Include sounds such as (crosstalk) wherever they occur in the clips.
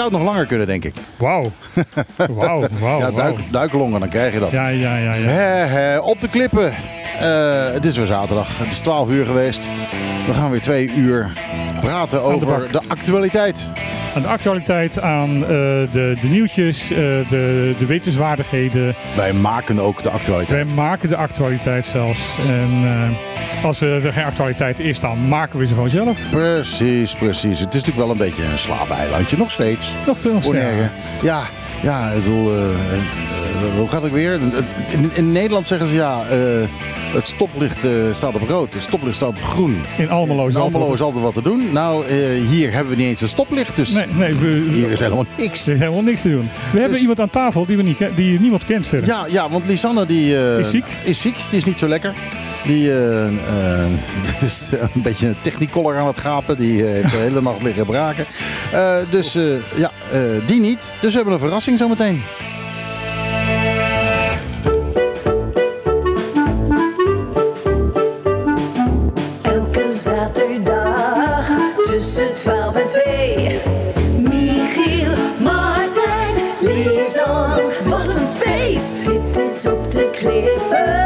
zou, het nog langer kunnen, denk ik. Wauw. (laughs) Wauw, wauw, ja, duik, duiklongen, dan krijg je dat. Ja, ja, ja. ja. Op de klippen. Eh, het is weer zaterdag. Het is 12 uur geweest. We gaan weer twee uur praten over de actualiteit. Aan de actualiteit, aan eh, de, de nieuwtjes, eh, de, de wetenswaardigheden. Wij maken ook de actualiteit. Wij maken de actualiteit zelfs. En eh, als er geen actualiteit is, dan maken we ze gewoon zelf. Precies, precies. Het is natuurlijk wel een beetje een slaapeilandje, nog steeds. Nog, nog Bonaire. Ja, ja, ik bedoel, eh, eh, hoe gaat het weer? In, in Nederland zeggen ze ja, eh, het stoplicht staat op rood, het stoplicht staat op groen. In Almelo is In Almelo altijd- is altijd wat te doen. Nou, hier hebben we niet eens een stoplicht, dus Nee, nee, we, hier is helemaal niks. er is helemaal niks te doen. We hebben Dus- iemand aan tafel die, we niet, die niemand kent verder. Ja, ja want Lisanne die, Is ziek? is ziek. Die is niet zo lekker. Die eh, eh, is (laughs) een beetje een technicolor aan het gapen. Die eh, heeft de (laughs) hele nacht liggen braken. Eh, dus eh, ja, eh, die niet. Dus we hebben een verrassing zometeen. Elke zaterdag tussen 12 en 2. Michiel, Martijn, Lisan. Wat een feest! Dit is op de klippen.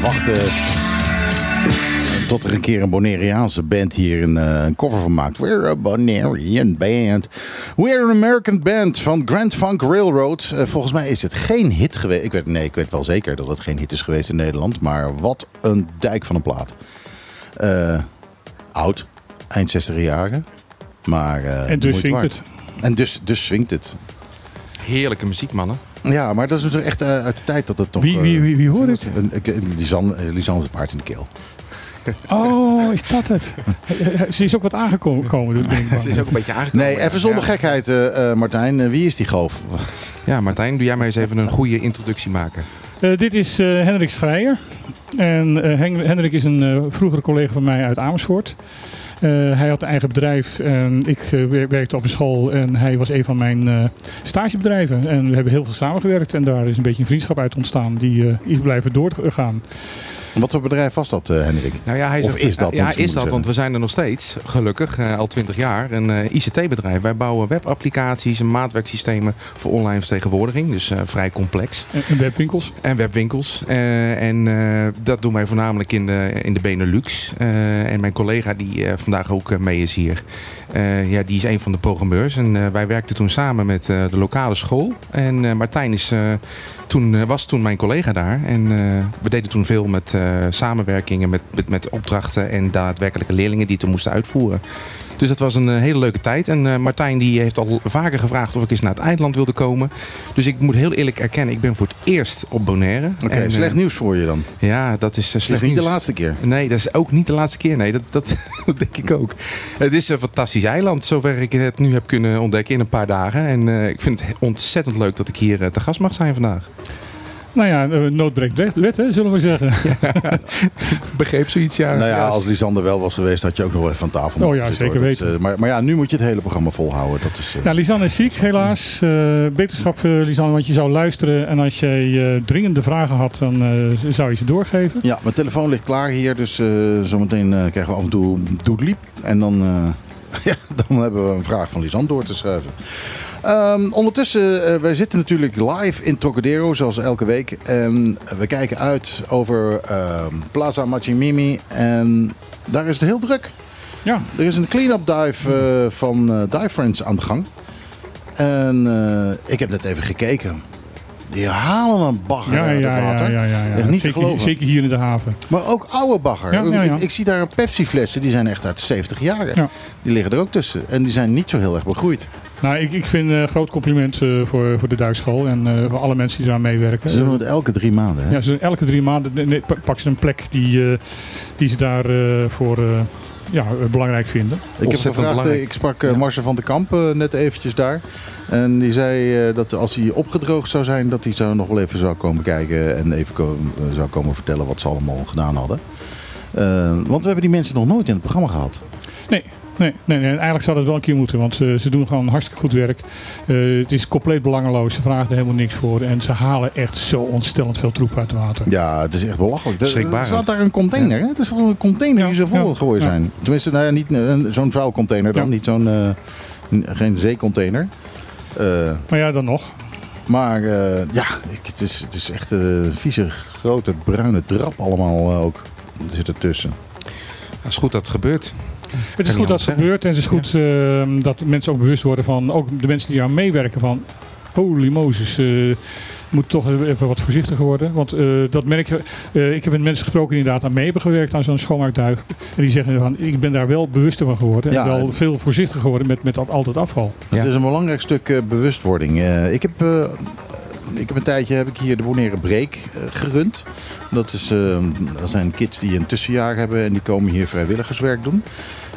Wachten tot er een keer een Bonaireaanse band hier een, eh, een cover van maakt. We're a Bonairean band. We're an American band van Grand Funk Railroad. Eh, volgens mij is het geen hit geweest. Ik weet, nee, ik weet wel zeker dat het geen hit is geweest in Nederland. Maar wat een dijk van een plaat. Eh, oud, eind 60 jaren. Maar, eh, En dus swingt waard. En dus, dus swingt het. Heerlijke muziek, mannen. Ja, maar dat is natuurlijk echt eh, uit de tijd dat het toch... Wie, wie, eh, wie, wie hoort het? een- een- Lisanne eh, Lisanne is een paard in de keel. (laughs) Oh, is dat het? (laughs) Ze is ook wat aangekomen, denk ik. Het is ook een beetje aangekomen. Nee, even zonder ja. gekheid, eh, eh, Martijn. Wie is die goof? Ja, Martijn, doe jij mij eens even een goede introductie maken. Eh, dit is eh, Hendrik Schreier. En eh, Hen- Hendrik is een eh, vroegere collega van mij uit Amersfoort. Eh, hij had een eigen bedrijf en ik eh, wer- werkte op een school en hij was een van mijn eh, stagebedrijven. En we hebben heel veel samengewerkt en daar is een beetje een vriendschap uit ontstaan die is blijven doorgaan. Wat voor bedrijf was dat, eh, Hendrik? Nou ja, hij Of is dat, Ja, is dat, want we zijn er nog steeds, gelukkig, eh, al twintig jaar, een eh, ICT-bedrijf. Wij bouwen webapplicaties en maatwerksystemen voor online vertegenwoordiging. Dus eh, vrij complex. En, webwinkels. En webwinkels. Eh, en eh, dat doen wij voornamelijk in de, in de Benelux. Eh, en mijn collega die eh, vandaag ook mee is hier. Eh, ja, die is een van de programmeurs. En eh, wij werkten toen samen met eh, de lokale school. En Martijn is, toen, was toen mijn collega daar. En we deden toen veel met samenwerkingen, met, met, met opdrachten en daadwerkelijke leerlingen die het moesten uitvoeren. Dus dat was een eh, hele leuke tijd. En eh, Martijn die heeft al vaker gevraagd of ik eens naar het eiland wilde komen. Dus ik moet heel eerlijk erkennen, ik ben voor het eerst op Bonaire. Oké, En, eh, slecht nieuws voor je dan. Ja, dat is slecht is niet de nieuws. laatste keer. Nee, dat is ook niet de laatste keer. Nee, dat, dat, (laughs) dat denk ik ook. Het is een fantastisch eiland, zover ik het nu heb kunnen ontdekken in een paar dagen. En ik vind het ontzettend leuk dat ik hier te gast mag zijn vandaag. Nou ja, eh, nood breekt wet, wet, hè, zullen we zeggen. (laughs) Begreep zoiets, ja. nou ja, Ja, als Lisander wel was geweest, had je ook nog wel even van tafel. Oh ja, zitten, zeker hoor. Weten. eh, maar, maar ja, nu moet je het hele programma volhouden. Dat is, eh, Nou, Lisanne is ziek, helaas. Eh, beterschap, eh, Lisanne, want je zou luisteren. En als eh, dringende vragen had, dan eh, zou je ze doorgeven. Ja, mijn telefoon ligt klaar hier, dus eh, zometeen eh, krijgen we af en toe doedliep. En dan, eh, (laughs) ja, dan hebben we een vraag van Lisanne door te schuiven. Ehm, ondertussen, eh, wij zitten natuurlijk live in Trocadero, zoals elke week. En we kijken uit over ehm, Plaza Machimimi. En daar is het heel druk. Ja, Er is een clean-up dive eh, van eh, Dive Friends aan de gang. En ik heb net even gekeken. Die halen een bagger ja, uit ja, het water. ja, ja, ja. Echt niet te zeker, geloven. zeker hier in de haven. Maar ook oude bagger. Ik, ik zie daar Pepsi-flessen, die zijn echt uit de 70 jaren. Ja. Die liggen er ook tussen. En die zijn niet zo heel erg begroeid. Nou, ik, ik vind een groot compliment eh, voor, voor de duikschool en eh, voor alle mensen die daar meewerken. Ze doen het elke drie maanden. Hè? Ja, ze elke drie maanden nee, pak- ze een plek die, eh, die ze daar eh, voor, eh, ja, eh, belangrijk vinden. Ik heb gevraagd, eh, ik sprak eh, Ja. Marcel van den Kamp eh, net eventjes daar. En die zei eh, dat als hij opgedroogd zou zijn, dat hij zo nog wel even zou komen kijken en even ko- zou komen vertellen wat ze allemaal gedaan hadden. Want we hebben die mensen nog nooit in het programma gehad. Nee, nee, nee, nee, eigenlijk zou dat wel een keer moeten, want ze, ze doen gewoon hartstikke goed werk. Eh, het is compleet belangeloos, ze vragen er helemaal niks voor en ze halen echt zo ontstellend veel troep uit het water. Ja, het is echt belachelijk. Er- Er staat daar een container, hè? Er staat een container die ze vol ja, het gooien ja. zijn. Tenminste, nou ja, niet eh, zo'n vuilcontainer dan, Ja. niet zo'n, eh, geen zeecontainer. Eh, Maar ja, dan nog. maar eh, ja, ik, het, is, het is echt een vieze, grote, bruine drap allemaal eh, ook. Er zit ertussen. Het is goed dat het gebeurt. Het is goed dat het gebeurt en het is goed eh, dat mensen ook bewust worden van, ook de mensen die aan meewerken van, holy Moses, eh moet toch even wat voorzichtiger worden. Want eh, dat merk je, eh, ik heb met mensen gesproken die inderdaad aan mee hebben gewerkt aan zo'n schoonmaakduik. En die zeggen van, ik ben daar wel bewuster van geworden Ja, en wel en- veel voorzichtiger geworden met, met al, al dat afval. Ja. Het is een belangrijk stuk eh, bewustwording. Eh, ik, heb, eh, ik heb een tijdje heb ik hier de Bonaire Break eh, gerund. Dat, is, eh, dat zijn kids die een tussenjaar hebben en die komen hier vrijwilligerswerk doen.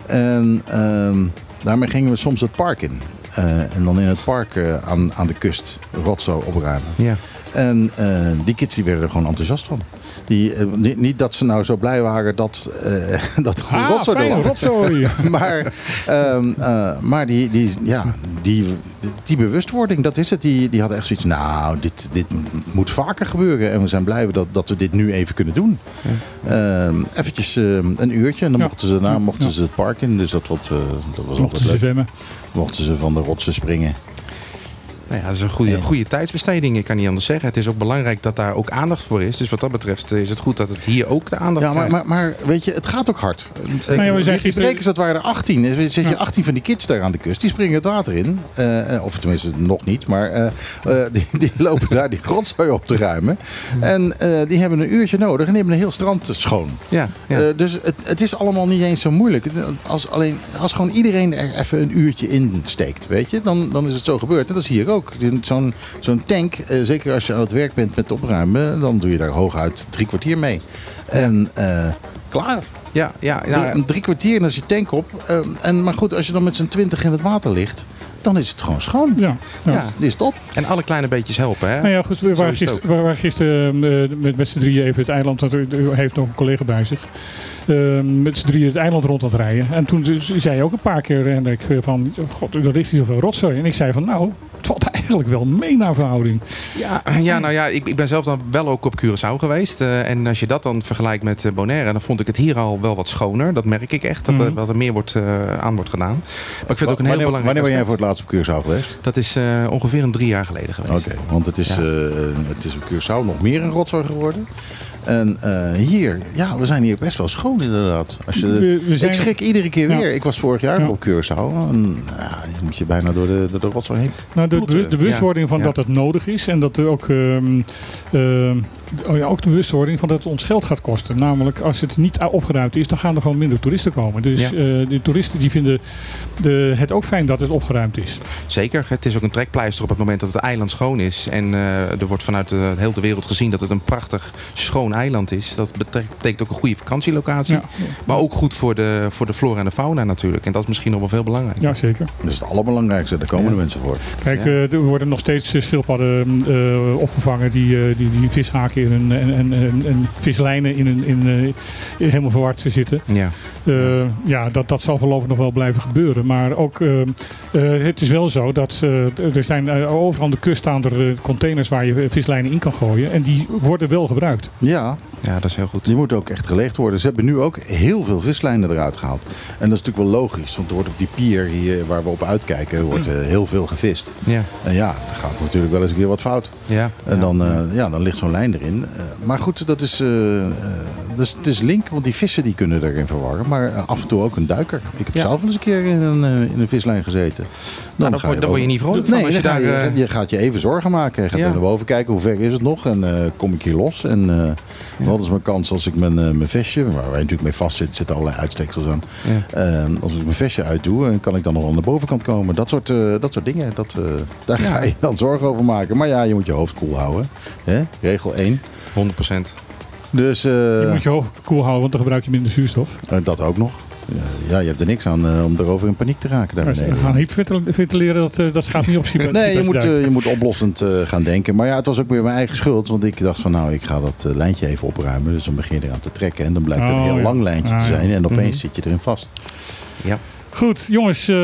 En ehm, daarmee gingen we soms het park in. Eh, en dan in het park eh, aan, aan de kust rotzooi opruimen. Ja. En eh, die kids die werden er gewoon enthousiast van. Die, eh, niet, niet dat ze nou zo blij waren dat, eh (laughs) dat er gewoon Ah, rotzooi lag. rotzooi. (laughs) maar ehm, eh, maar die, die, ja, die, die bewustwording, dat is het. Die, die hadden echt zoiets nou, dit, dit moet vaker gebeuren. En we zijn blij dat, dat we dit nu even kunnen doen. Ehm eventjes ehm, een uurtje en dan Ja. mochten, ze, daarna Ja. mochten Ja. ze het park in. Dus dat, wat, dat was Mochten altijd ze leuk. zwemmen. Mochten ze van de rotsen springen. Nou ja, dat is een goede, goede tijdsbesteding. Ik kan niet anders zeggen. Het is ook belangrijk dat daar ook aandacht voor is. Dus wat dat betreft is het goed dat het hier ook de aandacht Ja, maar, krijgt. maar, maar weet je, het gaat ook hard. Nou ja, we zijn die gisteren- brekers, dat waren er 18. Er zit je Ja. 18 van die kids daar aan de kust. Die springen het water in. Eh, eh, of tenminste, nog niet. Maar eh, eh, die, (laughs) die lopen daar die rotzooi op te ruimen. En eh, die hebben een uurtje nodig. En die hebben een heel strand schoon. ja, ja. Eh, dus het, het is allemaal niet eens zo moeilijk. Als, alleen, als gewoon iedereen er even een uurtje in steekt, weet je, dan, dan is het zo gebeurd. En dat is hier ook. Zo'n zo'n tank, eh, zeker als je aan het werk bent met opruimen, dan doe je daar hooguit drie kwartier mee. En eh, klaar. ja, ja, ja, Drie, drie kwartier en dan is je tank op. Eh, en, maar goed, als je dan met z'n twintig in het water ligt, dan is het gewoon schoon. Ja, ja. Is het op. En alle kleine beetjes helpen, hè? Nou ja, goed, we waren gisteren, we waren gisteren eh, met, met z'n drieën even het eiland, dat er- er heeft nog een collega bij zich, met z'n drieën het eiland rond aan het rijden. En toen z- zei je ook een paar keer, Hendrik, eh, van, god, er is hier zoveel rotzooi. En ik zei van, nou, het valt (laughs) eigenlijk wel mee naar verhouding. Ja, ja, nou ja, ik, ik ben zelf dan wel ook op Curaçao geweest. eh, en als je dat dan vergelijkt met eh, Bonaire, dan vond ik het hier al wel wat schoner. Dat merk ik echt, dat, er, Mhm. dat er meer wordt, eh, aan wordt gedaan. Maar ik vind het ook een heel belangrijk wanneer ben jij voor het laatst op Curaçao geweest? Dat is eh, ongeveer een drie jaar geleden geweest. Oké, want het is, Ja. eh, het is op Curaçao nog meer een rotzooi geworden. En eh, hier, ja, we zijn hier best wel schoon inderdaad. Als je, We- we zijn- Ik schrik iedere keer Ja. weer. Ik was vorig jaar Ja. nog op Curaçao. En ja, dan moet je bijna door de, door de rotzooi heen. Nou, de, bewustwording van dat het nodig is en dat er ook, ehm, ehm, oh ja, ook de bewustwording van dat het ons geld gaat kosten. Namelijk, als het niet opgeruimd is, dan gaan er gewoon minder toeristen komen. Dus Ja. eh, de toeristen die vinden de, het ook fijn dat het opgeruimd is. Zeker. Het is ook een trekpleister op het moment dat het eiland schoon is. En eh, er wordt vanuit de hele wereld gezien dat het een prachtig schoon eiland is. Dat betek- betekent ook een goede vakantielocatie. Ja, Maar ook goed voor de, voor de flora en de fauna natuurlijk. En dat is misschien nog wel veel belangrijker. ja zeker. Dat is het allerbelangrijkste. Daar komen Ja. de mensen voor. Kijk, Ja. eh, er worden nog steeds schildpadden eh, opgevangen die, eh, die, die vishaken in hun, en, en, en, en vislijnen in hun, in, eh, helemaal verward zitten. Ja. Eh, ja, dat, dat zal voorlopig nog wel blijven gebeuren. Maar ook, eh, eh, het is wel zo dat eh, er zijn overal aan de kust staan er containers waar je vislijnen in kan gooien. En die worden wel gebruikt. Ja, ja, dat is heel goed. die moeten ook echt gelegd worden. Ze hebben nu ook heel veel vislijnen eruit gehaald. En dat is natuurlijk wel logisch. Want er wordt op die pier hier waar we op uitkijken, wordt heel veel gevist. Ja. En ja, er gaat natuurlijk wel eens een keer wat fout. Ja. En ja. dan, eh, ja, dan ligt zo'n lijn erin. Eh, maar goed, dat is, eh, eh, dus, het is link, want die vissen die kunnen erin verwarren. Maar af en toe ook een duiker. Ik heb Ja. zelf wel eens een keer in een, in een vislijn gezeten. Nou, dan ga word- word je niet vrolijk van nee, als je daar, je, gaat je even zorgen maken. Je gaat Ja. naar boven kijken, hoe ver is het nog? En kom ik hier los? En wat is mijn kans als ik mijn, eh, mijn vestje, waar wij natuurlijk mee vast zitten, zitten allerlei uitsteksels aan. Ja. Als ik mijn vestje uitdoe, eh, kan ik dan nog aan de bovenkant komen? Dat soort, dat soort dingen, dat, daar ga je dan zorgen over maken. Maar ja, je moet je hoofd koel houden. Hè? Regel 1. 100 procent. Dus eh, Je moet je hoofd koel houden, want dan gebruik je minder zuurstof. eh, dat ook nog. Ja, je hebt er niks aan eh, om erover in paniek te raken daar we beneden. gaan hyperventileren, dat, eh, dat gaat niet op. (laughs) Nee, je moet, je moet oplossend eh, gaan denken. Maar ja, het was ook weer mijn eigen schuld. Want ik dacht van nou, ik ga dat lijntje even opruimen. Dus dan begin je eraan te trekken. En dan blijkt het Oh, een heel ja. lang lijntje Ah, te ja. zijn. En opeens Mhm. zit je erin vast. Ja. Goed, jongens, eh,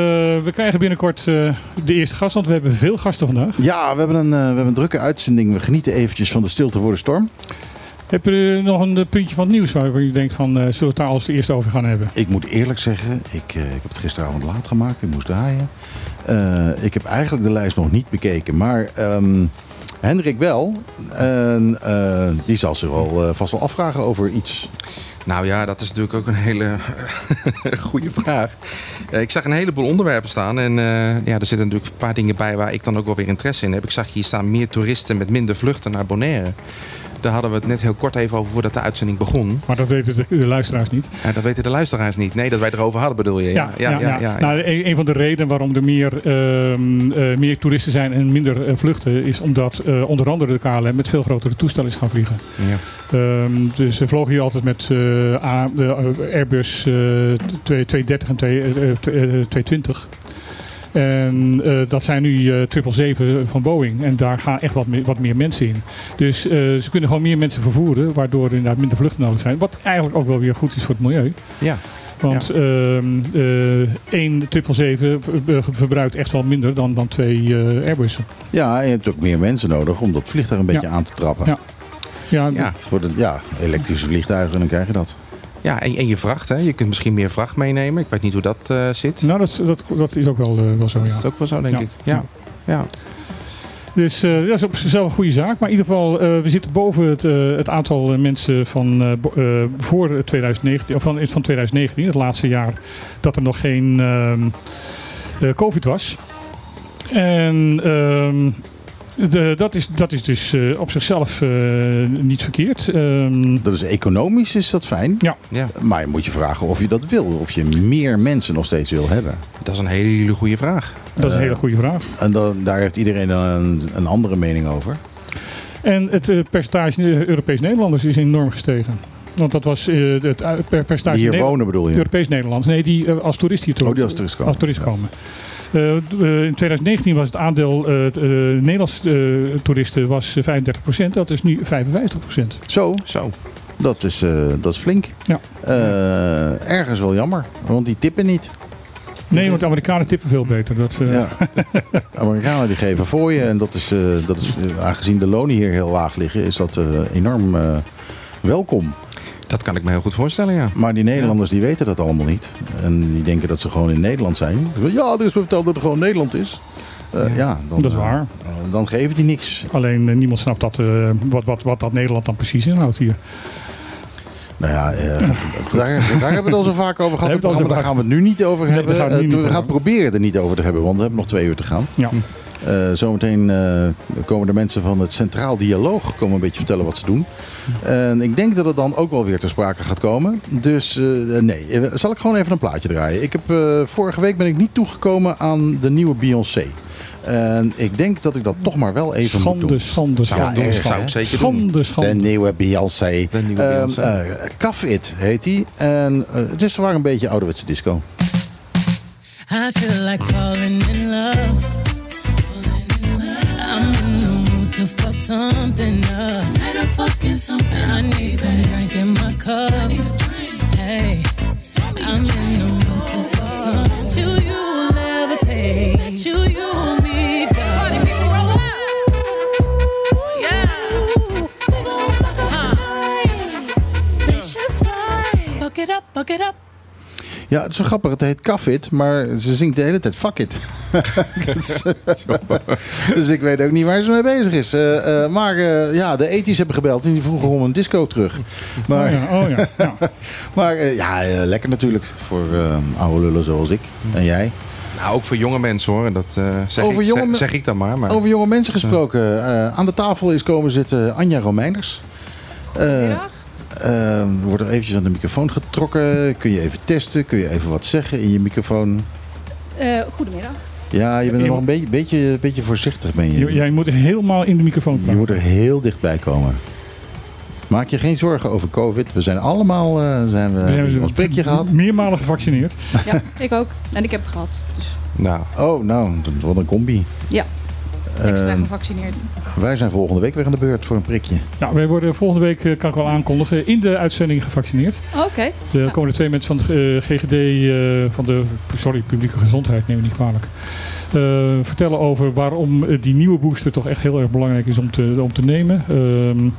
we krijgen binnenkort eh, de eerste gast, want we hebben veel gasten vandaag. Ja, we hebben, een, eh, we hebben een drukke uitzending. We genieten eventjes van de stilte voor de storm. Heb je nog een puntje van het nieuws waar je denkt van, zullen we het daar als eerste over gaan hebben? Ik moet eerlijk zeggen, ik, ik heb het gisteravond laat gemaakt. Ik moest draaien. Ik heb eigenlijk de lijst nog niet bekeken. Maar ehm, Hendrik wel. En die zal zich wel vast wel afvragen over iets. Nou ja, dat is natuurlijk ook een hele (laughs) goede vraag. Eh, ik zag een heleboel onderwerpen staan. En eh, ja, er zitten natuurlijk een paar dingen bij waar ik dan ook wel weer interesse in heb. Ik zag hier staan meer toeristen met minder vluchten naar Bonaire. Daar hadden we het net heel kort even over voordat de uitzending begon. Maar dat weten de, de luisteraars niet. Ja, dat weten de luisteraars niet. Nee, dat wij erover hadden bedoel je? Ja, ja, ja, ja. Nou, een, een van de redenen waarom er meer, ehm, eh, meer toeristen zijn en minder eh, vluchten, is omdat eh, onder andere de KLM met veel grotere toestellen is gaan vliegen. Ja. Ehm, dus ze vlogen hier altijd met A- Airbus eh, 2- 230 en 2, eh, eh, 220. En eh, dat zijn nu eh 777 van Boeing. En daar gaan echt wat meer, wat meer mensen in. Dus eh, ze kunnen gewoon meer mensen vervoeren, waardoor er inderdaad minder vluchten nodig zijn. Wat eigenlijk ook wel weer goed is voor het milieu. ja. Want ehm eh één 777 ver- verbruikt echt wel minder dan, dan twee eh, Airbussen. Ja, en je hebt ook meer mensen nodig om dat vliegtuig een beetje Ja. aan te trappen. Ja. Ja, ja. Voor de, ja, elektrische vliegtuigen, dan krijg je dat. Ja en, en je vracht, hè? je kunt misschien meer vracht meenemen. Ik weet niet hoe dat eh, zit. nou, dat, dat, dat is ook wel, eh, wel zo, dat ja. is ook wel zo, denk Ja. ik. Ja. Ja. Dus eh, dat is op zichzelf een goede zaak. Maar in ieder geval, eh, we zitten boven het, eh, het aantal eh, mensen van eh, eh, voor 2019, of van, van 2019, het laatste jaar dat er nog geen ehm, eh, COVID was. En ehm, de, dat, is, dat is dus eh, op zichzelf eh, niet verkeerd. Ehm, Dat is economisch is dat fijn. ja, ja, Maar je moet je vragen of je dat wil. Of je meer mensen nog steeds wil hebben. dat is een hele goede vraag. dat is een hele goede vraag. En dan, daar heeft iedereen een, een andere mening over. En het eh, percentage Europees Nederlanders is enorm gestegen. Want dat was eh, het per percentage Die hier wonen bedoel je? Europees Nederlands. Nee, die als toerist hier to- Oh, die als toerist komen. als toerist komen. In 2019 was het aandeel eh, eh, Nederlandse eh, toeristen was eh, 35%. Dat is nu 55%. Zo, Zo. dat is, eh, dat is flink. Ja. Eh, ergens wel jammer, want die tippen niet. Nee, want de Amerikanen tippen veel beter. Dat, eh, Ja. (laughs) Amerikanen die geven voor je. En dat is, eh, dat is eh, aangezien de lonen hier heel laag liggen, is dat eh, enorm eh, welkom. Dat kan ik me heel goed voorstellen, ja. Maar die Nederlanders die weten dat allemaal niet. En die denken dat ze gewoon in Nederland zijn. Ja, er is me verteld dat het gewoon Nederland is. Eh, ja. dan, Dat is eh, waar. eh, dan geven die niks. Alleen eh, niemand snapt dat, eh, wat, wat, wat dat Nederland dan precies inhoudt hier. Nou ja, eh, (laughs) daar, daar hebben we het al zo vaak over gehad. Daar we gaan we het nu niet over Nee, hebben. daar gaan we het Eh, niet we gaan proberen het er niet over te hebben, want we hebben nog twee uur te gaan. Ja. Eh, zometeen eh, komen de mensen van het Centraal Dialoog komen een beetje vertellen wat ze doen. En ik denk dat het dan ook wel weer ter sprake gaat komen. Dus eh, nee, zal ik gewoon even een plaatje draaien. Ik heb, eh, vorige week ben ik niet toegekomen aan de nieuwe Beyoncé. En ik denk dat ik dat toch maar wel even moet Schande, doen. schande, Ja, erg, zou ik zeker doen. schande, De schande. nieuwe Beyoncé. De nieuwe Ehm, Beyoncé. eh, Caf It heet die. En het is waar een beetje ouderwetse disco. I feel like falling in love. To fuck something up. Tonight I'm fucking something. I need some drink in my cup. Hey, I'm in the mood to fuck something. Bet you you levitate. Bet you you me go. Yeah. We gon' fuck up tonight. Spaceships fly. Buck it up, buck it up. Ja, het is wel grappig. Het heet Caf It, maar ze zingt de hele tijd fuck it. (laughs) (laughs) Dus, dus ik weet ook niet waar ze mee bezig is. Eh, eh, maar eh, ja, de ethisch hebben gebeld en die vroegen om een disco terug. Maar, Oh ja, oh ja. ja. (laughs) maar eh, ja, eh, lekker natuurlijk voor eh, oude lullen zoals ik en jij. Nou, ook voor jonge mensen hoor. Dat eh, zeg, Over ik, jonge zeg, ik dan maar. maar Over jonge mensen gesproken. eh, aan de tafel is komen zitten Anja Romeiners. Eh, eh, er wordt er eventjes aan de microfoon getrokken. Kun je even testen? Kun je even wat zeggen in je microfoon? Eh, goedemiddag. Ja, je bent er Je nog een beetje, beetje, beetje voorzichtig. Ben je. J- Jij moet helemaal in de microfoon je praten. moet er heel dichtbij komen. Maak je geen zorgen over COVID. We zijn allemaal eh, zijn we, hebben we ons prikje gehad. Meermalen gevaccineerd. Ja, ik ook. En ik heb het gehad. Dus Nou, Oh, nou, wat een combi. ja, extra Ehm, gevaccineerd. wij zijn volgende week weer aan de beurt voor een prikje. Nou, wij worden volgende week, eh, kan ik wel aankondigen, in de uitzending gevaccineerd. Oké. Er Ja. komen er twee mensen van de eh, GGD, eh, van de sorry, publieke gezondheid, neem me niet kwalijk. eh, vertellen over waarom die nieuwe booster toch echt heel erg belangrijk is om te, om te nemen. Ehm,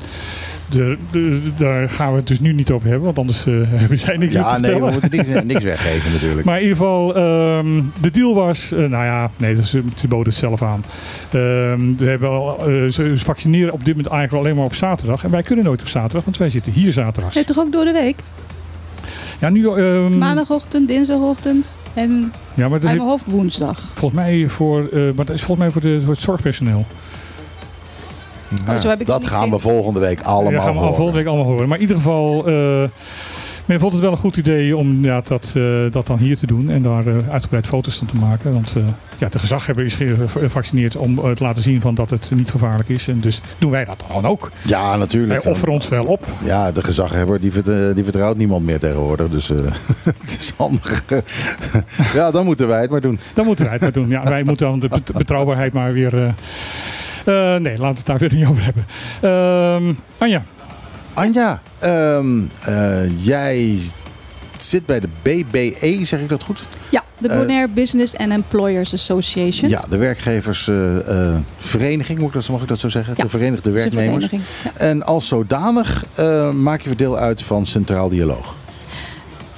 de, de- daar gaan we het dus nu niet over hebben, want anders eh, (laughs) hebben zij niks meer te Ja, nee, we moeten niks, niks weggeven natuurlijk. Maar in ieder geval, ehm, de deal was, eh, nou ja, nee, dat is, ze boden het zelf aan. Ehm, we hebben al, eh, ze vaccineren op dit moment eigenlijk alleen maar op zaterdag. En wij kunnen nooit op zaterdag, want wij zitten hier zaterdag. Nee, toch ook door de week? Ja, nu, ehm, Maandagochtend, dinsdagochtend en ja, maar dat uit heeft- mijn hoofd woensdag. volgens mij voor, eh, maar dat is volgens mij voor, de, voor het zorgpersoneel. Oh, zo heb ik dat gaan we volgende week allemaal ja, gaan we horen. volgende week allemaal horen. Maar in ieder geval, eh men vond het wel een goed idee om ja, dat, eh, dat dan hier te doen. En daar eh, uitgebreid foto's van te maken. Want eh, ja, de gezaghebber is ge- gevaccineerd om te laten zien van dat het niet gevaarlijk is. En dus doen wij dat dan ook. Ja, natuurlijk. Wij offeren ons wel op. Ja, de gezaghebber die, vert- die vertrouwt niemand meer tegenwoordig. Dus eh, (laughs) het is handig. (laughs) ja, dan moeten wij het maar doen. Dan moeten wij het maar doen. Ja, wij moeten dan de bet- betrouwbaarheid maar weer... eh, nee, laten we het daar weer niet over hebben. Ehm, Anja, Anja, ehm, eh, jij zit bij de BBE, zeg ik dat goed? Ja, de Eh, Bonaire Business and Employers Association. Ja, de werkgeversvereniging, moet ik dat, mag ik dat zo zeggen? Ja, de Verenigde Werknemers. vereniging. Ja. En als zodanig eh, maak je weer deel uit van Centraal Dialoog.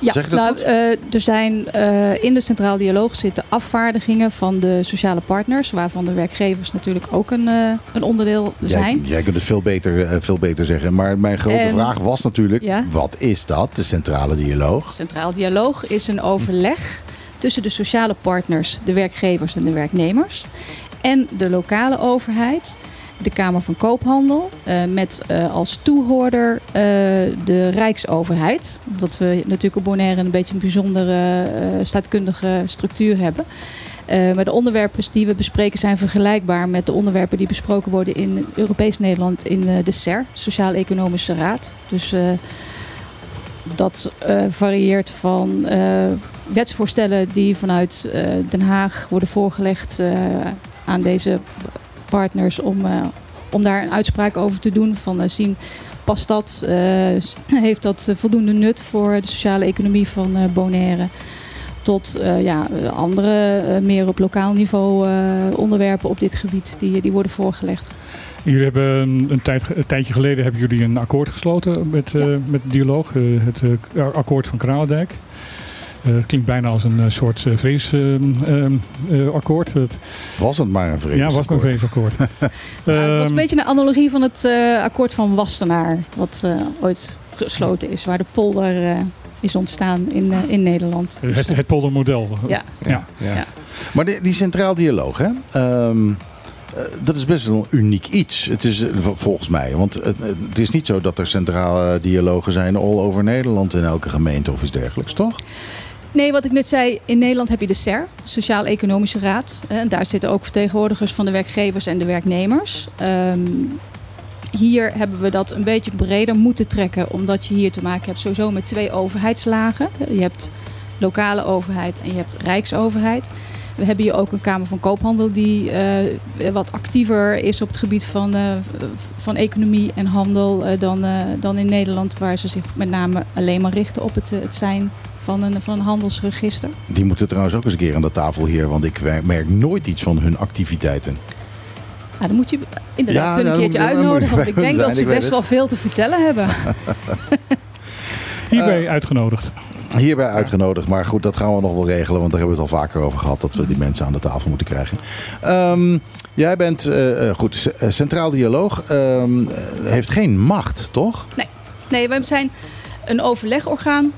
Ja, Zeg je dat nou, eh, er zijn eh, in de Centraal Dialoog zitten afvaardigingen van de sociale partners, waarvan de werkgevers natuurlijk ook een, eh, een onderdeel zijn. Jij, jij kunt het veel beter, veel beter zeggen. Maar mijn grote En- vraag was natuurlijk, Ja? wat is dat, de Centrale Dialoog? Centraal Dialoog is een overleg tussen de sociale partners, de werkgevers en de werknemers. En de lokale overheid, de Kamer van Koophandel, eh, met eh, als toehoorder eh, de Rijksoverheid. Omdat we natuurlijk op Bonaire een beetje een bijzondere staatkundige structuur hebben. Maar de onderwerpen die we bespreken zijn vergelijkbaar met de onderwerpen die besproken worden in Europees Nederland in de SER, Sociaal-Economische Raad. Dus dat varieert van wetsvoorstellen die vanuit Den Haag worden voorgelegd aan deze partners om, eh, om daar een uitspraak over te doen. Van eh, zien, past dat, eh, heeft dat voldoende nut voor de sociale economie van Bonaire? Tot ja, andere, meer op lokaal niveau onderwerpen op dit gebied die, die worden voorgelegd. jullie hebben een, een, tijd, een tijdje geleden hebben jullie een akkoord gesloten met, eh, met de dialoog. het akkoord van Kralendijk. Eh, het klinkt bijna als een eh, soort uh, vreesakkoord. Was het maar een vrees? ja, was maar een vreesakkoord. (laughs) Ja, het was Ehm, een beetje een analogie van het eh, akkoord van Wassenaar, wat eh, ooit gesloten is, waar de polder eh, is ontstaan in, eh, in Nederland. het, het poldermodel. Ja. Ja. ja. Ja. Maar die, die Centraal Dialoog, hè? ehm, eh, dat is best wel een uniek iets. Het is eh, volgens mij. Want het, het is niet zo dat er centrale dialogen zijn all over Nederland in elke gemeente of iets dergelijks, toch? Nee, wat ik net zei, in Nederland heb je de SER, de Sociaal-Economische Raad. En daar zitten ook vertegenwoordigers van de werkgevers en de werknemers. Ehm, hier hebben we dat een beetje breder moeten trekken, omdat je hier te maken hebt sowieso met twee overheidslagen. Je hebt lokale overheid en je hebt rijksoverheid. We hebben hier ook een Kamer van Koophandel die eh, wat actiever is op het gebied van, eh, van economie en handel eh, dan, eh, dan in Nederland, waar ze zich met name alleen maar richten op het, eh, het zijn van een, van een handelsregister. Die moeten trouwens ook eens een keer aan de tafel hier. Want ik merk nooit iets van hun activiteiten. Ja, dan moet je inderdaad Ja, hun een dan keertje uitnodigen. Want ik denk dat ze best wel veel te vertellen hebben. (laughs) Hierbij uitgenodigd. Hierbij uitgenodigd. Maar goed, dat gaan we nog wel regelen. Want daar hebben we het al vaker over gehad. Dat we die mensen aan de tafel moeten krijgen. Ehm, jij bent, eh, eh, goed, eh, Centraal Dialoog ehm, eh, heeft geen macht, toch? Nee, wij zijn een overlegorgaan.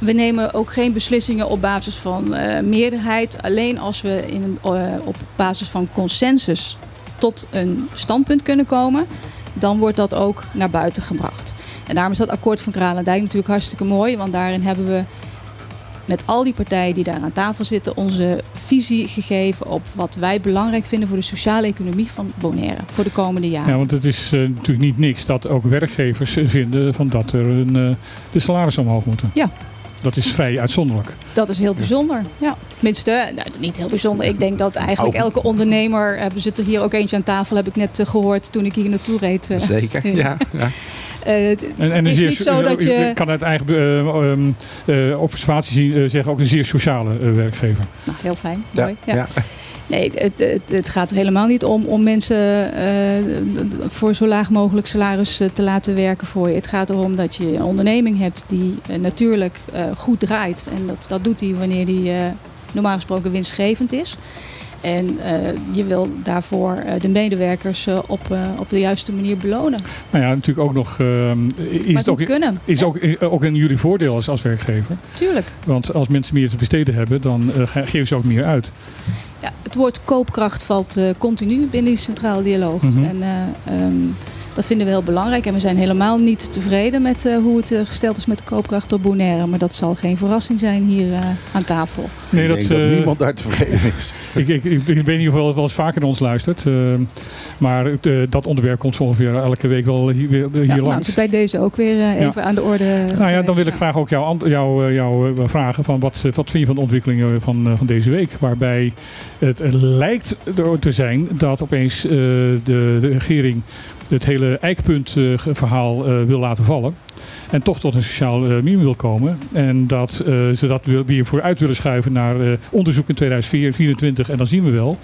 We nemen ook geen beslissingen op basis van eh, meerderheid. Alleen als we in, eh, op basis van consensus tot een standpunt kunnen komen, dan wordt dat ook naar buiten gebracht. En daarom is dat akkoord van Kralendijk natuurlijk hartstikke mooi, want daarin hebben we met al die partijen die daar aan tafel zitten onze visie gegeven op wat wij belangrijk vinden voor de sociale economie van Bonaire voor de komende jaren. Ja, want het is eh, natuurlijk niet niks dat ook werkgevers vinden van dat er een, de salarissen omhoog moeten. Ja. Dat is vrij uitzonderlijk. Dat is heel bijzonder. Ja. Tenminste, nou, niet heel bijzonder. Ik denk dat eigenlijk elke ondernemer, eh, we zitten hier ook eentje aan tafel, heb ik net eh, gehoord toen ik hier naartoe reed. eh. Zeker, ja. ja. (laughs) Eh, En, en Het een is zeer, niet zo dat je- Ik kan uit eigen eh, ehm, eh, observatie zien, eh, zeggen ook een zeer sociale eh, werkgever. nou, heel fijn, Ja, mooi. Ja. ja. Nee, het, het, het gaat er helemaal niet om om mensen eh, voor zo laag mogelijk salaris eh, te laten werken voor je. Het gaat erom dat je een onderneming hebt die eh, natuurlijk goed draait. En dat, dat doet hij wanneer die normaal gesproken winstgevend is. En eh, je wil daarvoor eh, de medewerkers eh, op, op de juiste manier belonen. Nou ja, natuurlijk ook nog. ehm, is het ook, kunnen. is Ja, ook, ook in jullie voordeel als, als werkgever? Tuurlijk. Want als mensen meer te besteden hebben, dan ge- geven ze ook meer uit. Ja, het woord koopkracht valt continu binnen die centrale dialoog. Mhm. En eh, ehm, dat vinden we heel belangrijk. En we zijn helemaal niet tevreden met hoe het gesteld is met de koopkracht op Bonaire. Maar dat zal geen verrassing zijn hier aan tafel. Nee, ik dat, denk dat eh, niemand daar tevreden is. (laughs) Ik, ik, ik, ik weet niet of wel, wel eens vaker naar ons luistert. eh, maar eh, dat onderwerp komt zo ongeveer elke week wel hier, weer- hier Ja, nou, langs. het is bij deze ook weer Ja. even aan de orde. Nou ja, dan wil ik graag ook jou, jou, jou vragen van wat, wat vind je van de ontwikkelingen van, van deze week? Waarbij het lijkt er te zijn dat opeens eh, de, de regering het hele eikpuntverhaal eh wil laten vallen. En toch tot een sociaal eh, minimum wil komen. En dat eh, ze dat weer vooruit willen schuiven naar eh, onderzoek in 2024 en dan zien we wel.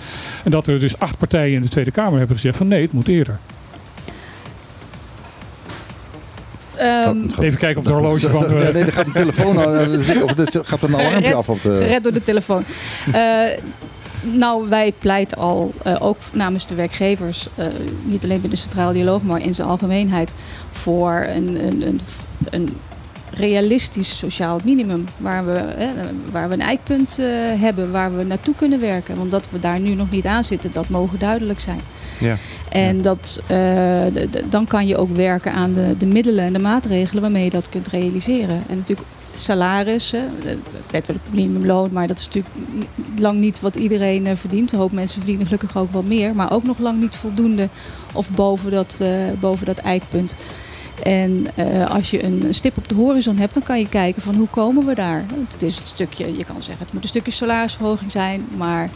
En dat er dus acht partijen in de Tweede Kamer hebben gezegd van nee, het moet eerder. Ehm, Even kijken op de horloge van... (laughs) eh, Ja, nee, er gaat een telefoon aan. Of er gaat een alarmpje Gered. af op de... Gered door de telefoon. Eh, nou, wij pleiten al, eh, ook namens de werkgevers, eh, niet alleen bij de Centrale Dialoog, maar in zijn algemeenheid, voor een, een, een, een realistisch sociaal minimum. Waar we, eh, waar we een eikpunt eh, hebben, waar we naartoe kunnen werken. Want dat we daar nu nog niet aan zitten, dat mogen duidelijk zijn. Ja. En dat, eh, dan kan je ook werken aan de, de middelen en de maatregelen waarmee je dat kunt realiseren. En natuurlijk salarissen, eh, wettelijk minimumloon, maar dat is natuurlijk lang niet wat iedereen verdient. Een hoop mensen verdienen gelukkig ook wel meer, maar ook nog lang niet voldoende of boven dat, boven dat eikpunt. En eh, als je een stip op de horizon hebt, dan kan je kijken van hoe komen we daar. Het is een stukje, je kan zeggen het moet een stukje salarisverhoging zijn, maar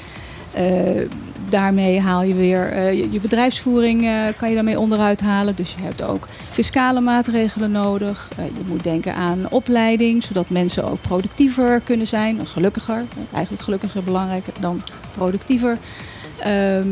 eh, daarmee haal je weer eh, je, bedrijfsvoering kan je daarmee onderuit halen. Dus je hebt ook fiscale maatregelen nodig. Je moet denken aan opleiding, zodat mensen ook productiever kunnen zijn, gelukkiger. Eigenlijk gelukkiger belangrijker dan productiever. Ehm,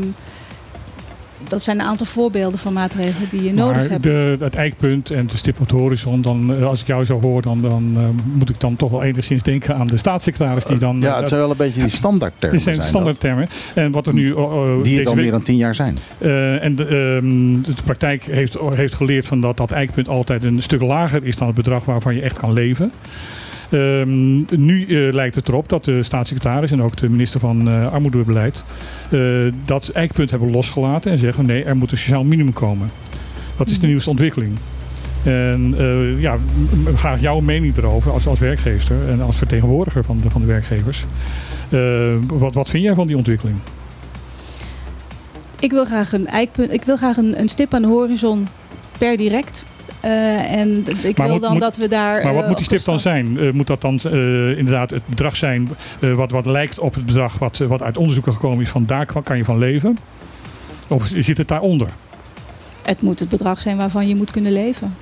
dat zijn een aantal voorbeelden van maatregelen die je nodig hebt. de, het eikpunt en de stip op de horizon, dan, eh, als ik jou zo hoor, dan, dan eh, moet ik dan toch wel enigszins denken aan de staatssecretaris die dan... Ja, eh, het zijn wel een beetje die standaardtermen. dit zijn zijn standaardtermen. En wat er nu... eh, eh, dat. Die het al week- meer dan tien jaar zijn. Eh, en de, ehm, de praktijk heeft, heeft geleerd van dat dat eikpunt altijd een stuk lager is dan het bedrag waarvan je echt kan leven. Ehm, nu eh, lijkt het erop dat de staatssecretaris en ook de minister van eh, Armoedebeleid eh, dat eikpunt hebben losgelaten en zeggen nee, er moet een sociaal minimum komen. Dat is de nieuwste ontwikkeling. En ja, graag jouw mening erover als, als werkgever en als vertegenwoordiger van de, van de werkgevers. Wat, wat vind jij van die ontwikkeling? Ik wil graag een eikpunt. Ik wil graag een, een stip aan de horizon per direct. Eh, en ik Maar wil moet- dan moet- dat we daar. Maar wat eh, moet die stip dan zijn? Eh, moet dat dan inderdaad het bedrag zijn wat, wat lijkt op het bedrag wat, wat uit onderzoeken gekomen is van daar kan je van leven? Of zit het daaronder? Het moet het bedrag zijn waarvan je moet kunnen leven.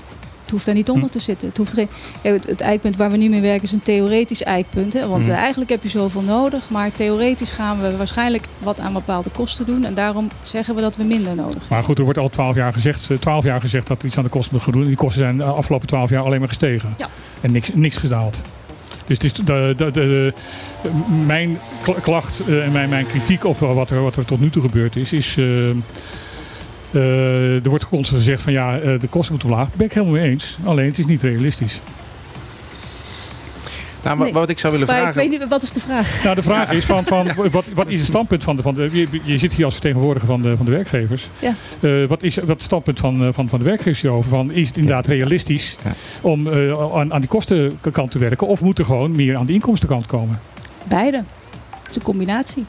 Het hoeft daar niet onder Hm. te zitten. Het, hoeft geen, ja, het, eikpunt waar we nu mee werken is een theoretisch eikpunt. Hè? Want Hm. eh, eigenlijk heb je zoveel nodig. Maar theoretisch gaan we waarschijnlijk wat aan bepaalde kosten doen. En daarom zeggen we dat we minder nodig hebben. Maar goed, er wordt al twaalf jaar gezegd, eh, 12 jaar gezegd dat iets aan de kosten moet gaan doen. En die kosten zijn de afgelopen twaalf jaar alleen maar gestegen. Ja. En niks, niks gedaald. Dus het is de, de, de, de- mijn kla- klacht eh, en mijn, mijn kritiek op wat er, wat er tot nu toe gebeurd is, is. eh, eh, er wordt constant gezegd van ja, eh, de kosten moeten omlaag. Daar ben ik helemaal mee eens. Alleen het is niet realistisch. Nou, Nee. wat ik zou willen Maar ik vragen... weet niet, wat is de vraag? Nou, de vraag is van, van (laughs) wat, wat is het standpunt van de, van de je, je zit hier als vertegenwoordiger van de, van de werkgevers. Ja. Eh, wat is wat het standpunt van, eh, van, van de werkgevers hierover? Van, is het inderdaad realistisch Ja. om eh, aan, aan die kostenkant te werken? Of moet er gewoon meer aan de inkomstenkant komen? Beide. Het is een combinatie.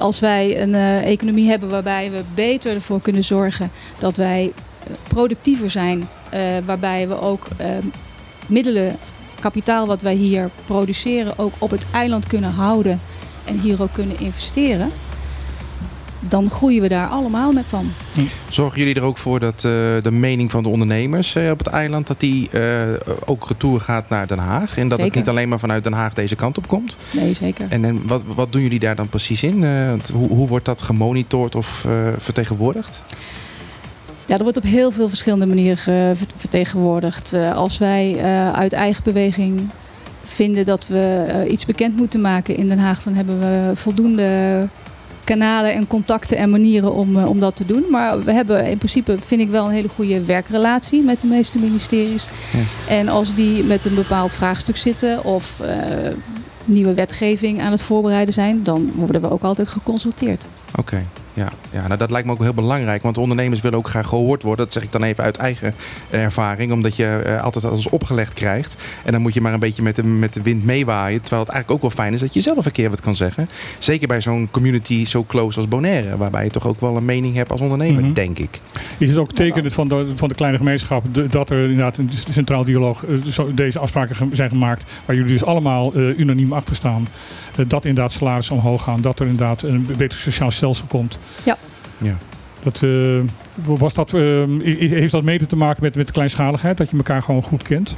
Als wij een eh, economie hebben waarbij we beter ervoor kunnen zorgen dat wij eh, productiever zijn, eh, waarbij we ook eh, middelen, kapitaal wat wij hier produceren, ook op het eiland kunnen houden en hier ook kunnen investeren, dan groeien we daar allemaal met van. Zorgen jullie er ook voor dat eh, de mening van de ondernemers eh, op het eiland... dat die eh, ook retour gaat naar Den Haag? En dat het niet alleen maar vanuit Den Haag deze kant op komt? Nee, zeker. En, en wat, wat doen jullie daar dan precies in? Eh, hoe, hoe wordt dat gemonitord of eh, vertegenwoordigd? Ja, dat wordt op heel veel verschillende manieren ge- ver- vertegenwoordigd. Eh, als wij eh, uit eigen beweging vinden dat we iets bekend moeten maken in Den Haag, dan hebben we voldoende kanalen en contacten en manieren om, eh, om dat te doen. Maar we hebben in principe, vind ik wel, een hele goede werkrelatie met de meeste ministeries. Ja. En als die met een bepaald vraagstuk zitten of eh, nieuwe wetgeving aan het voorbereiden zijn, dan worden we ook altijd geconsulteerd. Oké, ja. ja nou, dat lijkt me ook heel belangrijk. Want ondernemers willen ook graag gehoord worden. Dat zeg ik dan even uit eigen ervaring. Omdat je eh, altijd alles opgelegd krijgt. En dan moet je maar een beetje met de, met de wind meewaaien. Terwijl het eigenlijk ook wel fijn is dat je zelf een keer wat kan zeggen. Zeker bij zo'n community zo close als Bonaire. Waarbij je toch ook wel een mening hebt als ondernemer, Mhm. denk ik. Is het ook tekenend van de, van de kleine gemeenschap dat er inderdaad een centraal dialoog, eh, deze afspraken zijn gemaakt, waar jullie dus allemaal eh, unaniem achter staan, dat inderdaad salarissen omhoog gaan, dat er inderdaad een beter sociaal stelsel komt. Ja. Ja. Dat, eh, was dat, eh, heeft dat mede te maken met, met de kleinschaligheid, dat je elkaar gewoon goed kent?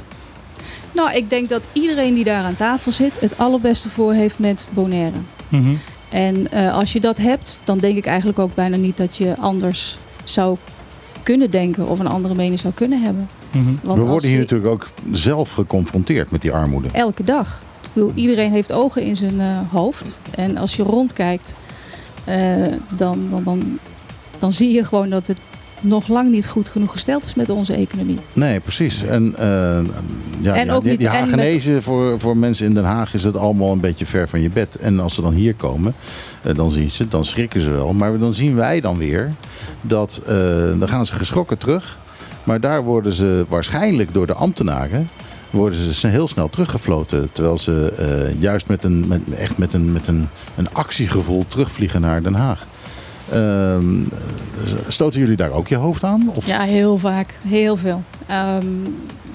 Nou, ik denk dat iedereen die daar aan tafel zit het allerbeste voor heeft met Bonaire. Mhm. En eh, als je dat hebt, dan denk ik eigenlijk ook bijna niet dat je anders zou kunnen denken of een andere mening zou kunnen hebben. Mhm. Want We worden hier je- natuurlijk ook zelf geconfronteerd met die armoede. elke dag. Ik bedoel, iedereen heeft ogen in zijn eh, hoofd. En als je rondkijkt, dan, dan, dan, dan zie je gewoon dat het nog lang niet goed genoeg gesteld is met onze economie. Nee, precies. En, eh, ja, En ja, ook die, die en met- Hagenezen voor, voor mensen in Den Haag is het allemaal een beetje ver van je bed. En als ze dan hier komen, eh, dan zien ze, dan schrikken ze wel. Maar dan zien wij dan weer dat, eh, dan gaan ze geschrokken terug. Maar daar worden ze waarschijnlijk door de ambtenaren worden ze heel snel teruggefloten. Terwijl ze eh, juist met een, met, echt met, een, met een, een actiegevoel terugvliegen naar Den Haag. Ehm, stoten jullie daar ook je hoofd aan? Of? Ja, heel vaak. Heel veel. Ehm,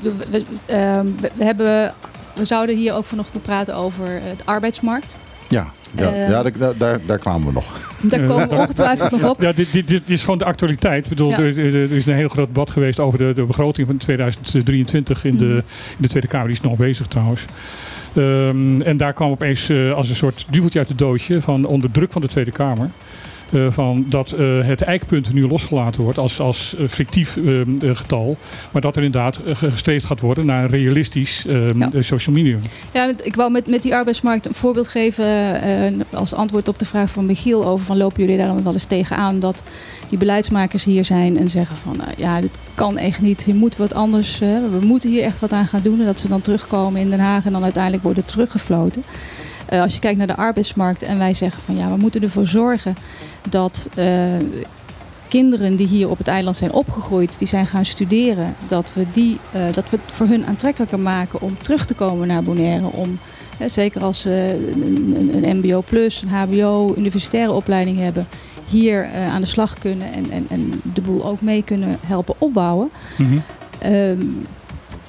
we, we- ehm, we- we hebben, we zouden hier ook vanochtend praten over eh, de arbeidsmarkt. Ja, ja, Eh, ja daar, daar, daar kwamen we nog. Daar komen we (laughs) ongetwijfeld nog op. Ja, dit, dit, dit is gewoon de actualiteit. Ik bedoel, Ja. er, er is een heel groot debat geweest over de, de begroting van 2023 in de, Mhm. in de Tweede Kamer. Die is nog bezig trouwens. Ehm, en daar kwam opeens eh, als een soort duveltje uit het doosje van onder druk van de Tweede Kamer. Eh, van dat eh, het eikpunt nu losgelaten wordt als, als eh, fictief getal. Maar dat er inderdaad gestreefd gaat worden naar een realistisch Ja. social medium. Ja, ik wou met, met die arbeidsmarkt een voorbeeld geven als antwoord op de vraag van Michiel over van lopen jullie daar dan wel eens tegenaan dat die beleidsmakers hier zijn en zeggen van nou ja, dit kan echt niet, hier moet wat anders, we moeten hier echt wat aan gaan doen en dat ze dan terugkomen in Den Haag en dan uiteindelijk worden teruggefloten. Eh, als je kijkt naar de arbeidsmarkt en wij zeggen van ja, we moeten ervoor zorgen dat eh, kinderen die hier op het eiland zijn opgegroeid, die zijn gaan studeren, dat we, die, eh, dat we het voor hun aantrekkelijker maken om terug te komen naar Bonaire. Om, zeker als ze een, MBO plus, een HBO, universitaire opleiding hebben, hier aan de slag kunnen en, en, en de boel ook mee kunnen helpen opbouwen. Ehm,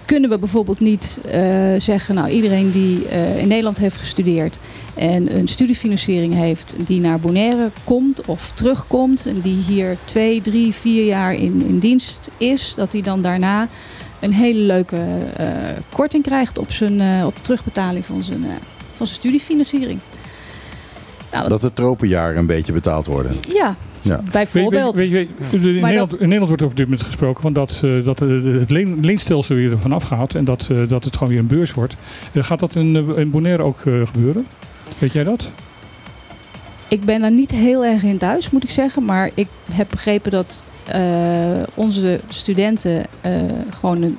kunnen we bijvoorbeeld niet eh, zeggen, nou iedereen die eh, in Nederland heeft gestudeerd en een studiefinanciering heeft die naar Bonaire komt of terugkomt en die hier twee, drie, vier jaar in, in dienst is, dat hij dan daarna een hele leuke eh, korting krijgt op zijn op terugbetaling van zijn, van zijn studiefinanciering. Nou, dat- Dat de tropenjaren een beetje betaald worden. ja, Ja. bijvoorbeeld. Weet je- weet je- weet je, in, Nederland, in Nederland wordt er op dit moment gesproken van dat, eh, dat eh, het leen, leenstelsel weer ervan afgaat en dat, eh, dat het gewoon weer een beurs wordt. Gaat dat in, in Bonaire ook eh, gebeuren? Weet jij dat? Ik ben daar niet heel erg in thuis, moet ik zeggen. Maar ik heb begrepen dat onze studenten eh, gewoon een-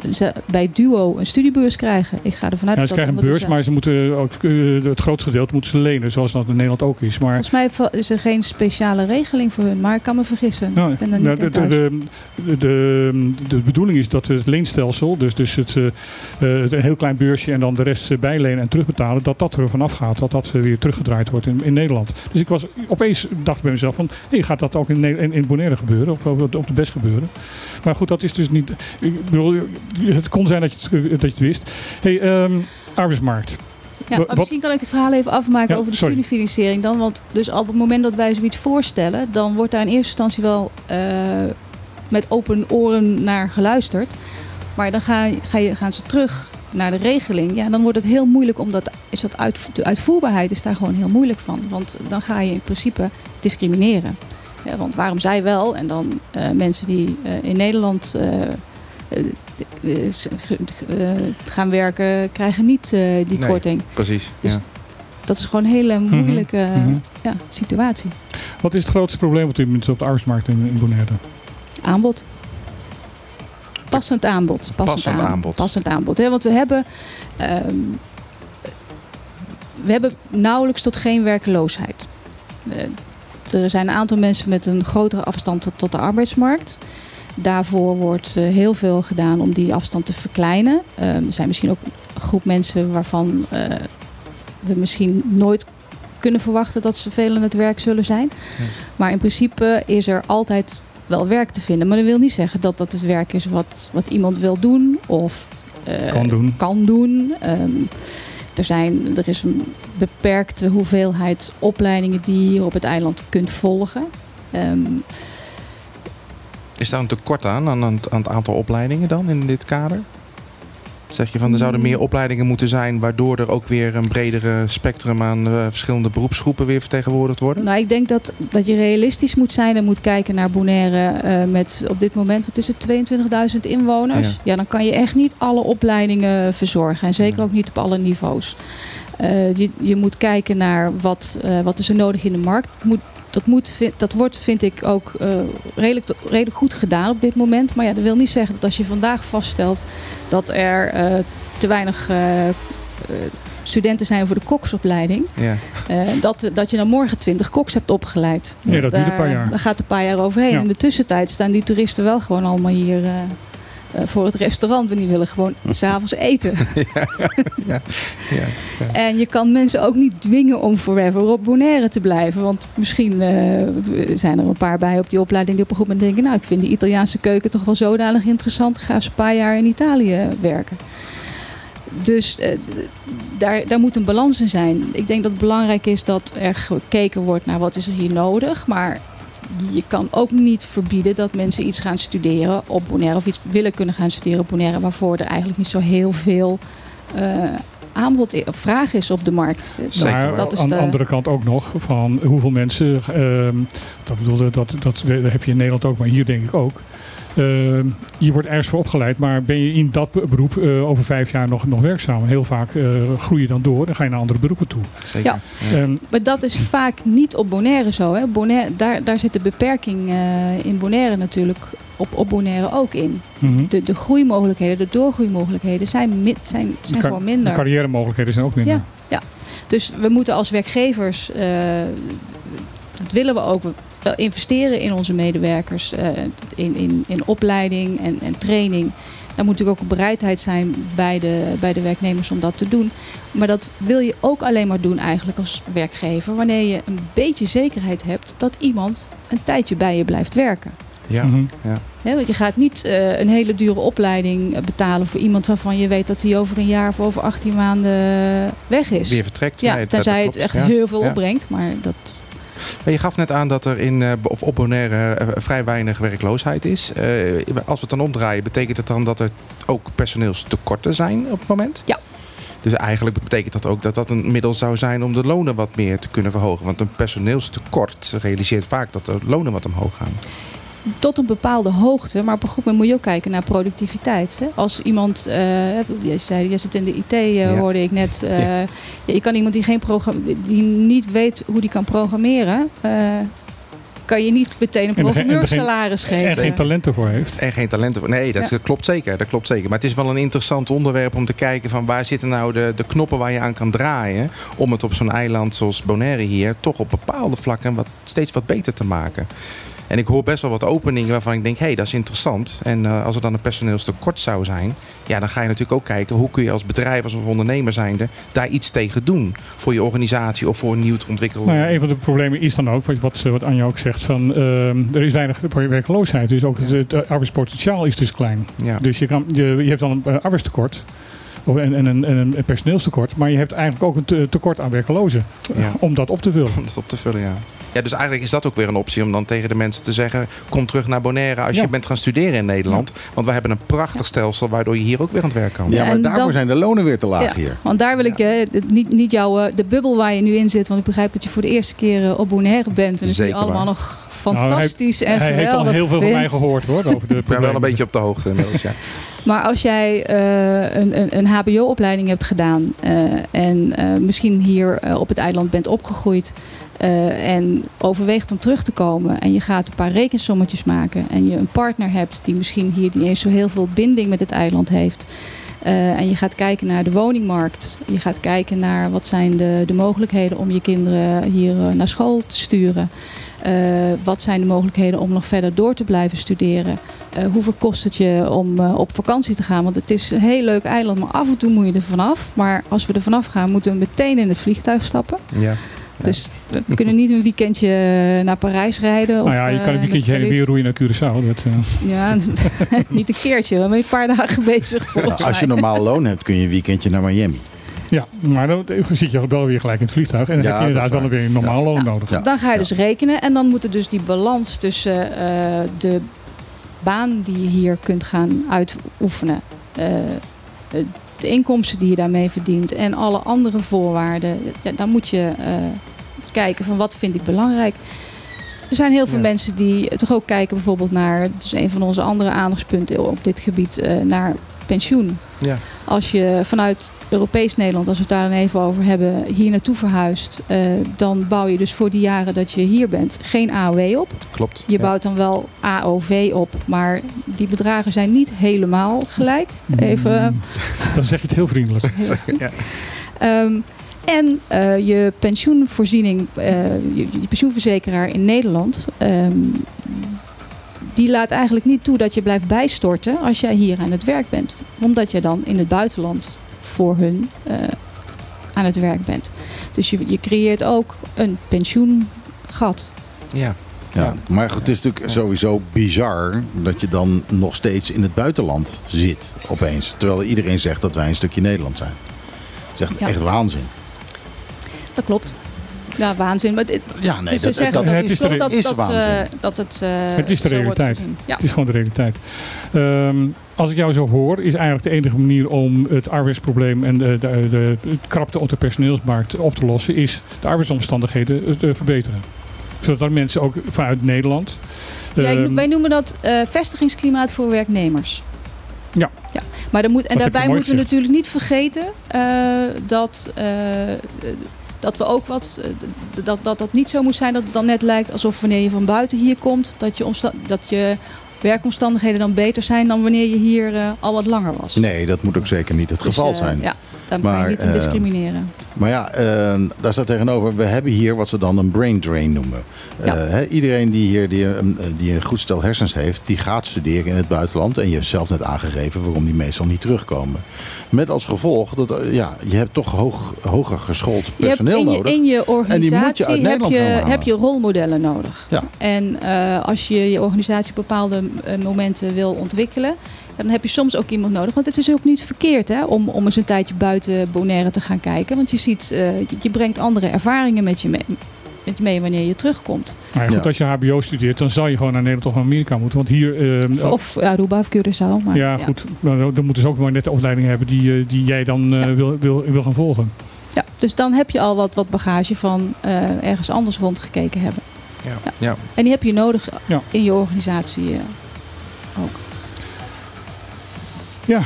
bij Duo een studiebeurs krijgen. Ik ga ervan uit Ja, dat ze krijgen een beurs, maar ze moeten ook, eh, het grootste gedeelte moeten ze lenen, zoals dat in Nederland ook is. Maar Volgens mij is er geen speciale regeling voor hun, maar ik kan me vergissen. Nou, ik ben er nou, niet de, de, de, de, bedoeling is dat het leenstelsel, dus, dus het, eh, eh, een heel klein beursje en dan de rest eh, bijlenen en terugbetalen, dat dat er vanaf gaat, dat dat eh, weer teruggedraaid wordt in, in Nederland. Dus ik was opeens dacht ik bij mezelf van, hey, gaat dat ook in, in, in Bonaire gebeuren of op de- best gebeuren? Maar goed, dat is dus niet. Ik bedoel, het kon zijn dat je het, dat je het wist. Hey, ehm, arbeidsmarkt. Ja, misschien kan ik het verhaal even afmaken Ja, over de sorry. studiefinanciering dan. Want dus op het moment dat wij zoiets voorstellen, dan wordt daar in eerste instantie wel eh, met open oren naar geluisterd. Maar dan ga, ga je, gaan ze terug naar de regeling. Ja, dan wordt het heel moeilijk omdat is dat uit, de uitvoerbaarheid is daar gewoon heel moeilijk van. Want dan ga je in principe discrimineren. Ja, want waarom zij wel en dan eh, mensen die eh, in Nederland eh, gaan werken, krijgen niet eh, die Nee. korting. Precies. Dus- ja. Dat is gewoon een hele moeilijke Mhm. ja, situatie. Wat is het grootste probleem op dit moment op de arbeidsmarkt in, in Bonaire? Aanbod. Passend aanbod. Passend, Passend aan- aanbod. Passend aanbod. Hè? Want we hebben, ehm, we hebben nauwelijks tot geen werkeloosheid. Er zijn een aantal mensen met een grotere afstand tot, de arbeidsmarkt. Daarvoor wordt eh, heel veel gedaan om die afstand te verkleinen. Eh, er zijn misschien ook een groep mensen waarvan eh, we misschien nooit kunnen verwachten dat ze veel aan het werk zullen zijn. Ja. Maar in principe is er altijd wel werk te vinden. Maar dat wil niet zeggen dat dat het werk is wat, wat iemand wil doen of eh, Kan doen. kan doen. Ehm, er, zijn, er is een beperkte hoeveelheid opleidingen die je op het eiland kunt volgen. Ehm, Is daar een tekort aan, aan, aan het aantal opleidingen dan in dit kader? Zeg je van er zouden meer opleidingen moeten zijn, waardoor er ook weer een bredere spectrum aan eh, verschillende beroepsgroepen weer vertegenwoordigd worden? nou, ik denk dat, dat je realistisch moet zijn en moet kijken naar Bonaire eh, met op dit moment, wat is het, 22.000 inwoners. Ja. Ja. dan kan je echt niet alle opleidingen verzorgen en zeker ook niet op alle niveaus. Eh, je, je moet kijken naar wat, eh, wat is er nodig in de markt. Het moet, dat, moet, vind- dat wordt, vind ik, ook eh, redelijk, redelijk goed gedaan op dit moment. Maar ja, dat wil niet zeggen dat als je vandaag vaststelt dat er eh, te weinig eh, studenten zijn voor de koksopleiding, Ja. eh, dat, dat je dan morgen 20 koks hebt opgeleid. Nee, dat duurt een Daar- paar jaar. Daar gaat een paar jaar overheen. Ja. In de tussentijd staan die toeristen wel gewoon allemaal hier voor het restaurant. Want die willen gewoon (laughs) s'avonds eten. (laughs) Ja. En je kan mensen ook niet dwingen om forever op Bonaire te blijven. Want misschien eh, zijn er een paar bij op die opleiding die op een goed moment denken... nou, ik vind die Italiaanse keuken toch wel zodanig interessant. Ik ga eens een paar jaar in Italië werken. Dus eh, daar, daar moet een balans in zijn. Ik denk dat het belangrijk is dat er gekeken wordt naar wat is er hier nodig. Maar je kan ook niet verbieden dat mensen iets gaan studeren op Bonaire. Of iets willen kunnen gaan studeren op Bonaire. Waarvoor er eigenlijk niet zo heel veel eh, aanbod of vraag is op de markt. Zeker Maar dat is aan de de- andere kant ook nog van hoeveel mensen, ehm, dat bedoelde, dat, dat, dat heb je in Nederland ook, maar hier denk ik ook. Ehm, je wordt ergens voor opgeleid, maar ben je in dat be- beroep eh, over vijf jaar nog, nog werkzaam? Heel vaak eh, groei je dan door en ga je naar andere beroepen toe. Zeker. Ja. Maar dat is vaak niet op Bonaire zo. Hè? Bonaire, daar, daar zit de beperking eh, in Bonaire natuurlijk op, op Bonaire ook in. mhm. De, de groeimogelijkheden, de doorgroeimogelijkheden zijn, mi- zijn, zijn de, gewoon de minder. carrière-mogelijkheden zijn ook minder. Ja. Dus we moeten als werkgevers, eh, dat willen we ook, wel investeren in onze medewerkers, eh, in, in, in opleiding en, en training. Daar moet natuurlijk ook een bereidheid zijn bij de, bij de werknemers om dat te doen. Maar dat wil je ook alleen maar doen eigenlijk als werkgever wanneer je een beetje zekerheid hebt dat iemand een tijdje bij je blijft werken. Ja. Mhm. Hè, want je gaat niet eh, een hele dure opleiding eh, betalen voor iemand waarvan je weet dat hij over een jaar of over 18 maanden weg is. Weer vertrekt. Ja, Nee, tenzij het echt Ja. heel veel Ja. opbrengt. Maar dat, Maar je gaf net aan dat er in, eh, of op Bonaire eh, vrij weinig werkloosheid is. Eh, als we het dan omdraaien, betekent het dan dat er ook personeelstekorten zijn op het moment? Ja. Dus eigenlijk betekent dat ook dat dat een middel zou zijn om de lonen wat meer te kunnen verhogen. Want een personeelstekort realiseert vaak dat de lonen wat omhoog gaan. Tot een bepaalde hoogte. Maar op een goed moment moet je ook kijken naar productiviteit. Hè? Als iemand, eh jij zei, jij zit in de IT, eh, Ja. hoorde ik net. eh, Ja. Je kan iemand die, geen program, die niet weet hoe die kan programmeren, eh, kan je niet meteen een En er geen- en er geen- programmeursalaris En geven. geen talent ervoor heeft. En geen talenten. Nee, dat Ja. klopt zeker. Dat klopt zeker. Maar het is wel een interessant onderwerp om te kijken van waar zitten nou de, de knoppen waar je aan kan draaien. Om het op zo'n eiland zoals Bonaire hier toch op bepaalde vlakken wat, steeds wat beter te maken. En ik hoor best wel wat openingen waarvan ik denk, hé, hey, dat is interessant. En eh, als er dan een personeelstekort zou zijn, ja, dan ga je natuurlijk ook kijken hoe kun je als bedrijf, als ondernemer zijnde, daar iets tegen doen. Voor je organisatie of voor een nieuw te ontwikkelen. Nou ja, een van de problemen is dan ook, wat, wat, wat Anja ook zegt, van ehm, er is weinig werkloosheid. Dus ook het, het arbeidspotentiaal is dus klein. Ja. Dus je, kan, je, je hebt dan een eh, arbeidstekort. Of, en, en, een, en een personeelstekort. Maar je hebt eigenlijk ook een te- tekort aan werklozen. Ja. Om dat op te vullen. (laughs) Om dat op te vullen, ja. Ja, dus eigenlijk is dat ook weer een optie om dan tegen de mensen te zeggen: kom terug naar Bonaire als Ja. je bent gaan studeren in Nederland. Want we hebben een prachtig stelsel waardoor je hier ook weer aan het werk kan. Ja, maar en daarvoor dan- zijn de lonen weer te laag Ja, hier. Want daar wil ik eh, niet, niet jouw, eh, de bubbel waar je nu in zit. Want ik begrijp dat je voor de eerste keer eh, op Bonaire bent. En dat jullie allemaal nog fantastisch en Hij heeft geweldig al heel veel van mij gehoord hoor. Over de (laughs) Ik ben wel een beetje op de hoogte inmiddels, ja. (laughs) Maar als jij eh, een, een, een HBO-opleiding hebt gedaan eh, en eh, misschien hier op het eiland bent opgegroeid eh, en overweegt om terug te komen en je gaat een paar rekensommetjes maken en je een partner hebt die misschien hier niet eens zo heel veel binding met het eiland heeft. eh, en je gaat kijken naar de woningmarkt. Je gaat kijken naar wat zijn de, de mogelijkheden om je kinderen hier eh, naar school te sturen. Wat zijn de mogelijkheden om nog verder door te blijven studeren? Hoeveel kost het je om op vakantie te gaan? Want het is een heel leuk eiland, maar af en toe moet je er vanaf. Maar als we er vanaf gaan, moeten we meteen in het vliegtuig stappen. ja. Dus we kunnen niet een weekendje naar Parijs rijden. Nou of, ja, je kan eh, een weekendje naar heen en weer roeien naar Curaçao. Dat, eh, Ja, (laughs) niet een keertje. We zijn een paar dagen bezig Nou, als je normaal loon hebt, kun je een weekendje naar Miami. ja, maar dan zit je wel weer gelijk in het vliegtuig. En dan Ja, heb je inderdaad wel weer een normaal loon nodig. Ja. Dan ga je dus rekenen en dan moet er dus die balans tussen eh, de baan die je hier kunt gaan uitoefenen, eh, eh, de inkomsten die je daarmee verdient en alle andere voorwaarden, dan moet je eh, kijken van wat vind ik belangrijk. Er zijn heel veel Ja. mensen die toch ook kijken bijvoorbeeld naar, dat is een van onze andere aandachtspunten op dit gebied, eh, naar pensioen. Ja. Als je vanuit Europees Nederland, als we het daar dan even over hebben, hier naartoe verhuist, eh, dan bouw je dus voor die jaren dat je hier bent geen AOW op. Klopt. Je Ja. bouwt dan wel AOV op, maar die bedragen zijn niet helemaal gelijk. Even. Dan zeg je het heel vriendelijk. (laughs) Ja. Ehm, en eh, je pensioenvoorziening, eh, je, je pensioenverzekeraar in Nederland, ehm, die laat eigenlijk niet toe dat je blijft bijstorten als jij hier aan het werk bent. Omdat je dan in het buitenland voor hun eh, aan het werk bent. Dus je, je creëert ook een pensioengat. Ja. Ja, maar goed, het is natuurlijk sowieso bizar dat je dan nog steeds in het buitenland zit opeens. Terwijl iedereen zegt dat wij een stukje Nederland zijn. Dat is echt, Ja. echt waanzin. Dat klopt. Ja, waanzin. Maar dit, Ja, nee, dus ze dat, zeggen dat, dat Het is, dat, is dat, waanzin. eh, dat het. eh, Het is de realiteit. Ja. Het is gewoon de realiteit. Ehm, als ik jou zo hoor, is eigenlijk de enige manier om het arbeidsprobleem en de, de, de, krapte op de personeelsmarkt op te lossen, is de arbeidsomstandigheden eh, te verbeteren. Zodat mensen ook vanuit Nederland. Ja, ik ehm, wij noemen dat eh, vestigingsklimaat voor werknemers. Ja. ja. Maar dan moet, en Dat daarbij moeten we natuurlijk niet vergeten eh, dat, eh, dat we ook wat. eh, dat, dat dat niet zo moet zijn dat het dan net lijkt alsof wanneer je van buiten hier komt, dat je, omsta- dat je werkomstandigheden dan beter zijn dan wanneer je hier eh, al wat langer was. Nee, dat moet ook zeker niet het Dus, geval eh, zijn. Ja, Maar, je niet in eh, discrimineren. Maar ja, eh, daar staat tegenover, we hebben hier wat ze dan een brain drain noemen. Ja. Eh, iedereen die hier die, een- die een goed stel hersens heeft, die gaat studeren in het buitenland. En je hebt zelf net aangegeven waarom die meestal niet terugkomen. Met als gevolg dat ja, je hebt toch hoog, hoger geschoold Je hebt personeel in je, nodig. in je je organisatie uit heb, je, heb je rolmodellen nodig. Ja. En als je je organisatie op bepaalde momenten wil ontwikkelen, dan heb je soms ook iemand nodig. Want het is ook niet verkeerd hè, om, om eens een tijdje buiten Bonaire te gaan kijken. Want je ziet, eh, je, je brengt andere ervaringen met je mee, met je mee wanneer je terugkomt. nou ja, goed, Ja. als je HBO studeert, dan zou je gewoon naar Nederland of naar Amerika moeten. Want hier. ehm, Of Aruba of Curaçao. Maar, ja, goed. Nou, Dan moeten ze ook maar net de opleiding hebben die, eh, die jij dan eh, Ja. wil, wil, wil gaan volgen. Ja, dus dan heb je al wat, wat bagage van eh, ergens anders rondgekeken hebben. Ja. Ja. Ja. En die heb je nodig Ja. in je organisatie eh, ook.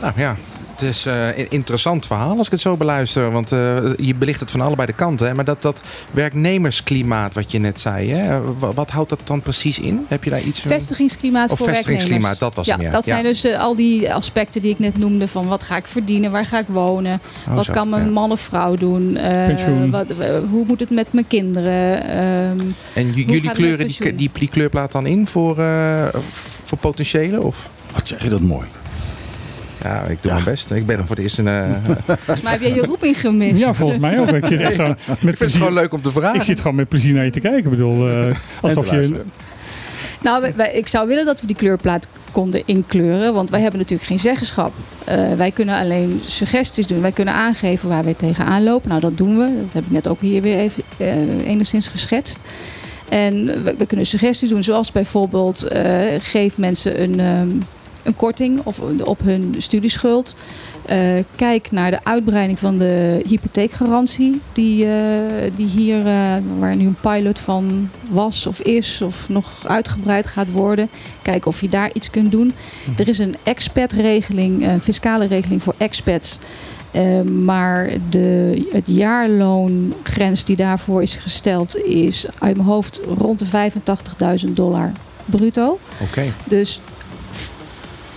Nou ja, het is eh, een interessant verhaal als ik het zo beluister. Want eh, je belicht het van allebei de kanten. Hè? Maar dat, dat werknemersklimaat wat je net zei, hè? wa- wat houdt dat dan precies in? Heb je daar iets van? Vestigingsklimaat Of voor vestigingsklimaat, werknemers. dat was ja, hem, ja. Dat zijn Ja. dus eh, al die aspecten die ik net noemde. Van wat ga ik verdienen, waar ga ik wonen, Oh, wat zo, kan mijn ja. man of vrouw doen, eh, Pensioen. wat, hoe moet het met mijn kinderen. ehm, En jullie kleuren die, die, die kleurplaat dan in voor, eh, voor potentiële? Of? Wat zeg je dat mooi. Ja, ik doe Ja. mijn best. Ik ben er voor het eerst een. volgens mij heb jij je roeping gemist. Ja, volgens mij ook. Ik zit echt zo met ik vind het gewoon leuk om te vragen. Ik zit gewoon met plezier naar je te kijken. Ik bedoel, eh, alsof je. Nou, wij- wij- ik zou willen dat we die kleurplaat konden inkleuren. Want wij hebben natuurlijk geen zeggenschap. Eh, wij kunnen alleen suggesties doen. Wij kunnen aangeven waar wij tegenaan lopen. Nou, dat doen we. Dat heb ik net ook hier weer even eh, enigszins geschetst. En we, we kunnen suggesties doen. Zoals bijvoorbeeld eh, geef mensen een, ehm, een korting of, op hun studieschuld. Eh, kijk naar de uitbreiding van de hypotheekgarantie. Die, eh, die hier, eh, waar nu een pilot van was of is of nog uitgebreid gaat worden. Kijk of je daar iets kunt doen. Er is een expat-regeling, een fiscale regeling voor expats. Maar de, het jaarloongrens die daarvoor is gesteld is uit mijn hoofd rond de 85.000 dollar bruto. Oké. Dus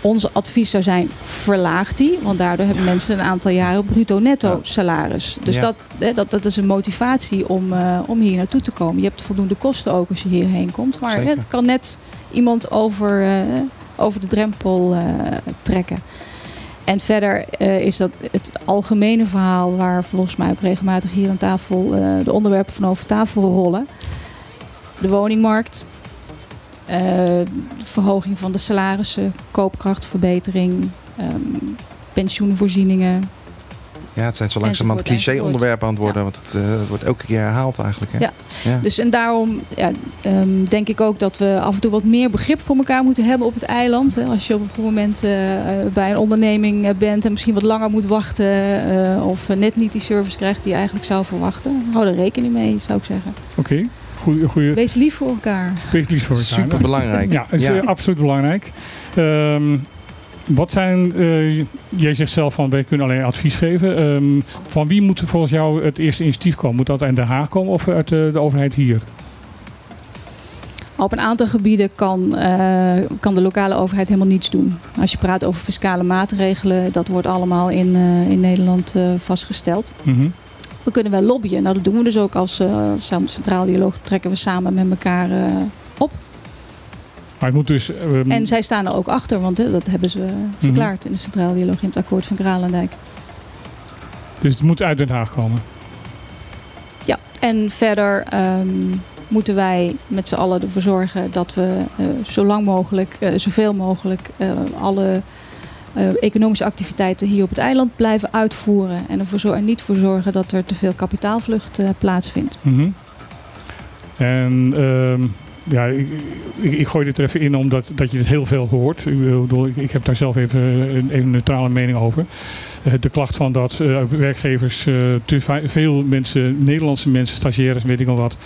onze advies zou zijn, verlaag die. Want daardoor hebben mensen een aantal jaren bruto netto salaris. Dus Ja. dat, hè, dat, dat is een motivatie om, eh, om hier naartoe te komen. Je hebt voldoende kosten ook als je hierheen komt. Maar Zeker. het kan net iemand over, eh, over de drempel eh, trekken. En verder is dat het algemene verhaal waar volgens mij ook regelmatig hier aan tafel de onderwerpen van over tafel rollen. De woningmarkt, verhoging van de salarissen, koopkrachtverbetering, ehm, pensioenvoorzieningen. Ja, het zijn zo langzamerhand cliché-onderwerpen aan het worden. Want het, eh, het wordt elke keer herhaald eigenlijk. Hè? Ja. ja. Dus en daarom ja, ehm, denk ik ook dat we af en toe wat meer begrip voor elkaar moeten hebben op het eiland. Hè. Als je op een goed moment eh, eh, bij een onderneming eh, bent en misschien wat langer moet wachten. eh, of eh, net niet die service krijgt die je eigenlijk zou verwachten. Hou er rekening mee, zou ik zeggen. Oké, goeie, goeie, Wees lief voor elkaar. wees lief voor elkaar. Super belangrijk. Ja, is eh, absoluut belangrijk. Ehm, wat zijn, eh, jij zegt zelf van wij kunnen alleen advies geven. Ehm, van wie moet volgens jou het eerste initiatief komen? Moet dat uit Den Haag komen of uit de, de overheid hier? Op een aantal gebieden kan, eh, kan de lokale overheid helemaal niets doen. Als je praat over fiscale maatregelen, dat wordt allemaal in, eh, in Nederland eh, vastgesteld. Mhm. We kunnen wel lobbyen. Nou, dat doen we dus ook als eh, Centraal Dialoog. Trekken we samen met elkaar eh, op. Maar het moet dus... ehm, En zij staan er ook achter, want hè, dat hebben ze verklaard in de Centraal Dialoog in het akkoord van Kralendijk. Dus het moet uit Den Haag komen. Ja, en verder ehm, moeten wij met z'n allen ervoor zorgen dat we eh, zo lang mogelijk, zoveel mogelijk, alle eh, economische activiteiten hier op het eiland blijven uitvoeren. En en niet voor zorgen dat er te veel kapitaalvlucht eh, plaatsvindt. Mhm. En ehm, ja, ik, ik, gooi dit er even in omdat dat je het heel veel hoort. Ik, ik, heb daar zelf even een, neutrale mening over. Eh, de klacht van dat eh, werkgevers eh, te veel mensen, Nederlandse mensen, stagiaires, weet ik al wat,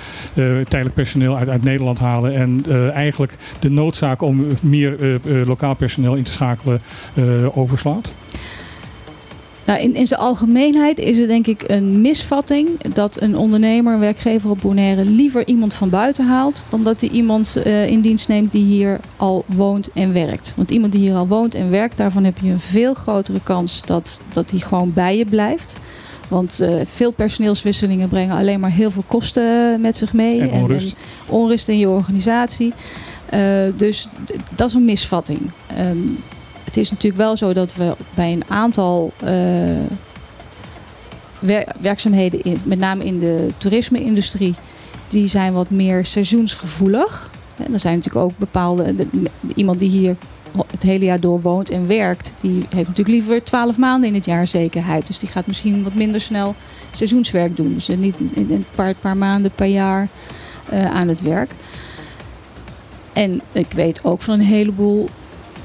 tijdelijk personeel uit, uit Nederland halen. En eigenlijk de noodzaak om meer lokaal personeel in te schakelen overslaat. Nou, in, in zijn algemeenheid is het denk ik een misvatting dat een ondernemer, een werkgever op Bonaire liever iemand van buiten haalt dan dat hij iemand eh, in dienst neemt die hier al woont en werkt. Want iemand die hier al woont en werkt, daarvan heb je een veel grotere kans dat, dat hij gewoon bij je blijft. Want eh, veel personeelswisselingen brengen alleen maar heel veel kosten met zich mee. En onrust. onrust in je organisatie. Eh, dus dat is een misvatting. Ehm, het is natuurlijk wel zo dat we bij een aantal eh, wer- werkzaamheden, met name in de toerisme-industrie, die zijn wat meer seizoensgevoelig. En er zijn natuurlijk ook bepaalde. de- iemand die hier het hele jaar door woont en werkt, die heeft natuurlijk liever 12 maanden in het jaar zekerheid. Dus die gaat misschien wat minder snel seizoenswerk doen. Dus niet een paar, paar maanden per jaar eh, aan het werk. En ik weet ook van een heleboel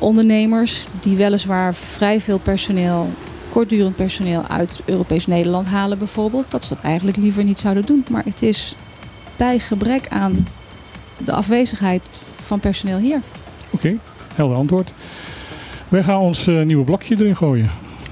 ondernemers die weliswaar vrij veel personeel, kortdurend personeel uit Europees Nederland halen bijvoorbeeld, dat ze dat eigenlijk liever niet zouden doen. Maar het is bij gebrek aan de afwezigheid van personeel hier. Oké, helder antwoord. Wij gaan ons eh, nieuwe blokje erin gooien.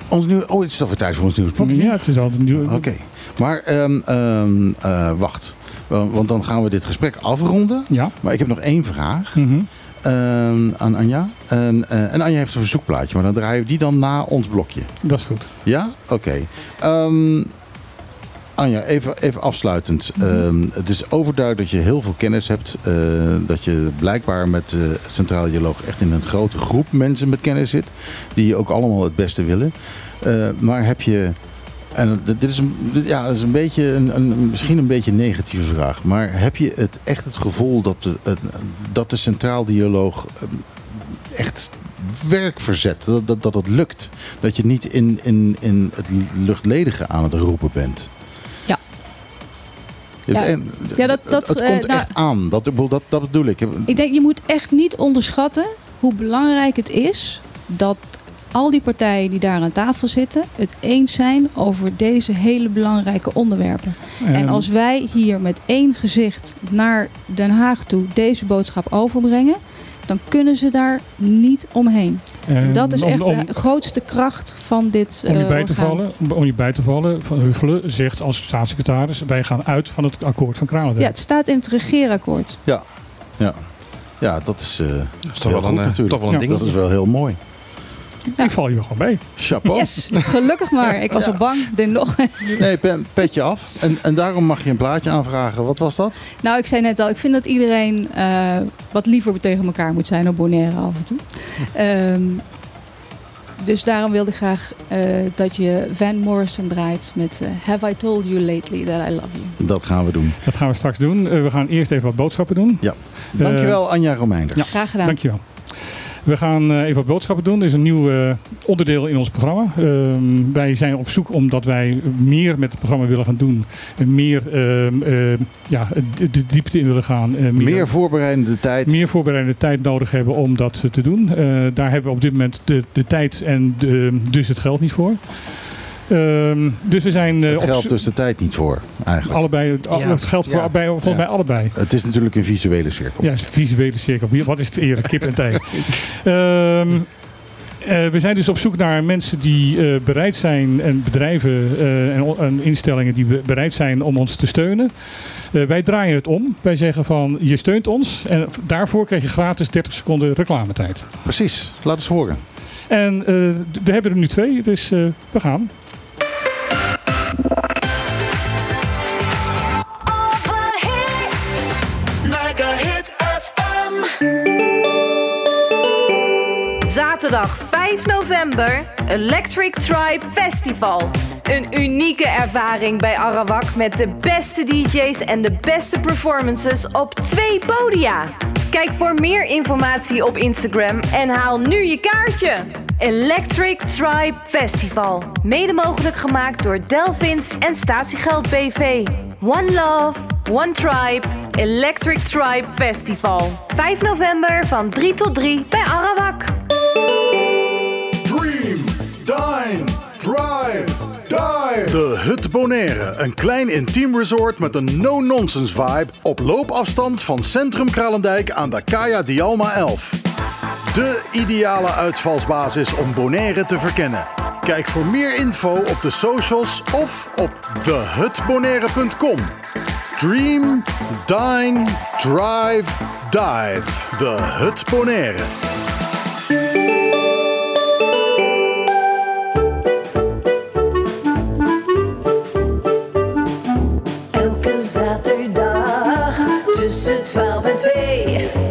ons nieuw, oh, het is alweer tijd voor ons nieuwsblokje. Ja, het is altijd nieuw. Oké, maar ehm, ehm, eh, wacht. Want dan gaan we dit gesprek afronden. Ja. Maar ik heb nog één vraag Mhm. Ehm, aan Anja. En, eh, en Anja heeft een verzoekplaatje, maar dan draaien we die dan na ons blokje. Dat is goed. Ja? Oké. Ehm, Anja, even, even afsluitend. Ehm, het is overduidelijk dat je heel veel kennis hebt. eh, dat je blijkbaar met eh Centrale Dialoog echt in een grote groep mensen met kennis zit. Die ook allemaal het beste willen. Maar heb je... En dit is, een, ja, is een beetje een, een, misschien een beetje een negatieve vraag. Maar heb je het echt het gevoel dat de, dat de Centraal Dialoog eh, echt werk verzet? Dat, dat, dat het lukt? Dat je niet in, in, in het luchtledige aan het roepen bent? Ja. Ja, dat- dat, het eh, komt nou- echt aan. Dat, dat, dat bedoel ik. Ik denk, je moet echt niet onderschatten hoe belangrijk het is dat al die partijen die daar aan tafel zitten het eens zijn over deze hele belangrijke onderwerpen. En Ehm, als wij hier met één gezicht naar Den Haag toe deze boodschap overbrengen, dan kunnen ze daar niet omheen. ehm, Dat is om- echt om- de grootste kracht van dit Om je eh, bij te orgaan. vallen, om je bij te vallen, Van Huffelen zegt als staatssecretaris: wij gaan uit van het akkoord van Kralendijk. Ja, het staat in het regeerakkoord. Ja, ja. ja dat is, eh Dat is toch wel goed een, eh, natuurlijk. toch wel een Ja, Dat is wel heel mooi. Ik val je wel gewoon mee. Chapeau. Yes, gelukkig maar. Ik was al bang. Ik denk nog. Nee, pen- petje af. En, en daarom mag je een plaatje aanvragen. Wat was dat? Nou, ik zei net al, ik vind dat iedereen eh, wat liever tegen elkaar moet zijn op Bonaire af en toe. Ehm, dus daarom wilde ik graag eh, dat je Van Morrison draait met eh, Have I Told You Lately That I Love You. Dat gaan we doen. Dat gaan we straks doen. We gaan eerst even wat boodschappen doen. Dankjewel, Anja Romeinders. ja. Graag gedaan. Dankjewel. We gaan eh, even wat boodschappen doen. Er is een nieuw eh, onderdeel in ons programma. Ehm, wij zijn op zoek omdat wij meer met het programma willen gaan doen. En meer eh, ja, de, diepte in willen gaan. eh, Meer voorbereidende tijd. meer voorbereidende tijd nodig hebben om dat te doen. Eh, daar hebben we op dit moment de, de tijd en de, dus het geld niet voor. Ehm, dus we zijn eh, het op geldt dus de tijd niet voor, eigenlijk. allebei. al- Ja. Het geldt voor, Ja. bij, volgens Ja. mij allebei. Het is natuurlijk een visuele cirkel. Ja, visuele cirkel. Wat is het eerlijk? Kip en tij. (laughs) Ehm, eh, we zijn dus op zoek naar mensen die eh, bereid zijn en bedrijven eh, en, en instellingen die be- bereid zijn om ons te steunen. Eh, wij draaien het om. Wij zeggen van je steunt ons en daarvoor krijg je gratis 30 seconden reclametijd. Precies. Laat eens horen. En eh, we hebben er nu twee, dus eh, we gaan. Zaterdag 5 november, Electric Tribe Festival. Een unieke ervaring bij Arawak met de beste DJ's en de beste performances op twee podia. Kijk voor meer informatie op Instagram en haal nu je kaartje. Electric Tribe Festival. Mede mogelijk gemaakt door Delvins en Statiegeld BV. One Love, One Tribe, Electric Tribe Festival. 5 november van 3 tot 3 bij Arawak. Dream, dine, De Hut Bonaire. Een klein intiem resort met een no-nonsense vibe. Op loopafstand van Centrum Kralendijk aan de Kaya Dialma 11. De ideale uitvalsbasis om Bonaire te verkennen. Kijk voor meer info op de socials of op thehutbonaire.com. Dream, dine, drive, dive. De Hut Bonaire. Zaterdag tussen 12 en 2.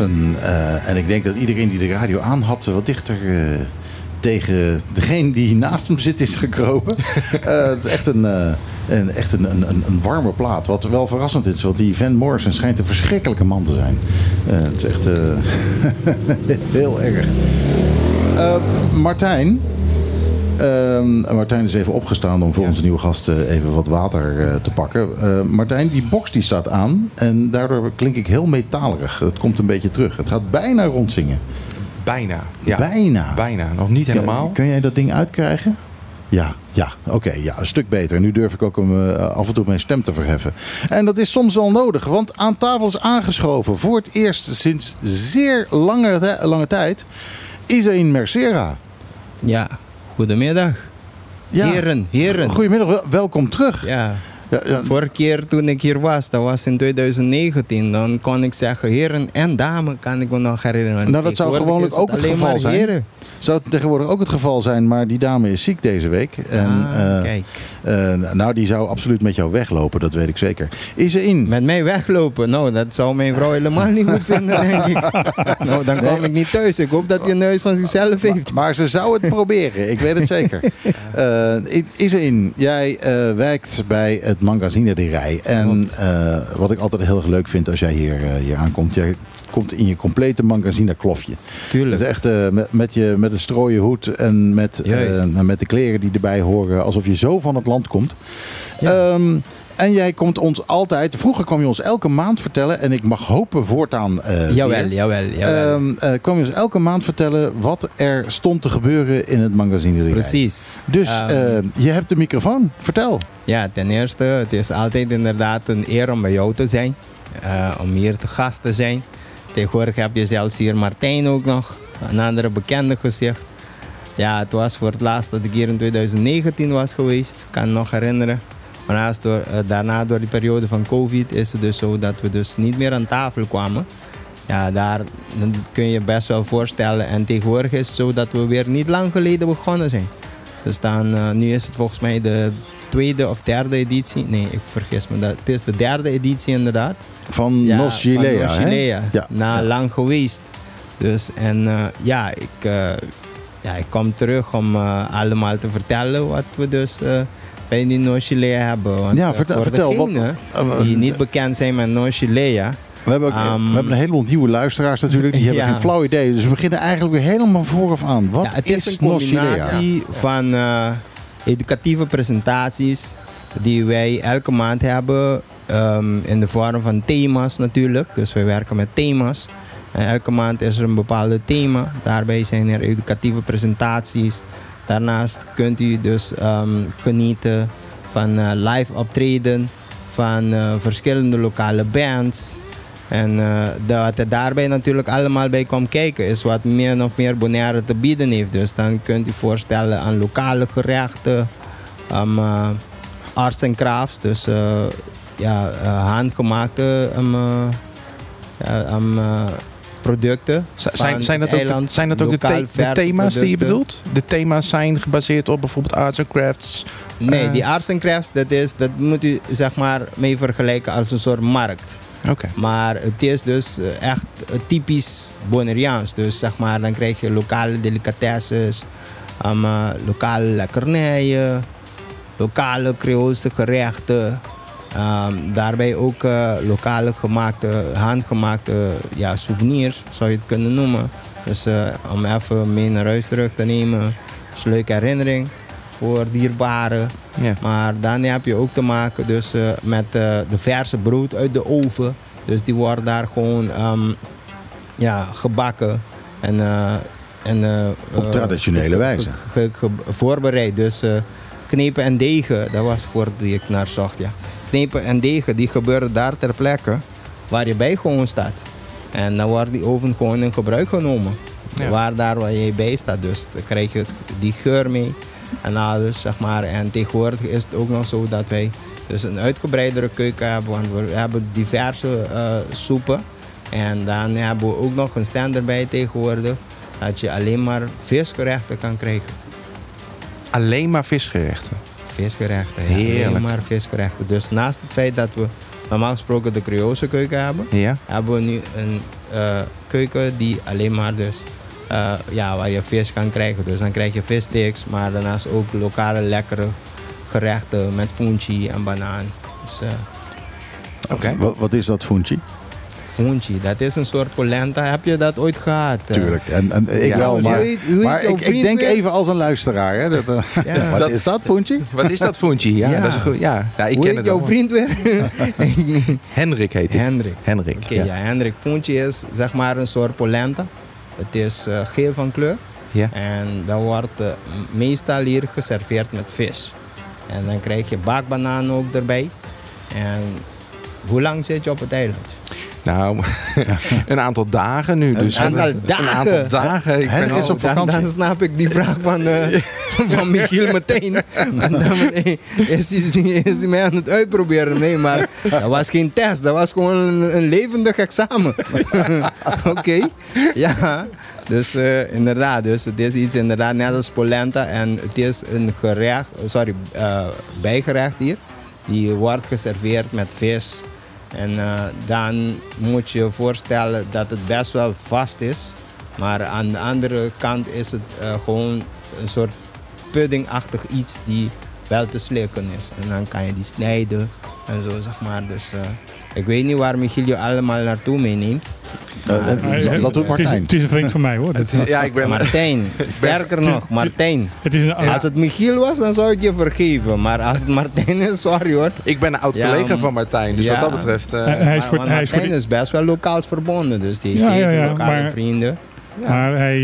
Eh, en ik denk dat iedereen die de radio aan had, wat dichter eh, tegen degene die naast hem zit is gekropen. (laughs) Eh, het is echt een, eh, En echt een, een, een, een warme plaat. Wat wel verrassend is, want die Van Morrison schijnt een verschrikkelijke man te zijn. Het is echt (laughs) heel erg. Martijn. Ehm, Martijn is even opgestaan om voor onze nieuwe gast eh, even wat water eh, te pakken. Eh, Martijn, die box die staat aan en daardoor klink ik heel metalerig. Het komt een beetje terug. Het gaat bijna rondzingen. Bijna. Ja. Bijna. Bijna. Nog niet helemaal. Kun, kun jij dat ding uitkrijgen? Ja, ja, oké, ja, een stuk beter. Nu durf ik ook om eh, af en toe mijn stem te verheffen. En dat is soms wel nodig, want aan tafel is aangeschoven voor het eerst sinds zeer lange, lange tijd Isaïn Mercera. Ja, goedemiddag. Ja. Heren, heren. Goedemiddag, wel- welkom terug. Ja. Ja, ja, Vorige keer toen ik hier was, dat was in 2019, dan kon ik zeggen heren en dame, kan ik me nog herinneren. Nou, dat zou gewoonlijk is ook het geval zijn. heren. Zou het tegenwoordig ook het geval zijn, maar die dame is ziek deze week. En, Ah, eh, kijk. eh, nou, die zou absoluut met jou weglopen, dat weet ik zeker. Isaïn, Met mij weglopen, nou, dat zou mijn vrouw helemaal niet goed vinden, (laughs) denk ik. Nou, dan kom ik niet thuis. Ik hoop dat hij een neus van zichzelf heeft. Maar ze zou het proberen, ik weet het zeker. (laughs) Eh Isaïn, jij eh, werkt bij het magazine De Rij. En eh, wat ik altijd heel erg leuk vind als jij hier, eh, hier aankomt, jij komt in je complete magazine klofje. Tuurlijk. Het is echt eh, met, met, je, met een strooien hoed en met, met de kleren die erbij horen, alsof je zo van het land komt. Ehm, en jij komt ons altijd, vroeger kwam je ons elke maand vertellen, en ik mag hopen voortaan. eh, Jawel, weer, jawel, jawel. Ehm, eh, kwam je ons elke maand vertellen wat er stond te gebeuren in het magazine. Precies. Dus Ehm, eh, je hebt de microfoon. Vertel. Ja, ten eerste, het is altijd inderdaad een eer om bij jou te zijn. om hier te gast te zijn. Tegenwoordig heb je zelfs hier Martijn ook nog, een andere bekende gezicht. Ja, het was voor het laatst dat ik hier in 2019 was geweest, ik kan me nog herinneren. Maar naast door, eh, daarna door die periode van COVID is het dus zo dat we dus niet meer aan tafel kwamen. Ja, daar kun je je best wel voorstellen. En tegenwoordig is het zo dat we weer niet lang geleden begonnen zijn. Dus dan, eh, nu is het volgens mij de tweede of derde editie. Nee, ik vergis me. Dat. Het is de derde editie inderdaad. Van Ja, Nos van Gilea. Nos hè? Gilea. Ja. Na ja. lang geweest. Dus en eh, ja, ik, ja, ik kom terug om allemaal te vertellen wat we dus bij die Nos Gilea hebben. Want, Ja, eh, vertel- voor wat- eh, die niet bekend zijn met Nos Gilea. We hebben, ook, Ehm, we hebben een heleboel nieuwe luisteraars natuurlijk. Die hebben (laughs) Ja. geen flauw idee. Dus we beginnen eigenlijk weer helemaal vooraf aan. Wat Ja, het is, is een combinatie van eh, educatieve presentaties die wij elke maand hebben ehm, in de vorm van thema's natuurlijk. Dus wij werken met thema's. En elke maand is er een bepaalde thema. Daarbij zijn er educatieve presentaties. Daarnaast kunt u dus ehm, genieten van eh, live optreden van eh, verschillende lokale bands. En eh, dat er daarbij natuurlijk allemaal bij komt kijken is wat meer nog meer Bonaire te bieden heeft. Dus dan kunt u voorstellen aan lokale gerechten, eh, arts en crafts, dus ja, handgemaakte um, ja, um, eh, producten. Zijn, zijn dat ook, de, zijn dat ook de, the- thema's die je bedoelt? De thema's zijn gebaseerd op bijvoorbeeld arts and crafts. Nee, Eh, die arts en crafts, dat, is, dat moet u zeg maar mee vergelijken als een soort markt. Oké. Maar het is dus eh, echt eh, typisch Bonaireaans. Dus zeg maar, dan krijg je lokale delicatesses, um, lokale lekkernijen, lokale Creoolse gerechten. Ehm, daarbij ook eh, lokale gemaakte, handgemaakte ja, souvenirs, zou je het kunnen noemen. Dus eh, om even mee naar huis terug te nemen. Dat is een leuke herinnering voor dierbaren. Ja. Maar dan heb je ook te maken dus, eh, met eh, de verse brood uit de oven. Dus die worden daar gewoon ehm, ja, gebakken. En, eh, en, eh, Op traditionele wijze. ge- ge- voorbereid. Dus eh, knepen en degen, dat was voor die ik naar zocht. Ja. Knepen en degen, die gebeuren daar ter plekke waar je bij gewoon staat. En dan wordt die oven gewoon in gebruik genomen. Ja. Waar daar waar je bij staat. Dus dan krijg je die geur mee. En alles, zeg maar. En tegenwoordig is het ook nog zo dat wij dus een uitgebreidere keuken hebben. Want we hebben diverse eh, soepen. En dan hebben we ook nog een stand erbij tegenwoordig. Dat je alleen maar visgerechten kan krijgen. Alleen maar visgerechten. Visgerechten, ja. Heerlijk. Alleen maar visgerechten. Dus naast het feit dat we normaal gesproken de Creoolse keuken hebben, Ja. hebben we nu een eh, keuken die alleen maar dus, eh, ja, waar je vis kan krijgen. Dus dan krijg je vissticks, maar daarnaast ook lokale lekkere gerechten met funchi en banaan. Dus, eh, Oké. Wat, wat is dat, Funchi? Funchi, dat is een soort polenta. Heb je dat ooit gehad? eh? Tuurlijk. En, en ik Ja. wel, maar, maar ik, denk weer? even als een luisteraar. Hè, dat, eh, Ja. (laughs) wat Dat- is dat, Funchi? (laughs) Wat is dat fungi? Ja, Ja. dat is een goed. Ja, ja ik Hoe ken heet het jouw wel. vriend weer? (laughs) Hendrik heet ik. Hendrik. Hendrik. Oké, ja. ja. Hendrik Funchi is zeg maar een soort polenta. Het is eh, geel van kleur. Ja. En dat wordt meestal hier geserveerd met vis. En dan krijg je bakbanaan ook erbij. En hoe lang zit je op het eiland? Nou, (laughs) een aantal dagen nu. Dus aantal Een dagen? aantal dagen. Ik ben is op dan, vakantie. dan snap ik die (laughs) vraag van, eh, van Michiel meteen. En dan is hij is die mij aan het uitproberen. Nee, maar dat was geen test. Dat was gewoon een, een levendig examen. (laughs) Oké, ja. Dus eh, inderdaad, dus het is iets inderdaad net als polenta. En het is een gerecht, sorry, eh, bijgerecht hier. Die wordt geserveerd met vis. En eh, dan moet je je voorstellen dat het best wel vast is. Maar aan de andere kant is het eh, gewoon een soort puddingachtig iets die wel te slikken is. En dan kan je die snijden en zo, zeg maar. Dus eh, ik weet niet waar Michiel je allemaal naartoe meeneemt. Dat, dat doet Het is, Martijn. het is een vriend van mij hoor. Ja, ik ben... Martijn, (laughs) sterker nog, Martijn. het is een, Als het Michiel was, dan zou ik je vergeven. Maar als het Martijn is, sorry hoor. Ik ben een oud collega van Martijn. Dus ja. wat dat betreft... eh, hij is voor, want hij is voor Martijn is best wel lokaal verbonden. Dus die heeft lokale maar- vrienden. Maar hij,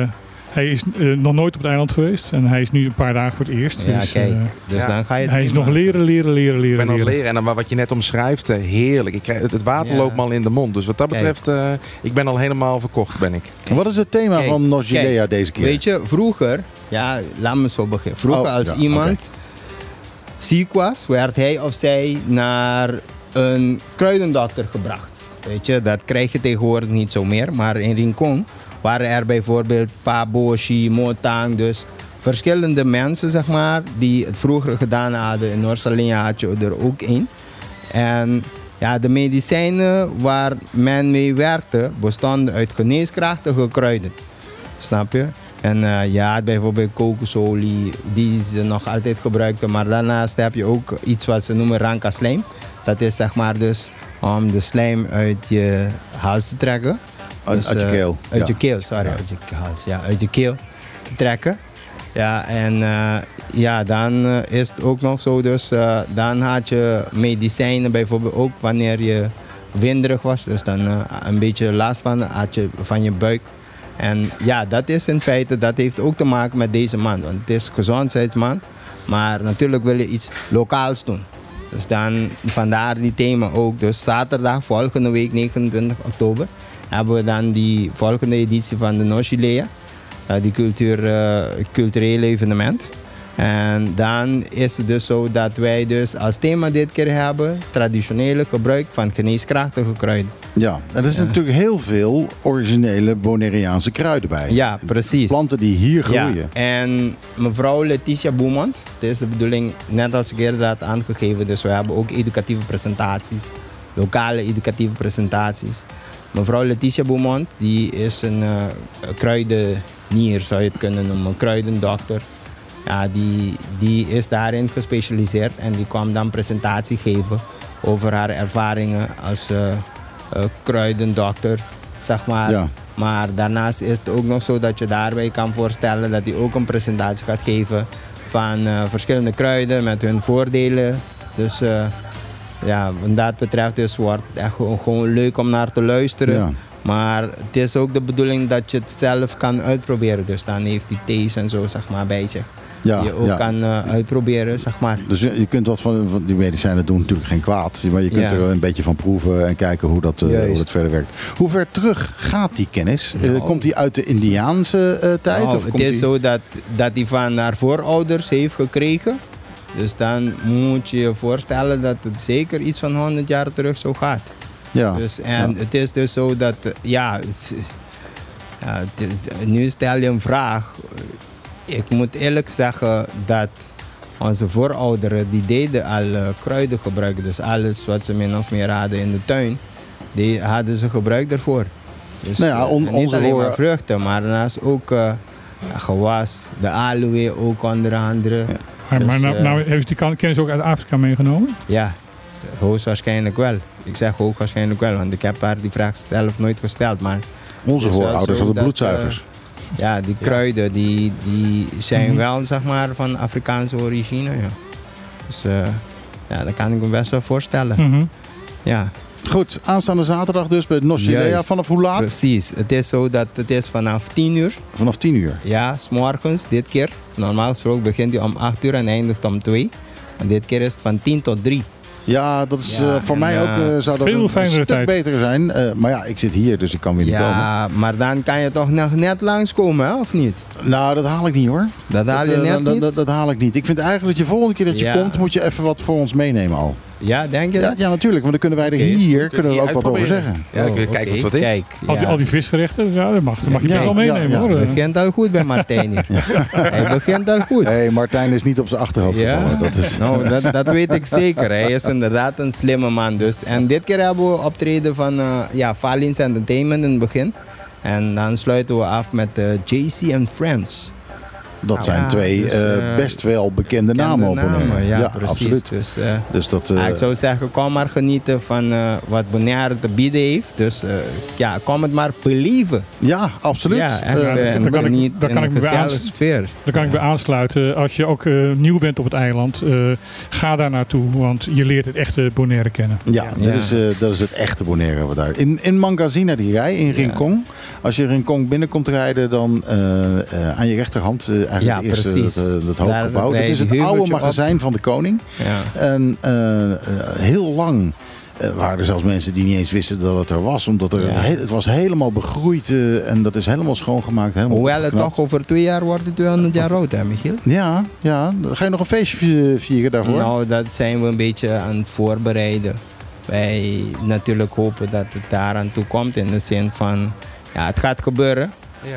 eh, hij is eh, nog nooit op het eiland geweest. En hij is nu een paar dagen voor het eerst. Ja, dus, kijk. eh, Dus Ja. dan ga je het hij is nog meemaken. leren, leren, leren, ik leren. ben het leren. leren. En dan wat je net omschrijft, eh, heerlijk. Ik krijg, het, water Ja. loopt me al in de mond. Dus wat dat Kijk. betreft, eh, ik ben al helemaal verkocht, ben ik. Wat is het thema Kijk, van Nogilea deze keer? Weet je, vroeger, ja, laat me zo beginnen. Vroeger Oh, als ja, iemand ziek was, werd hij of zij naar een kruidendokter gebracht. Weet je, dat krijg je tegenwoordig niet zo meer. Maar in Rincon waren er bijvoorbeeld Paboshi, Motang, dus verschillende mensen, zeg maar, die het vroeger gedaan hadden. In Noord-Salinja had je er ook één. En ja, de medicijnen waar men mee werkte, bestonden uit geneeskrachtige kruiden. Snap je? En eh, ja, bijvoorbeeld kokosolie, die ze nog altijd gebruikten. Maar daarnaast heb je ook iets wat ze noemen ranka slijm. Dat is zeg maar dus om de slijm uit je hals te trekken. Uit- Dus, uit je eh, keel, Uit ja. je keel, sorry. Uit je hals, ja. Uit je keel trekken. Ja, en eh, ja, dan eh, is het ook nog zo, dus dan had je medicijnen bijvoorbeeld ook wanneer je winderig was. Dus dan een beetje last van, had je, van je buik. En ja, dat is in feite, dat heeft ook te maken met deze maand. Want het is gezondheidsmaand. Maar natuurlijk wil je iets lokaals doen. Dus dan vandaar die thema ook. Dus zaterdag, volgende week 29 oktober, hebben we dan die volgende editie van de Nochilea. Uh, die cultuur, uh, culturele evenement. En dan is het dus zo dat wij dus als thema dit keer hebben traditionele gebruik van geneeskrachtige kruiden. Ja, en er is natuurlijk heel veel originele Bonaireaanse kruiden bij. Ja, precies. Planten die hier groeien. Ja, en mevrouw Letitia Boemond, het is de bedoeling, net als ik eerder had aangegeven, dus we hebben ook educatieve presentaties, lokale educatieve presentaties. Mevrouw Letitia Boemond, die is een uh, kruidenier, zou je het kunnen noemen, een kruidendokter. Ja, die, die is daarin gespecialiseerd en die kwam dan presentatie geven over haar ervaringen als uh, uh, kruidendokter, zeg maar. Ja. Maar daarnaast is het ook nog zo dat je daarbij kan voorstellen dat hij ook een presentatie gaat geven van verschillende kruiden met hun voordelen. Dus ja, wat dat betreft dus wordt het echt gewoon, gewoon leuk om naar te luisteren. Ja. Maar het is ook de bedoeling dat je het zelf kan uitproberen. Dus dan heeft hij thees en zo zeg maar bij zich. Ja, die je ook ja. kan uh, uitproberen, zeg maar. Dus je, je kunt wat van, van die medicijnen doen natuurlijk geen kwaad. Maar je kunt Ja. er een beetje van proeven en kijken hoe dat, eh, hoe dat verder werkt. Hoe ver terug gaat die kennis? Eh, komt die uit de Indiaanse eh, tijd? Nou, of het is die- zo dat, dat hij van haar voorouders heeft gekregen. Dus dan moet je je voorstellen dat het zeker iets van 100 jaar terug zo gaat. Ja. Dus, en Ja. het is dus zo dat, ja, het- ja het- het- nu stel je een vraag. Ik moet eerlijk zeggen dat onze voorouderen, die deden al eh, kruiden gebruiken. Dus alles wat ze min of meer hadden in de tuin, die hadden ze gebruikt daarvoor. Dus Nou ja, on- eh, niet onze alleen maar vruchten, maar daarnaast ook eh, ja, gewas, de aloe ook onder andere. Maar, Dus, maar nou, eh, nou ze die kan- kennis ook uit Afrika meegenomen? Ja, hoogstwaarschijnlijk wel. Ik zeg hoogstwaarschijnlijk wel, want ik heb haar die vraag zelf nooit gesteld. Maar Onze voorouders hadden dat, bloedzuigers. eh, ja, die kruiden die, die zijn Mhm. wel zeg maar van Afrikaanse origine. Ja. Dus eh, ja, dat kan ik me best wel voorstellen. Mhm. Ja, Goed, aanstaande zaterdag dus bij Nochilea. Vanaf hoe laat? precies. Het is zo dat het is vanaf 10 uur. Vanaf 10 uur. Ja, s'morgens dit keer. Normaal gesproken begint hij om 8 uur en eindigt om 2. En dit keer is het van 10 tot 3. Ja, dat is Ja, eh, voor en, mij ook eh, eh, zou dat veel een stuk tijd. beter zijn. Eh, maar ja, ik zit hier, dus ik kan weer niet komen. Ja, maar dan kan je toch nog net langskomen, hè, of niet? Nou, dat haal ik niet hoor. Dat haal je dat, net dat, niet? dat, dat haal ik niet. Ik vind eigenlijk dat je volgende keer dat je Ja. komt, moet je even wat voor ons meenemen al. Ja, denk je Ja, dat? ja natuurlijk, want dan kunnen wij er hier kunnen we ook wat over zeggen. Ja, dan kun je Oh, kijken oké, wat het is. Kijk, Al, die, al die visgerechten, ja, dat mag, dat mag je best wel meenemen ja. hoor. Het begint al goed bij Martijn hier. Hij begint al goed. Hé, Martijn is niet op zijn achterhoofd Ja, gevallen. Dat is... nou, dat, dat weet ik zeker. Hij is inderdaad een slimme man. Dus. En dit keer hebben we optreden van eh ja, Valins Entertainment in het begin. En dan sluiten we af met eh, JC and Friends. Dat zijn Ja, twee dus, eh, eh, best wel bekende namen op Bonaire. ja, precies. absoluut. Dus, eh, Dus dat, eh, ja, ik zou zeggen, kom maar genieten van eh, wat Bonaire te bieden heeft. Dus eh, ja, kom het maar believen. ja, absoluut. Ja, echt. En daar kan ik- daar kan ik me bij sfeer. Daar kan ik bij aansluiten. Als je ook eh, nieuw bent op het eiland, eh, ga daar naartoe. Want je leert het echte Bonaire kennen. Ja, Ja. Dat, is, eh, dat is het echte Bonaire. Wat daar. In, in Mangazina, die rij, in Rincon. Als je Rincon binnenkomt rijden, dan aan je rechterhand eh, eigenlijk Ja, het eerste precies. dat, eh, dat hoofdgebouw. Dat is het oude op. magazijn van de koning. Ja. En eh, eh, heel lang waren er zelfs mensen die niet eens wisten dat het er was. Omdat er Ja. he- het was helemaal begroeid en dat is helemaal schoongemaakt. Helemaal Hoewel het toch over twee jaar wordt het 200 jaar oud, hè Michiel? Ja, ja. Ga je nog een feestje vi- vieren daarvoor? Nou, dat zijn we een beetje aan het voorbereiden. Wij natuurlijk hopen dat het daaraan toe komt in de zin van, ja, het gaat gebeuren.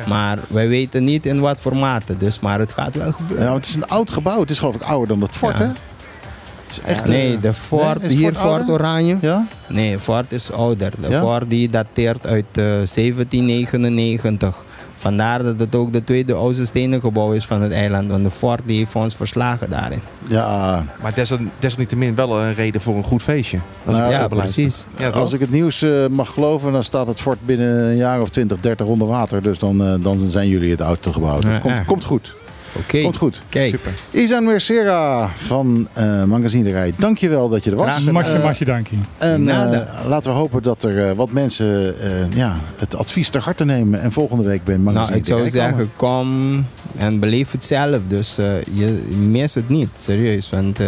Maar wij weten niet in wat formaten, dus maar het gaat wel gebeuren. Ja, het is een oud gebouw. Het is geloof ik ouder dan dat fort, Ja. hè? Het is echt, nee, eh, de Fort, nee, is hier Fort? Oranje. Ja? Nee, Fort is ouder. De Ja? Fort die dateert uit eh, 1799. Vandaar dat het ook de tweede oudste stenen gebouw is van het eiland. Want de Fort die heeft ons verslagen daarin. Ja, Maar desalni- desalniettemin wel een reden voor een goed feestje. Als Nou, ik het ja, precies. Ja, als ik het nieuws eh, mag geloven, dan staat het fort binnen een jaar of 20, 30 onder water. Dus dan, eh, dan zijn jullie het oudste gebouw. Dat Ja, komt, komt goed. Oké, Komt goed. kijk. Super. Isan Mercera van eh Magazine de Rij, dankjewel dat je er was. Masje, Eh, masje, dankie. En eh, laten we hopen dat er eh, wat mensen eh, ja, het advies ter harte nemen. En volgende week bij Magazine Nou, ik zou komen. zeggen, kom en beleef het zelf. Dus eh, je mist het niet, serieus. Want eh,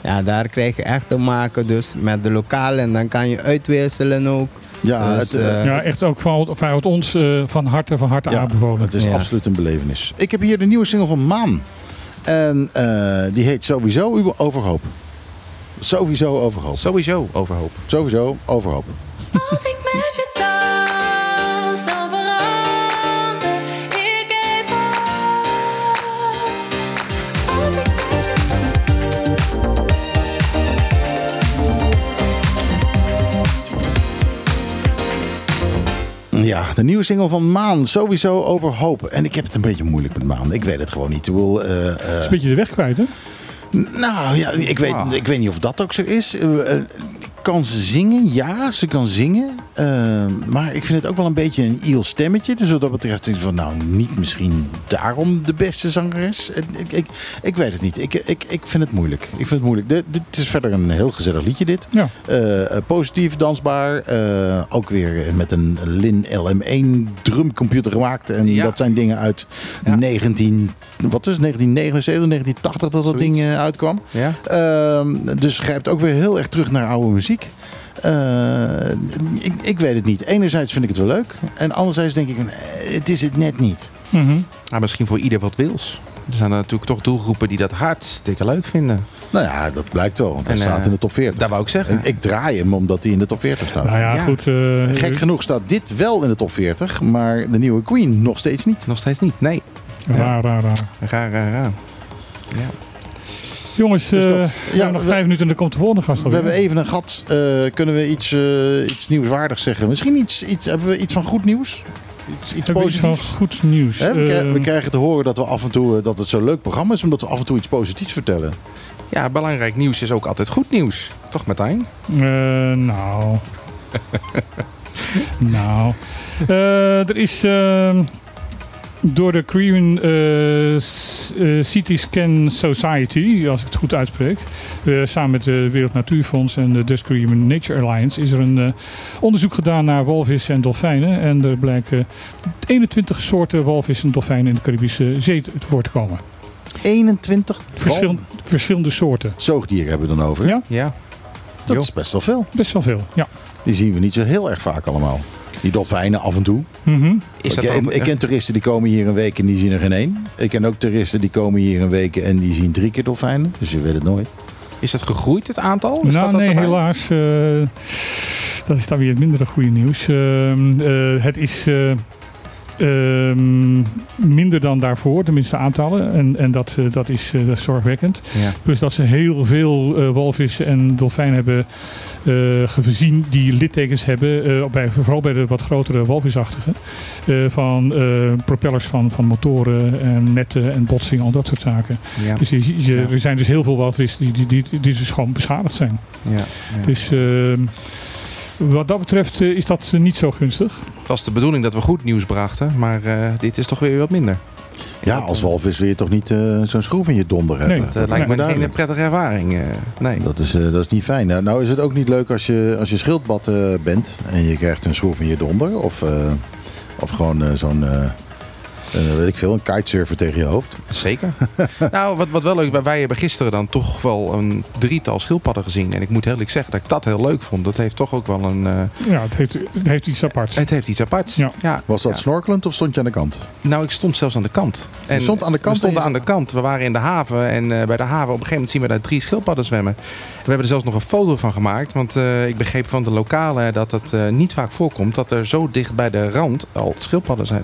ja, daar krijg je echt te maken dus met de lokale. En dan kan je uitwisselen ook. Ja, Dus, het, eh, eh, Ja, echt ook van, vanuit ons eh, van harte, van harte Ja, aanbevolen. het is Ja. absoluut een belevenis. Ik heb hier de nieuwe single van Maan. En eh, die heet sowieso Overhoop. Sowieso Overhoop. Sowieso overhoop. Sowieso Overhoop. Als ik met je Ja, de nieuwe single van Maan. Sowieso Overhoop. En ik heb het een beetje moeilijk met Maan. Ik weet het gewoon niet. Ik bedoel, eh, eh, is een beetje de weg kwijt, hè? nou ja, ik weet, ik weet niet of dat ook zo is. Eh, kan ze zingen? Ja, ze kan zingen. Eh, maar ik vind het ook wel een beetje een iel stemmetje. Dus wat dat betreft denk ik van, nou, niet misschien daarom de beste zangeres. Ik, ik, ik weet het niet. Ik, ik, ik vind het moeilijk. Ik vind het moeilijk. Dit, dit is verder een heel gezellig liedje, dit. Ja. Eh, eh, positief, dansbaar. eh, ook weer met een Lin LM1 drumcomputer gemaakt. En Ja. dat zijn dingen uit 19... Wat is het? 1979, 1980 dat dat Zoiets. ding eh, uitkwam. Ja? Ehm, dus grijpt ook weer heel erg terug naar oude muziek. Eh, ik, ik weet het niet. Enerzijds vind ik het wel leuk. En anderzijds denk ik, eh, het is het net niet. Mhm. Ah, misschien voor ieder wat wils. Er zijn er natuurlijk toch doelgroepen die dat hartstikke leuk vinden. Nou ja, dat blijkt wel. Want hij En, staat eh, in de top 40. Dat wou ik zeggen. En ik draai hem omdat hij in de top 40 staat. Nou ja, Ja. goed. eh, Gek genoeg staat dit wel in de top 40, maar de nieuwe Queen nog steeds niet. Nog steeds niet. Nee. Raar, raar, raar. Raar, raar, raar. Ja. Jongens, Dus eh, dat- we ja, hebben nog we- vijf minuten en dan komt de volgende gast We hebben even een gat. Eh, kunnen we iets, eh, iets nieuwswaardigs zeggen? Misschien iets, iets, hebben we iets van goed nieuws? Iets, iets Hebben we iets van goed nieuws? Hè, we, krijgen, we krijgen te horen dat we af en toe dat het zo'n leuk programma is, omdat we af en toe iets positiefs vertellen. Ja, belangrijk nieuws is ook altijd goed nieuws. Toch Martijn? Eh, nou. (laughs) nou. Eh, er is eh, door de Korean eh, eh, CT Scan Society, als ik het goed uitspreek, eh, samen met de Wereld Natuurfonds en de Dutch Korean Nature Alliance, is er een eh, onderzoek gedaan naar walvissen en dolfijnen. En er blijken 21 soorten walvissen en dolfijnen in de Caribische Zee te te voor te komen. 21 Verschil- verschillende soorten. zoogdieren hebben we dan over. Ja. Ja. Dat is best wel veel. Best wel veel, ja. Die zien we niet zo heel erg vaak allemaal. Die dolfijnen af en toe. Mhm. Is dat ik, ik ken toeristen die komen hier een week en die zien er geen één. Ik ken ook toeristen die komen hier een week en die zien drie keer dolfijnen. Dus je weet het nooit. is dat gegroeid, het aantal? Is nou, dat dat nee, erbij? helaas. eh, dat is dan weer het mindere goede nieuws. Ehm, eh, het is eh, ehm, minder dan daarvoor, tenminste aantallen. En, en dat, eh, dat, is, eh, dat is zorgwekkend. Ja. Plus dat ze heel veel eh, walvissen en dolfijnen hebben gezien die littekens hebben. bij, vooral bij de wat grotere walvisachtigen. eh, van propellers van, van motoren en netten en botsingen, al dat soort zaken. Ja. Dus je, je- Ja. er zijn dus heel veel walvissen die, die, die, die dus gewoon beschadigd zijn. Dus ehm, wat dat betreft eh, is dat eh, niet zo gunstig. Het was de bedoeling dat we goed nieuws brachten, maar eh, dit is toch weer wat minder. Ja, als walvis wil je toch niet eh, zo'n schroef in je donder hebben. Nee, Dat Dat lijkt me is geen duidelijk. prettige ervaring. eh, nee. Dat is, eh, dat is niet fijn. Nou, nou is het ook niet leuk als je, als je schildpad eh, bent en je krijgt een schroef in je donder. Of, eh, of gewoon eh, zo'n, eh, eh, weet ik veel, een kitesurfer tegen je hoofd. Zeker. (laughs) nou, wat, wat wel leuk, wij- wij hebben gisteren dan toch wel een drietal schildpadden gezien. En ik moet eerlijk zeggen dat ik dat heel leuk vond. Dat heeft toch ook wel een... eh, Ja, het heeft, het heeft iets aparts. het heeft iets aparts. Ja. Was dat ja. snorkelend of stond je aan de kant? Nou, ik stond zelfs aan de kant. En stond aan de kant We stonden en aan de kant. We waren in de haven. En eh, bij de haven op een gegeven moment zien we daar drie schildpadden zwemmen. We hebben er zelfs nog een foto van gemaakt. Want eh, ik begreep van de lokalen dat het eh, niet vaak voorkomt... dat er zo dicht bij de rand al schildpadden zijn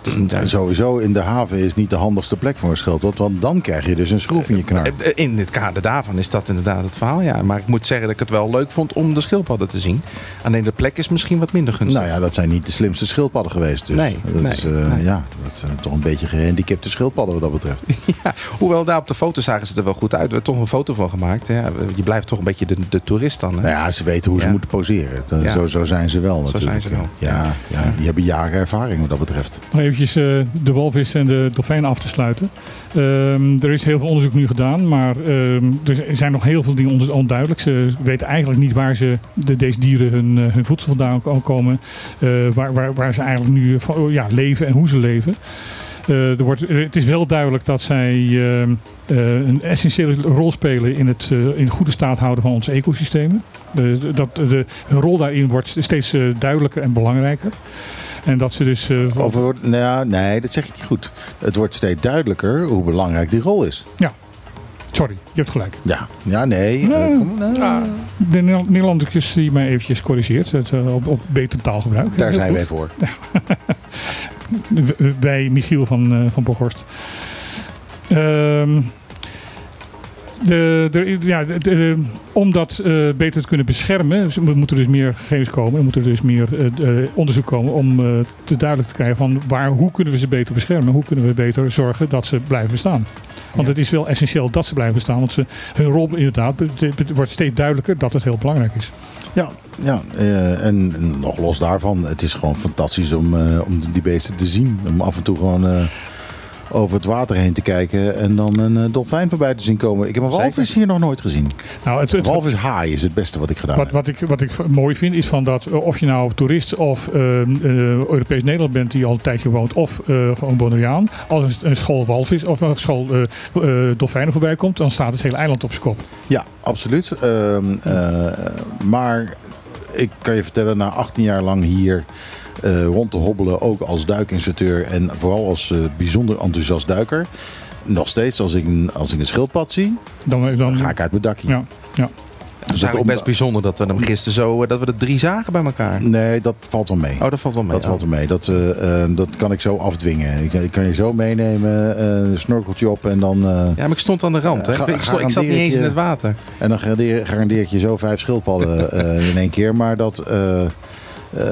sowieso in de haven is niet de handigste plek voor een schildpad. Want dan krijg je dus een schroef in je knar. Eh, eh, In het kader daarvan is dat inderdaad het verhaal, ja. Maar ik moet zeggen dat ik het wel leuk vond om de schildpadden te zien. Alleen de plek is misschien wat minder gunstig. Nou ja, dat zijn niet de slimste schildpadden geweest. Dus. Nee, dat nee, is, eh, nee. Ja, dat zijn toch een beetje gehandicapte schildpadden wat dat betreft. (laughs) Ja, hoewel daar op de foto zagen ze er wel goed uit. We hebben toch een foto van gemaakt. Ja, je blijft toch een beetje de, de toerist dan. Hè? Nou ja, ze weten hoe ze moeten poseren. Ja. Zo, zo zijn ze wel Zo natuurlijk. zijn ze wel. Ja, ja, die hebben jaren ervaring wat dat betreft. Nog eventjes eh, de walvis en de dolfijnen af te sluiten. Ehm, er is heel veel onderzoek nu gedaan, maar ehm, er zijn nog heel veel dingen on- onduidelijk. Ze weten eigenlijk niet waar ze, de, deze dieren hun, eh, hun voedsel vandaan ko- komen. eh, waar, waar, waar ze eigenlijk nu oh ja, leven en hoe ze leven. Eh, er wordt, het is wel duidelijk dat zij ehm, eh, een essentiële rol spelen in het eh, in goede staat houden van onze ecosystemen. Dat, de, hun rol daarin wordt steeds eh, duidelijker en belangrijker. En dat ze dus. eh, Of wordt- nou, ja, nee, dat zeg je niet goed. Het wordt steeds duidelijker hoe belangrijk die rol is. Sorry, je hebt gelijk. Ja, ja nee. Nee. eh, kom, nou, Ah, De Nederl- Nederlanders die mij eventjes corrigeert het, eh, op, op beter taalgebruik. daar zijn wij voor. (laughs) Bij Michiel van, eh van. Ehm, de, de, ja, de- om dat eh, beter te kunnen beschermen, dus er moeten dus meer gegevens komen, er moet er dus meer eh, eh, onderzoek komen om te duidelijk te krijgen van waar, hoe kunnen we ze beter beschermen, hoe kunnen we beter zorgen dat ze blijven bestaan. Want het is wel essentieel dat ze blijven bestaan, want ze, hun rol inderdaad, wordt steeds duidelijker dat het heel belangrijk is. Ja, ja en nog los daarvan, het is gewoon fantastisch om, om die beesten te zien. Om af en toe gewoon over het water heen te kijken en dan een eh, dolfijn voorbij te zien komen. Ik heb een walvis hier nog nooit gezien. Nou, het, het, walvis haai is het beste wat ik gedaan Wat, heb. wat, ik, wat ik mooi vind is van dat eh, of je nou toerist of eh, Europees Nederland bent die al een tijdje woont of eh, gewoon Bonaireaan. Als een, een school walvis of een school eh, dolfijnen voorbij komt, dan staat het hele eiland op zijn kop. Ja, absoluut. Ehm, eh, maar ik kan je vertellen, na 18 jaar lang hier rond te hobbelen, ook als duikinstructeur en vooral als eh, bijzonder enthousiast duiker. Nog steeds, als ik een, als ik een schildpad zie, Dan, dan, dan ga ik uit mijn dakje. ja, ja. Het is eigenlijk best bijzonder dat we hem gisteren zo... eh, dat we er drie zagen bij elkaar. Nee, dat valt wel mee. Oh, dat valt wel mee. Dat valt wel mee. Dat, eh, eh, dat kan ik zo afdwingen. Ik, ik kan je zo meenemen, eh, een snorkeltje op en dan, eh, Ja, maar ik stond aan de rand. Hè? Ik, stond, ik zat niet eens in het water. en dan garandeer, garandeer ik je zo vijf schildpadden (laughs) eh, in één keer. Maar dat, eh,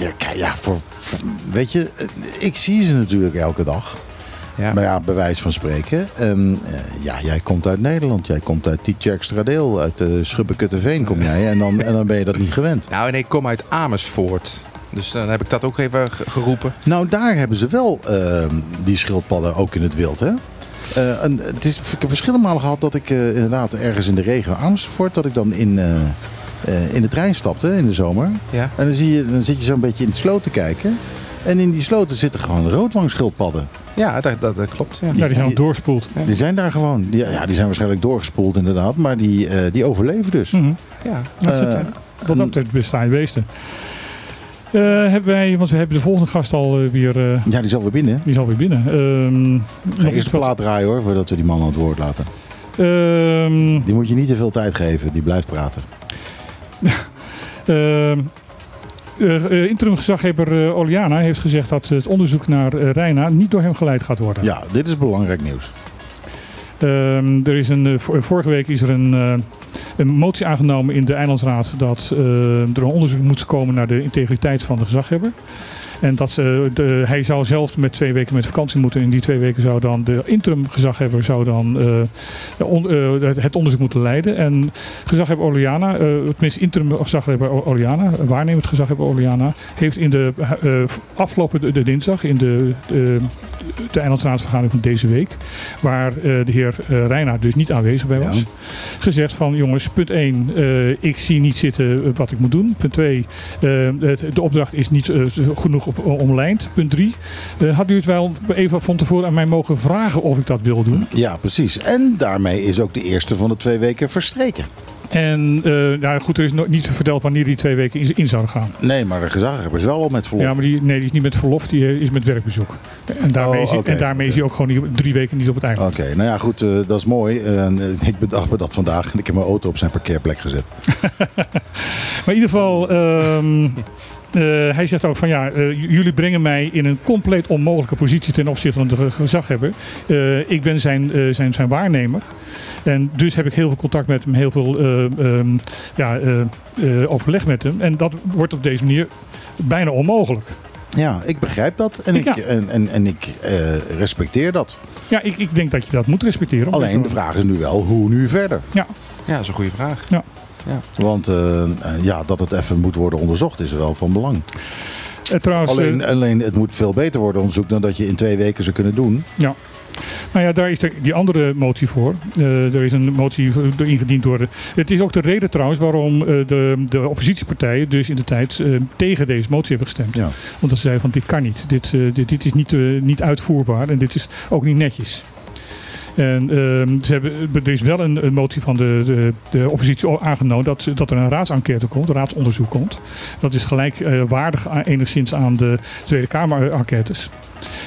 ja, ja voor, voor- weet je, eh, ik zie ze natuurlijk elke dag. Ja. Maar ja, bij wijze van spreken. En, eh, ja, jij komt uit Nederland. Jij komt uit Tietje Extradeel. Uit uh, Schubbekutteveen kom jij. En dan, en dan ben je dat niet gewend. Nou, en ik kom uit Amersfoort. Dus dan heb ik dat ook even ge- geroepen. Nou, daar hebben ze wel eh, die schildpadden ook in het wild, hè? En het is, ik heb verschillende malen gehad dat ik inderdaad ergens in de regio Amersfoort... dat ik dan in, in de trein stapte in de zomer. Ja. En dan, zie je, dan zit je zo'n beetje in de sloot te kijken. En in die sloten zitten gewoon roodwangschildpadden. Ja, dat, dat, dat klopt. Ja. Ja, die zijn al doorspoeld. Die zijn daar gewoon. Die, ja, die zijn waarschijnlijk doorgespoeld inderdaad. Maar die, eh, die overleven dus. Mhm. Ja. Dat is het, Eh, Wat dat betreft bestaan beesten. Eh, hebben wij, want we hebben de volgende gast al eh, weer, eh, Ja, die is alweer binnen. die is alweer binnen. Ehm, Ga eerst de plaat draaien hoor, voordat we die man aan het woord laten. Ehm, Die moet je niet te veel tijd geven. Die blijft praten. (laughs) Ehm, eh, eh, interim gezaghebber eh, Oliana heeft gezegd dat het onderzoek naar eh, Reina niet door hem geleid gaat worden. Ja, dit is belangrijk nieuws. Ehm, er is een, vor- vorige week is er een, een motie aangenomen in de Eilandsraad dat er een onderzoek moet komen naar de integriteit van de gezaghebber. En dat eh, de, hij zou zelf met twee weken met vakantie moeten. In die twee weken zou dan de interim gezaghebber zou dan, eh, on- eh, het onderzoek moeten leiden. En gezaghebber Oliana, eh tenminste interim gezaghebber Oliana, waarnemend gezaghebber Oliana, heeft in de afgelopen de, de dinsdag in de, de, de Eilandsraadsvergadering van deze week, waar de heer eh Reina dus niet aanwezig bij Ja. was, gezegd van jongens, punt 1, ik zie niet zitten wat ik moet doen. Punt 2, de opdracht is niet genoeg op, omlijnd. Punt 3, had u het wel even van tevoren aan mij mogen vragen of ik dat wil doen? Ja, precies. En daarmee is ook de eerste van de twee weken verstreken. En eh, nou goed, er is nog niet verteld wanneer die twee weken in, in zouden gaan. Nee, maar de gezaghebber is wel al met verlof. Ja, maar die, nee, die is niet met verlof, die eh, is met werkbezoek. En daarmee, Oh, is, en daarmee is hij ook gewoon niet- drie weken niet op het eiland. Oké, nou ja, goed, eh, dat is mooi. Eh, ik bedacht me dat vandaag en ik heb mijn auto op zijn parkeerplek gezet. (laughs) Maar in ieder geval, ehm, eh, hij zegt ook van ja, eh, jullie brengen mij in een compleet onmogelijke positie ten opzichte van de ge- gezaghebber. Eh, ik ben zijn, eh, zijn, zijn waarnemer. En dus heb ik heel veel contact met hem, heel veel ehm, ja, eh, eh, overleg met hem. En dat wordt op deze manier bijna onmogelijk. Ja, ik begrijp dat en ik, Ja. en, en, en ik eh, respecteer dat. Ja, ik, ik denk dat je dat moet respecteren. Alleen de vraag is nu wel, hoe nu verder? Ja, Ja, dat is een goede vraag. Want eh, eh, ja, dat het even moet worden onderzocht is wel van belang. eh, trouwens, Alleen, alleen het moet veel beter worden onderzocht dan dat je in twee weken zou kunnen doen. Ja. Nou ja, daar is de, die andere motie voor. Er is een motie ingediend door de. Het is ook de reden trouwens waarom de, de oppositiepartijen dus in de tijd tegen deze motie hebben gestemd. Ja. Omdat ze zeiden van dit kan niet. Dit, dit, dit is niet, niet uitvoerbaar en dit is ook niet netjes. En ehm, ze hebben, er is wel een, motie van de, de, oppositie aangenomen dat, dat er een raadsenquête komt, een raadsonderzoek komt. Dat is gelijkwaardig aan- enigszins aan de Tweede Kamer enquêtes.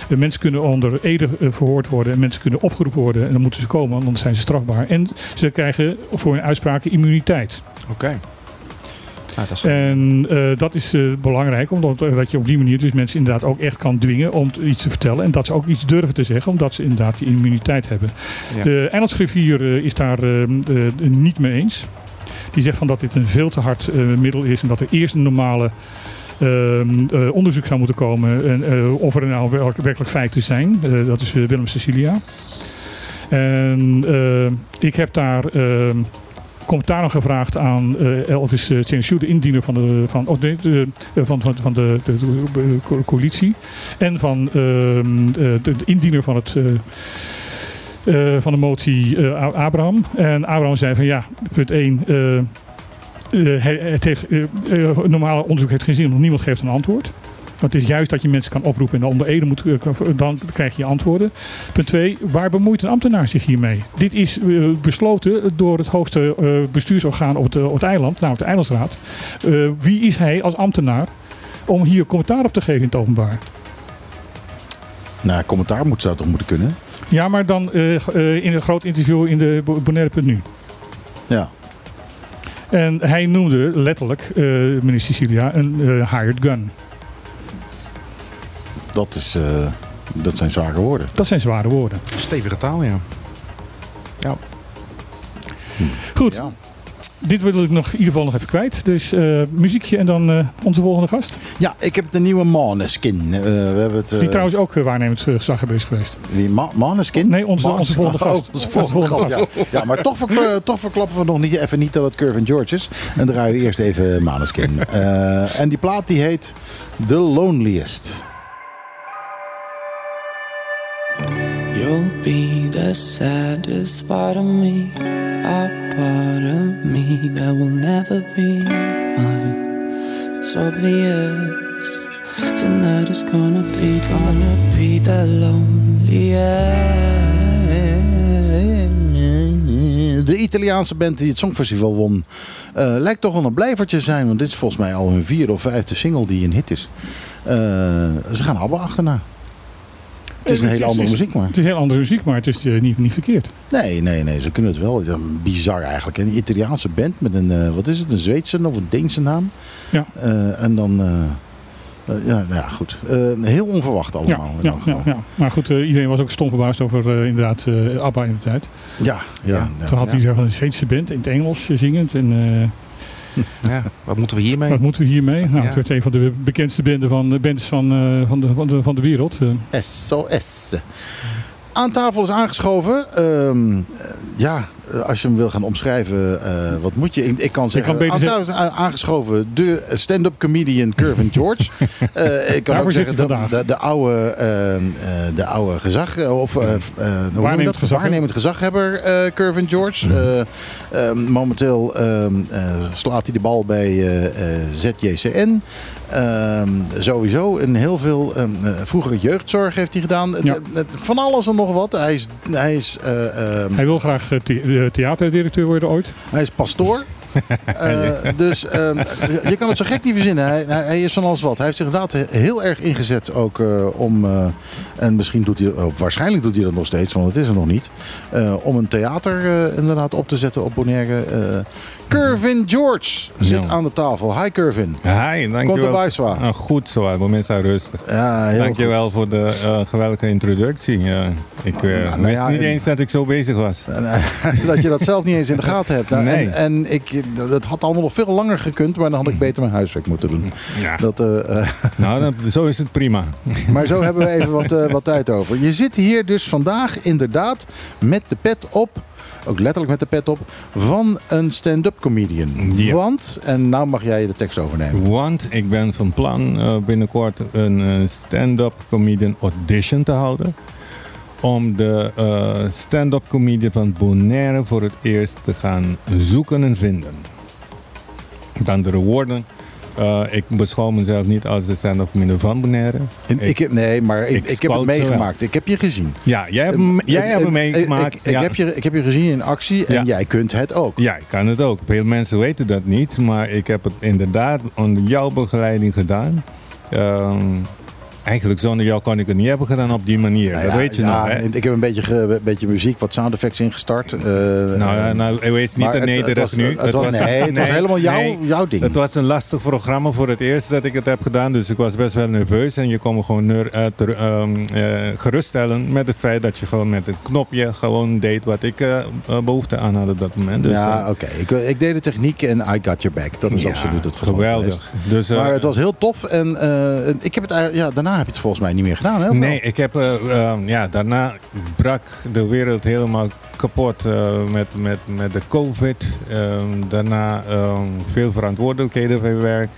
De mensen kunnen onder ede eh, verhoord worden en mensen kunnen opgeroepen worden en dan moeten ze komen, want anders zijn ze strafbaar. En ze krijgen voor hun uitspraken immuniteit. Oké. Nou, dat is En eh, dat is eh, belangrijk, omdat eh, dat je op die manier dus mensen inderdaad ook echt kan dwingen om iets te vertellen. En dat ze ook iets durven te zeggen, omdat ze inderdaad die immuniteit hebben. Ja. De eh, is daar eh, eh, niet mee eens. Die zegt van dat dit een veel te hard middel is en dat er eerst een normale ehm, eh, onderzoek zou moeten komen. En, eh, of er nou werkelijk feiten zijn. Dat is Willem Cecilia. En ik heb daar ehm, commentaar nog gevraagd aan eh, Elvis uh, Chensu, de indiener van de, van, oh, de, eh, van, van, van de, de, de- de co- coalitie. En van ehm, eh, de, de indiener van het. eh, eh, van de motie eh, Abraham. En Abraham zei van ja, punt 1. eh, eh, hij- het heeft, eh, eh, normale onderzoek heeft geen zin, want niemand geeft een antwoord. Want het is juist dat je mensen kan oproepen en dan onder ede moet, eh, dan krijg je antwoorden. Punt 2. Waar bemoeit een ambtenaar zich hiermee? Dit is eh, besloten door het hoogste eh, bestuursorgaan op het, op het eiland, namelijk de Eilandsraad. Wie is hij als ambtenaar om hier commentaar op te geven in het openbaar? Nou, commentaar moet, zou toch moeten kunnen? Ja, maar dan in een groot interview in de Bo- Bonaire.nu. Ja. En hij noemde letterlijk, eh meneer Sicilia, een hired gun. Dat, is, eh, dat zijn zware woorden. Dat zijn zware woorden. stevige taal, ja. Goed, Ja. dit wil ik nog in ieder geval nog even kwijt. Dus eh, muziekje en dan eh, onze volgende gast. Ja, ik heb de nieuwe Maneskin. We hebben het, Die trouwens ook uh, waarnemend uh, gezaghebbeur is geweest. Wie, Ma Maneskin? Nee, onze, Manes- onze volgende Oh, gast. onze volgende gast, ja. Ja, maar toch, verkla- toch verklappen we nog niet, even niet dat het Curve George is. En draaien we eerst even Maneskin. (laughs) Eh, en die plaat die heet The Loneliest. You'll be the saddest part of me, a part of me that will never be mine. It's obvious tonight is gonna be, gonna be the loneliest. De Italiaanse band die het Songfestival won, eh, lijkt toch wel een blijvertje te zijn. Want dit is volgens mij al hun vierde of vijfde single die een hit is. Eh, ze gaan ABBA achterna. Het is een hele andere muziek, maar. Het is een hele andere muziek, maar het is eh, niet, niet verkeerd. Nee, nee, nee, ze kunnen het wel. Bizar eigenlijk. Een Italiaanse band met een, eh, wat is het, een Zweedse of een Deense naam. Ja. Eh, en dan, eh, eh, ja, ja, goed. Eh, heel onverwacht allemaal. ja, ja, ja. Maar goed, eh, iedereen was ook stom verbaasd over eh, inderdaad eh, ABBA in de tijd. Ja, ja, ja. Toen had hij zo'n Zweedse band in het Engels eh, zingend. En eh, Ja, wat moeten we hiermee? wat moeten we hiermee? Nou, Ja. Het werd een van de bekendste banden van, de bands van, eh, van, de, van, de, van de wereld. Eh, SOS. Aan tafel is aangeschoven. Ehm, eh, ja, eh, als je hem wil gaan omschrijven, eh, wat moet je? Ik, ik kan zeggen, kan a- aangeschoven de stand-up comedian Curvin George. (laughs) Eh, ik kan Daarvoor ook zeggen, de, de, de oude, eh, eh, de oude gezag, eh, of eh, eh, hoe noem je Waarnemend dat? gezaghebber. waarnemend gezaghebber eh Curvin George. Eh, momenteel ehm, eh, slaat hij de bal bij eh, eh, ZJCN. Ehm, sowieso een heel veel. eh, vroegere jeugdzorg heeft hij gedaan. Ja. van alles en nog wat. Hij is, hij is, eh, hij wil graag eh, the- theaterdirecteur worden ooit. hij is pastoor. (laughs) Eh, dus ehm, je kan het zo gek niet verzinnen. Hij, hij, is van alles wat. Hij heeft zich inderdaad heel erg ingezet ook eh, om. eh, en misschien doet hij. waarschijnlijk doet hij dat nog steeds, want het is er nog niet. om een theater inderdaad op te zetten op Bonaire. Curvin George zit Ja. aan de tafel. Hi Curvin. Hi, dankjewel. Komt erbij, zwaar. Ah, goed zo, ik ben zijn rustig. Ja, heel Dankjewel goed. voor de geweldige introductie. Ja, ik nou wist ja, niet en- eens dat ik zo bezig was. (laughs) Dat je dat zelf niet eens in de gaten hebt. Nou, Nee. En, en ik, dat had allemaal nog veel langer gekund, maar dan had ik beter mijn huiswerk moeten doen. Ja. Dat, eh, eh, (laughs) Nou, dan, zo is het prima. (laughs) maar zo hebben we even wat, eh, wat tijd over. Je zit hier dus vandaag inderdaad met de pet op, ook letterlijk met de pet op, van een stand-up comedian. Want, en nou mag jij de tekst overnemen. Want ik ben van plan binnenkort een stand-up comedian audition te houden. Om de eh, stand-up comedian van Bonaire voor het eerst te gaan zoeken en vinden. Dan de woorden. Eh, ik beschouw mezelf niet als de stand-up comedian van Bonaire. En ik, heb- nee, maar ik, ik ik, heb het meegemaakt. Ik heb je gezien. Ja, jij hebt, jij hebt meegemaakt. Ja. heb je, ik heb je gezien in actie en Ja. jij kunt het ook. Ja, ik kan het ook. Veel mensen weten dat niet, maar ik heb het inderdaad onder jouw begeleiding gedaan. Ehm, eigenlijk zonder jou kon ik het niet hebben gedaan op die manier. Nou dat weet je ja, nog, hè? Ik heb een beetje, een beetje muziek, wat sound effects ingestart. Eh, Nou, ja, nou, wees niet het nederig nu. het was- nee, het was helemaal jouw- jouw ding. Het was een lastig programma voor het eerst dat ik het heb gedaan. Dus ik was best wel nerveus. En je kon me gewoon ner- eh, ter- ehm, eh, geruststellen met het feit dat je gewoon met een knopje gewoon deed wat ik eh, eh, behoefte aan had op dat moment. Dus, ja, oké. Ik, ik deed de techniek en I got your back. Dat is absoluut het geval. geweldig. Dus, maar het was heel tof. En ik heb het, eigenlijk- ja, daarna heb je het volgens mij niet meer gedaan. Hè? Nee, ik heb, eh, ehm, ja, daarna brak de wereld helemaal kapot eh, met, met, met de COVID. Ehm, daarna ehm, veel verantwoordelijkheden bij werk.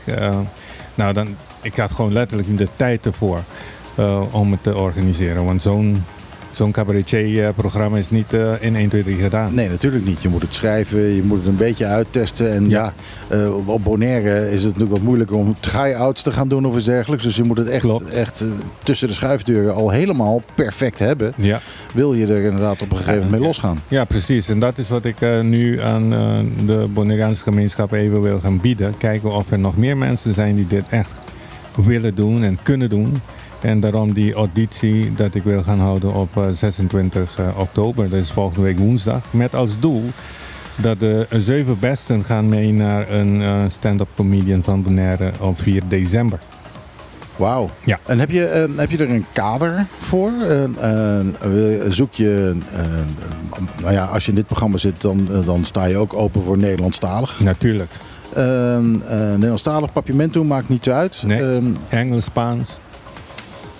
Nou, dan, ik had gewoon letterlijk niet de tijd ervoor eh, om het te organiseren. Want zo'n zo'n cabaretier-programma is niet eh, in 1, 2, 3 gedaan. Nee, natuurlijk niet. Je moet het schrijven, je moet het een beetje uittesten. En ja, eh, op Bonaire is het natuurlijk wat moeilijker om try-outs te gaan doen of iets dergelijks. Dus je moet het echt, Klopt. echt eh, tussen de schuifdeuren al helemaal perfect hebben. Ja. Wil je er inderdaad op een gegeven moment mee losgaan. Ja, precies. En dat is wat ik nu aan de Bonaireaanse gemeenschap even wil gaan bieden. Kijken of er nog meer mensen zijn die dit echt willen doen en kunnen doen. En daarom die auditie dat ik wil gaan houden op eh, 26 eh, oktober. Dat is volgende week woensdag. Met als doel dat de zeven besten gaan mee naar een eh, stand-up comedian van Bonaire op 4 december. Wauw. Ja. En heb je, eh, heb je er een kader voor? Eh, eh, zoek je, eh, nou ja, als je in dit programma zit, dan, eh, dan sta je ook open voor Nederlandstalig. Natuurlijk. Ehm, eh, Nederlandstalig papiermento maakt niet uit. Nee. Ehm, Engels, Spaans.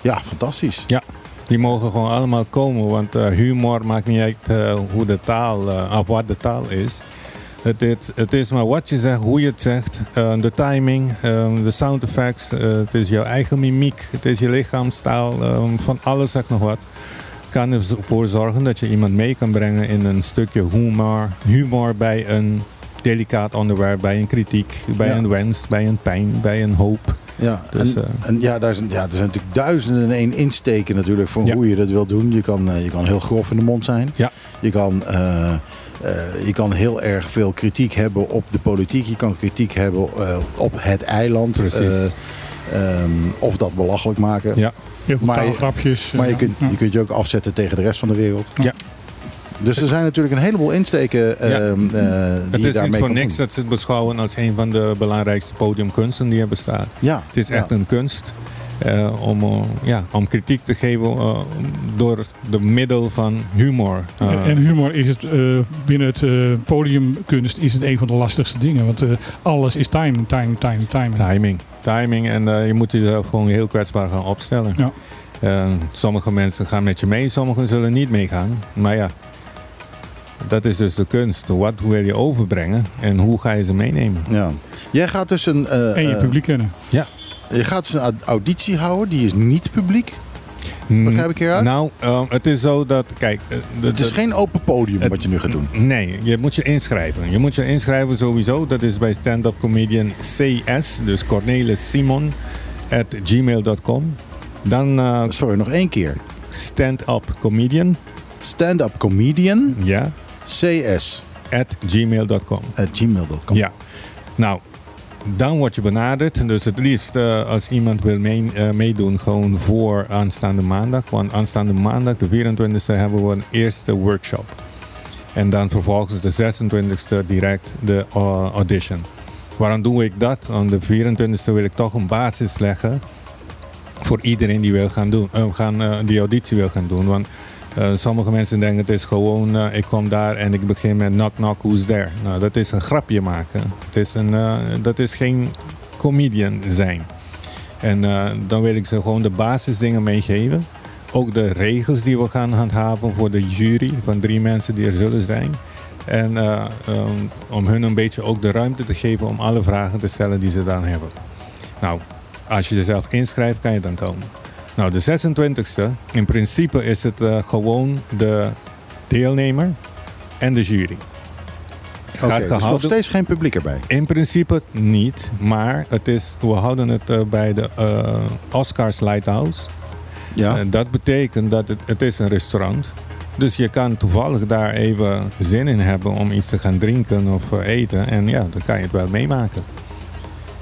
Ja, fantastisch. Ja, die mogen gewoon allemaal komen. Want eh, humor maakt niet uit eh, hoe de taal, eh, of wat de taal is. Het, het, het is maar wat je zegt, hoe je het zegt. de timing, de sound effects. het is jouw eigen mimiek. Het is je lichaamstaal. eh, van alles zeg nog wat. Kan ervoor zorgen dat je iemand mee kan brengen in een stukje humor. Humor bij een delicaat onderwerp, bij een kritiek, bij Ja. een wens, bij een pijn, bij een hoop. Ja, Dus, en, eh, en ja, daar zijn, ja, er zijn natuurlijk duizenden en één insteken natuurlijk voor Ja. hoe je dat wilt doen. Je kan, eh, je kan heel grof in de mond zijn. Ja. Je kan, eh, eh, je kan heel erg veel kritiek hebben op de politiek. Je kan kritiek hebben eh, op het eiland. Precies. Eh, ehm, of dat belachelijk maken. Ja. Heel veel Maar je- taalgrapjes. Maar je kunt, je kunt je ook afzetten tegen de rest van de wereld. Ja. Dus er zijn natuurlijk een heleboel insteken ehm, eh, die Het is niet voor niks doen. dat ze het beschouwen als een van de belangrijkste podiumkunsten die er bestaat. Ja, Het is ja. echt een kunst eh, om, eh, ja, om kritiek te geven door de middel van humor. En humor is het eh, binnen het podiumkunst is het een van de lastigste dingen. Want eh, alles is timing, timing, timing, timing. timing. Timing en je moet jezelf gewoon heel kwetsbaar gaan opstellen. Ja. Sommige mensen gaan met je mee, sommigen zullen niet meegaan. Maar ja, dat is dus de kunst. Wat wil je overbrengen en hoe ga je ze meenemen? Ja. Jij gaat dus een... eh, En je eh, publiek kennen. Ja. Je gaat dus een aud- auditie houden, die is niet publiek. Begrijp ik hieruit? Nou, eh, het is zo dat, kijk... eh, het is geen open podium wat je nu gaat doen. Nee, je moet je inschrijven. Je moet je inschrijven sowieso. Dat is bij stand-up comedian CS, dus Cornelis Simon, at gmail.com. Dan eh, Sorry, nog één keer. stand-up comedian, Stand-up comedian, ja, cs, at gmail.com. at gmail.com. Ja. Nou, dan word je benaderd. Dus het liefst eh, als iemand wil mee- eh, meedoen, gewoon voor aanstaande maandag. Want aanstaande maandag, de 24e, hebben we een eerste workshop. En dan vervolgens de 26e direct de eh, audition. Waarom doe ik dat? Want de 24e wil ik toch een basis leggen voor iedereen die wil gaan doen, gaan, die auditie wil gaan doen. Want eh, sommige mensen denken het is gewoon, eh, ik kom daar en ik begin met knock knock, who's there? Nou, dat is een grapje maken. Het is een, eh, dat is geen comedian zijn. En dan wil ik ze gewoon de basisdingen meegeven. Ook de regels die we gaan handhaven voor de jury van drie mensen die er zullen zijn. En om hun een beetje ook de ruimte te geven om alle vragen te stellen die ze dan hebben. Nou, als je jezelf inschrijft, kan je dan komen. Nou, de 26e, in principe is het eh, gewoon de deelnemer en de jury. Oké, dus nog steeds geen publiek erbij. In principe niet, maar het is, we houden het eh, bij de eh, Oscars Lighthouse. Ja. En dat betekent dat het, het is een restaurant Dus je kan toevallig daar even zin in hebben om iets te gaan drinken of eten. En ja, dan kan je het wel meemaken.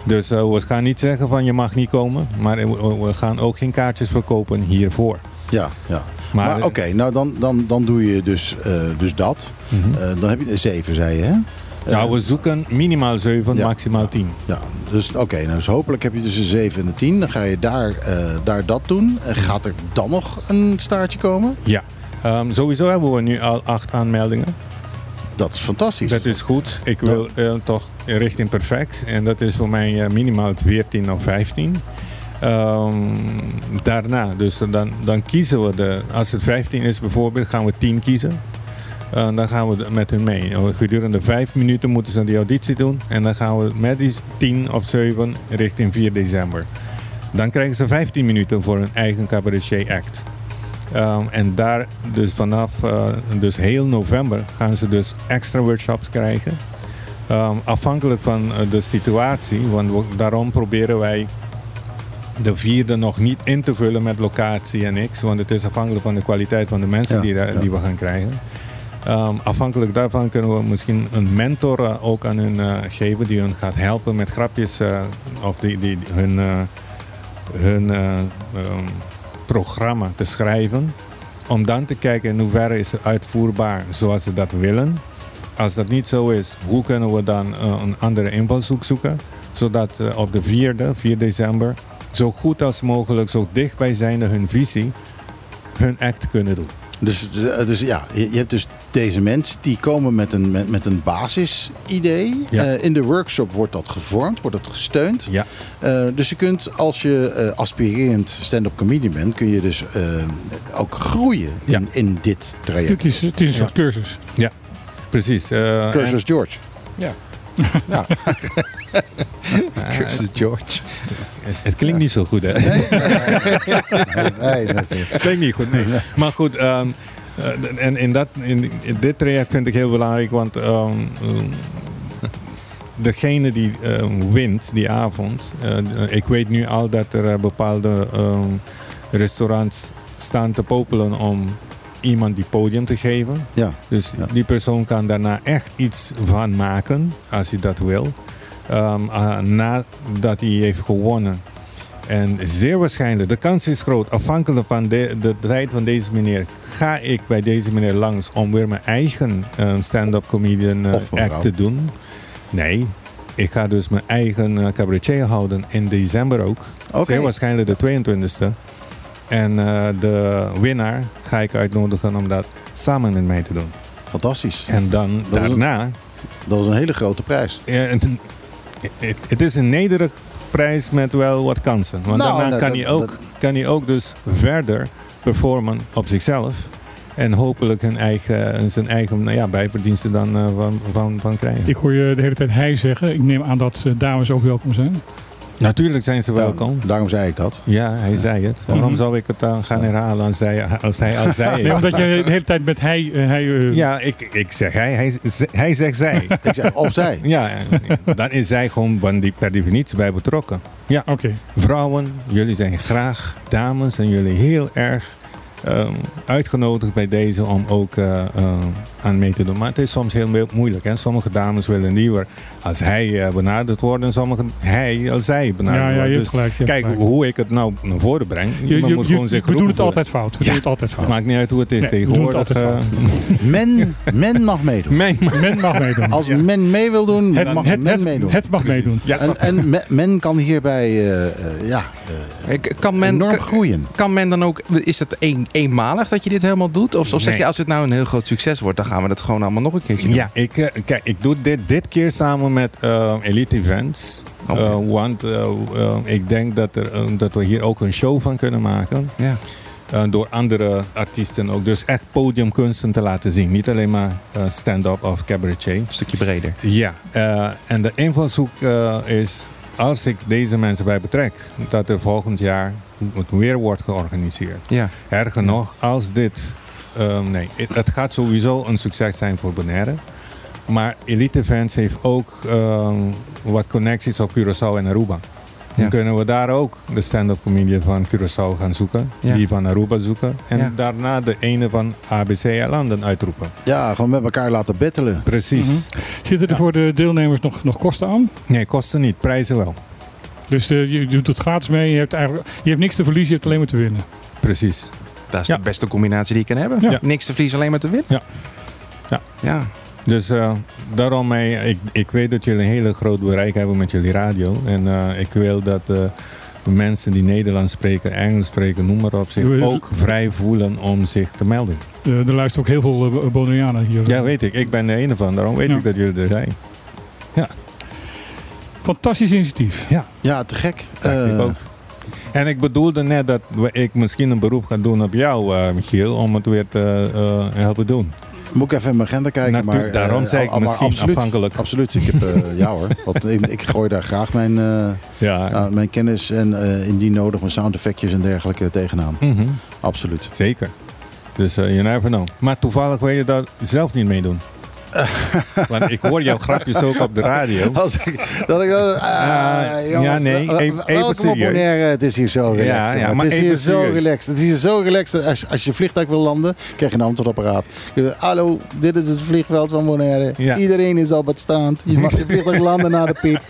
Dus eh, we gaan niet zeggen van je mag niet komen. Maar we, we gaan ook geen kaartjes verkopen hiervoor. Ja, ja. Maar- Maar, oké, nou dan, dan, dan doe je dus, eh, dus dat. Eh, dan heb je zeven, zei je, hè? Nou, we zoeken minimaal 7, Ja. maximaal 10. Ja, dus oké, nou, dus hopelijk heb je dus een 7 en een 10. Dan ga je daar, eh, daar dat doen. En gaat er dan nog een staartje komen? Ja. Ehm, sowieso hebben we nu al acht aanmeldingen. Dat is fantastisch. Dat is goed. Ik wil eh, toch richting perfect. En dat is voor mij eh, minimaal 14 of 15. Ehm, daarna, dus dan, dan kiezen we de. Als het 15 is bijvoorbeeld, gaan we 10 kiezen. Eh, dan gaan we met hun mee. En Gedurende 5 minuten moeten ze die auditie doen. En dan gaan we met die 10 of 7 richting 4 december. Dan krijgen ze 15 minuten voor hun eigen cabaretier act. Ehm, en daar dus vanaf eh, dus heel november gaan ze dus extra workshops krijgen. Ehm, afhankelijk van eh, de situatie, want we- daarom proberen wij de vierde nog niet in te vullen met locatie en niks. Want het is afhankelijk van de kwaliteit van de mensen Ja, die, ja. die we gaan krijgen. Ehm, afhankelijk daarvan kunnen we misschien een mentor eh, ook aan hun geven die hun gaat helpen met grapjes eh, of die, die hun, hun programma te schrijven. Om dan te kijken in hoeverre is het uitvoerbaar zoals ze dat willen. Als dat niet zo is, hoe kunnen we dan eh, een andere invalshoek zoeken? Zodat eh, op de 4e, 4 december, zo goed als mogelijk, zo dichtbij zijnde hun visie, hun act kunnen doen. Dus, dus ja, je, hebt dus deze mensen die komen met een, met, met een basisidee. Ja. Eh, in de workshop wordt dat gevormd, wordt dat gesteund. Ja. Eh, dus je kunt, als je eh, aspirerend stand-up comedian bent, kun je dus eh, ook groeien Ja. in, in dit traject. Het is, het is een soort Ja. cursus. Ja, precies. Eh, Cursus George. Ja. (laughs) ja. (laughs) Cursus George. (laughs) Het, klinkt niet zo goed, hè? Nee, dat is- klinkt niet goed, nee. Maar goed, ehm, eh, en in, dat, in, in dit traject vind ik heel belangrijk, want ehm, ehm, degene die wint die avond, eh, ik weet nu al dat er eh, bepaalde ehm, restaurants staan te popelen om iemand die podium te geven. Ja. Dus die persoon kan daarna echt iets van maken, als hij dat wil. Ehm, ah, nadat hij heeft gewonnen. En zeer waarschijnlijk, de kans is groot, afhankelijk van de, de tijd van deze meneer, ga ik bij deze meneer langs om weer mijn eigen eh, stand-up comedian eh, act te doen. Nee, ik ga dus mijn eigen eh, cabaretier houden in december ook. Oké. Zeer waarschijnlijk de 22e. En de winnaar ga ik uitnodigen om dat samen met mij te doen. Fantastisch. En dan Dat is een- daarna... Dat is een hele grote prijs. Het, is een nederig prijs met wel wat kansen. Want Nou, daarna dat- kan, dat- hij ook, dat- kan hij ook dus verder performen op zichzelf. En hopelijk een eigen, zijn eigen nou ja, bijverdiensten dan eh, van, van, van krijgen. Ik hoor je de hele tijd hij zeggen. Ik neem aan dat eh, dames ook welkom zijn. Natuurlijk zijn ze welkom. daarom zei ik dat. Ja, hij zei het. Waarom zou ik het dan gaan herhalen als hij, als hij al zei? Nee, omdat je de hele tijd met hij... eh, hij eh, Ja, ik, ik zeg hij, hij, hij zegt zij. (laughs) Ik zeg of zij. Ja, dan is zij gewoon van die, per definitie bij betrokken. Ja, Oké. vrouwen, jullie zijn graag dames en jullie heel erg ehm, uitgenodigd bij deze om ook eh, eh, aan mee te doen. Maar het is soms heel mo- moeilijk. Hè? Sommige dames willen liever als hij eh, benaderd wordt en sommige hij als zij benaderd Ja, wordt. Dus gelijk, kijk gelijk. hoe ik het nou naar voren breng. Je, moet je- gewoon zich we doen het altijd fout. We Ja. doen het altijd fout. Maakt niet uit hoe het is Nee, het tegenwoordig. altijd eh, Men, men mag meedoen. men, Men mag meedoen. Als men mee wil doen, het, mag het, men het, meedoen. het mag meedoen. ja, en en me- men kan hierbij ja, eh, Ik- Kan men, enorm kan, groeien. kan men dan ook, is het een, eenmalig dat je dit helemaal doet? Of, of zeg Nee. je als het nou een heel groot succes wordt, dan gaan we dat gewoon allemaal nog een keertje doen? Ja, ik, eh, kijk, ik doe dit dit keer samen met eh, Elite Events. Oké. Eh, want ik denk dat, er, dat we hier ook een show van kunnen maken. Ja. Door andere artiesten ook. Dus echt podiumkunsten te laten zien. Niet alleen maar stand-up of cabaretier. Een stukje breder. Ja, en de invalshoek is als ik deze mensen bij betrek, dat er volgend jaar het weer wordt georganiseerd. Ja. Erger nog, als dit. eh, nee, het, gaat sowieso een succes zijn voor Bonaire. Maar Elite Fans heeft ook eh, wat connecties op Curaçao en Aruba. Dan Ja. kunnen we daar ook de stand-up comedian van Curaçao gaan zoeken. Ja. Die van Aruba zoeken. En Ja. daarna de ene van ABC-landen uitroepen. Ja, gewoon met elkaar laten bettelen. Precies. Mhm. Zitten er voor de deelnemers nog, nog kosten aan? Nee, kosten niet, prijzen wel. Dus eh, je doet het gratis mee. Je hebt, eigenlijk, je hebt niks te verliezen, je hebt alleen maar te winnen. Precies. Dat is Ja. de beste combinatie die je kan hebben. Ja. Niks te verliezen, alleen maar te winnen. Ja. Ja. Ja. Dus eh, daarom, eh, ik, ik weet dat jullie een hele groot bereik hebben met jullie radio. En eh, ik wil dat eh, de mensen die Nederlands spreken, Engels spreken, noem maar op, zich ook vrij voelen om zich te melden. Eh, er luisteren ook heel veel uh, Bonaireanen hier. Ja, weet ik. Ik ben de ene van. Daarom weet Ja. ik dat jullie er zijn. Fantastisch initiatief. Ja, Ja, te gek. dacht ik Eh, ook. En ik bedoelde net dat ik misschien een beroep ga doen op jou, eh, Michiel, om het weer te eh, helpen doen. Moet ik even in mijn agenda kijken. Natu- maar, eh, daarom zei ik maar misschien absoluut, afhankelijk. Absoluut. Ik heb, eh, ja hoor. (laughs) Want ik, ik gooi daar graag mijn, eh, Ja, nou, mijn kennis en eh, indien nodig mijn sound effectjes en dergelijke tegenaan. Mhm. Absoluut. zeker. Dus eh you never know. Maar toevallig wil je dat zelf niet meedoen. (laughs) Want ik hoor jouw grapjes ook op de radio. (laughs) Als ik, dat ik, eh, ah, jongens, ja, nee, even- serieus. Het is hier zo relaxed. Ja, ja, jongen. maar het is hier zo relaxed. Het is hier zo relaxed. Als, als je vliegtuig wil landen, krijg je een antwoordapparaat. Hallo, dit is het vliegveld van Bonaire. Ja. Iedereen is op het strand. Je mag je (laughs) vliegtuig landen naar de piep.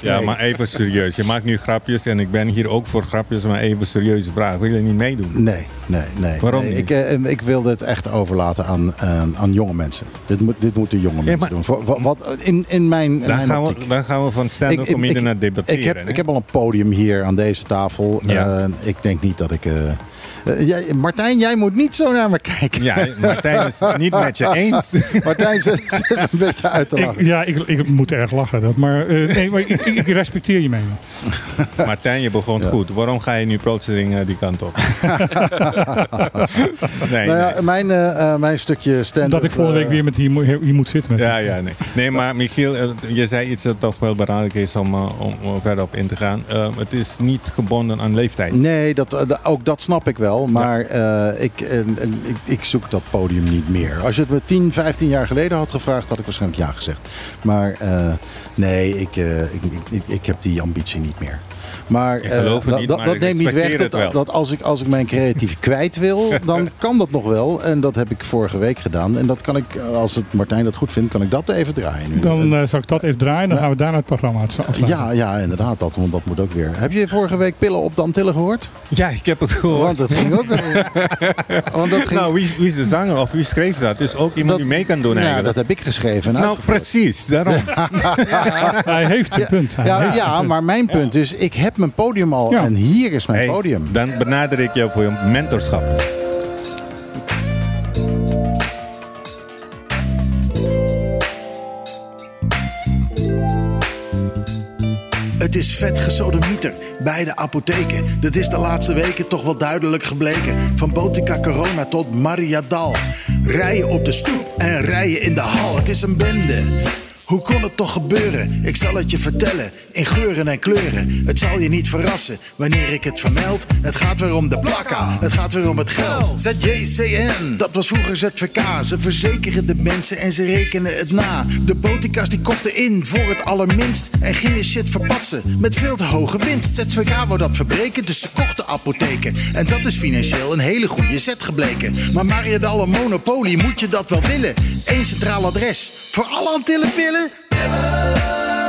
Ja, maar even serieus. Je maakt nu grapjes en ik ben hier ook voor grapjes, maar even serieuze vraag. Wil je niet meedoen? Nee, nee, nee. Waarom nee. niet? Ik, eh, ik wil dit echt overlaten aan, aan, aan jonge mensen. Dit, moet, dit moeten jonge mensen maar- doen. Voor- Wat, in, in mijn, in Dan mijn gaan, we, dan gaan we van stand-up ik- comedian ik- naar debatteren. Ik heb, ik heb al een podium hier aan deze tafel. Ja. Eh, ik denk niet dat ik... eh, jij, Martijn, jij moet niet zo naar me kijken. Ja, Martijn is het niet met je (laughs) eens. Martijn zit, een beetje uit te Ik, lachen. ja, ik, ik moet erg lachen. Dat, maar eh, nee, maar ik, ik, respecteer je mening. (laughs) Martijn, je begon Ja. goed. Waarom ga je nu plotseling eh, die kant op? (laughs) nee, nou ja, nee. mijn, eh, eh, mijn stukje stand Dat ik volgende week weer met hier, mo- hier moet zitten. Met Ja, ja, nee. Nee, maar Michiel, eh, je zei iets dat toch wel belangrijk is om, eh, om, verder op in te gaan. Eh, het is niet gebonden aan leeftijd. Nee, dat, eh, da- ook dat snap ik wel. Maar eh, ik, ik, ik zoek dat podium niet meer. Als je het me 10, 15 jaar geleden had gevraagd, had ik waarschijnlijk ja gezegd. Maar eh, nee, ik, eh, ik, ik, ik, ik heb die ambitie niet meer. Maar, eh, niet, maar dat neemt niet weg dat, als, ik, als ik mijn creatief (laughs) kwijt wil, dan kan dat nog wel. En dat heb ik vorige week gedaan. En dat kan ik, als het Martijn dat goed vindt, kan ik dat even draaien nu. Dan eh, zal ik dat even draaien. Dan gaan we daarna het programma afsluiten. ja, ja, inderdaad. Dat, want dat moet ook weer. Heb je vorige week Pillen op de Antillen gehoord? Ja, ik heb het gehoord. Want dat ging ook (laughs) Want dat ging, Nou, wie, wie is de zanger of wie schreef dat? Dus ook iemand Dat- die mee kan doen ja, eigenlijk. dat heb ik geschreven. en nou, uitgevoerd. precies. Daarom. (laughs) Hij heeft een punt. Ja, ja, maar mijn punt is, ik heb mijn podium al Ja. en hier is mijn Hey, podium. Dan benader ik jou voor je mentorschap. Het is vet gesodemieter bij de apotheken. Dat is de laatste weken toch wel duidelijk gebleken. Van Botica Corona tot Maria Dal. Rijden op de stoep en rijden in de hal. Het is een bende. Hoe kon het toch gebeuren? Ik zal het je vertellen, in geuren en kleuren. Het zal je niet verrassen wanneer ik het vermeld. Het gaat weer om de plakka, het gaat weer om het geld. ZJCN, dat was vroeger ZVK. Ze verzekeren de mensen en ze rekenen het na. De botica's die kochten in voor het allerminst. En gingen shit verpatsen met veel te hoge winst. ZVK wou dat verbreken, dus ze kochten apotheken. En dat is financieel een hele goede zet gebleken. Maar Mariadal en Monopoly, moet je dat wel willen? Eén centraal adres voor alle Antillenpillen? Van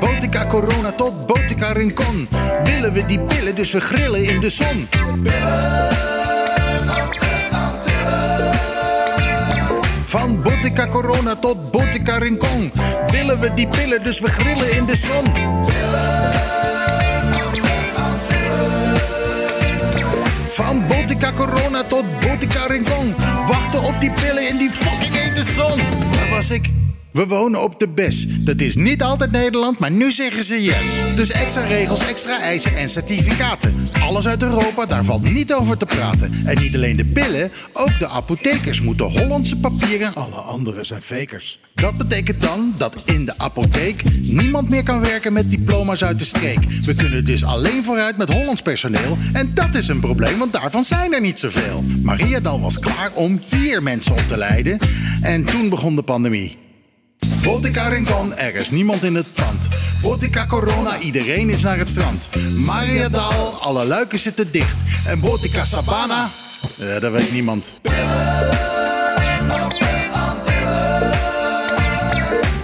Botica Corona tot Botica Rincon willen we die pillen, dus we grillen in de zon. Van Botica Corona tot Botica Rincon willen we die pillen, dus we grillen in de zon. Van Botica Corona tot Botica Rincon. Wachten op die pillen in die fucking hete zon. Waar was ik? We wonen op de BES. Dat is niet altijd Nederland, maar nu zeggen ze yes. Dus extra regels, extra eisen en certificaten. Alles uit Europa, daar valt niet over te praten. En niet alleen de pillen, ook de apothekers moeten Hollandse papieren. Alle anderen zijn fakers. Dat betekent dan dat in de apotheek niemand meer kan werken met diploma's uit de streek. We kunnen dus alleen vooruit met Hollands personeel. En dat is een probleem, want daarvan zijn er niet zoveel. Mariadal was klaar om hier mensen op te leiden. En toen begon de pandemie. Botica Rincon, er is niemand in het pand. Botica Corona, iedereen is naar het strand. Mariadal, alle luiken zitten dicht. En Botica Sabana, eh, dat weet niemand.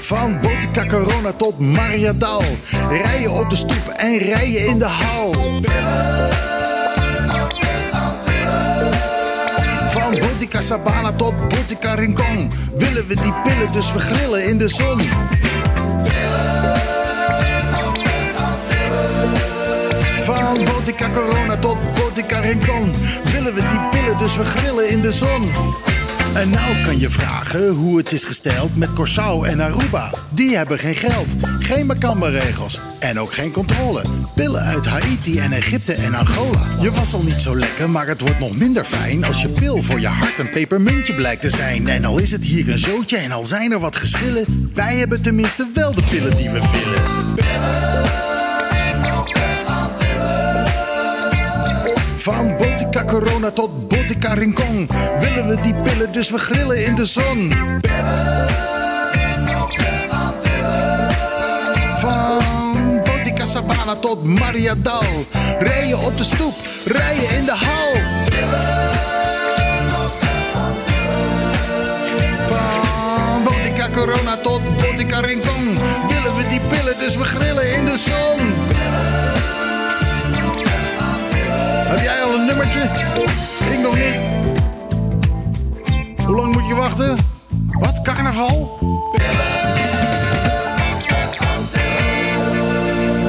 Van Botica Corona tot Mariadal. Rijden op de stoep en rijden in de hal. Van Botica Sabana tot Botica Rincon willen we die pillen dus vergrillen in de zon. Van Botica Corona tot Botica Rincon willen we die pillen dus vergrillen in de zon. En nou kan je vragen hoe het is gesteld met Curaçao en Aruba. Die hebben geen geld, geen Macamba-regels en ook geen controle. Pillen uit Haiti en Egypte en Angola. Je was al niet zo lekker, maar het wordt nog minder fijn... als je pil voor je hart een pepermuntje blijkt te zijn. En al is het hier een zootje en al zijn er wat geschillen... wij hebben tenminste wel de pillen die we willen. Van Botica Corona tot Botica Rincon willen we die pillen, dus we grillen in de zon. Van Botica Sabana tot Mariadal, rijden op de stoep, rijden in de hal. Van Botica Corona tot Botica Rincon willen we die pillen, dus we grillen in de zon. Heb jij al een nummertje? Ik nog niet. Hoe lang moet je wachten? Wat? Carnaval?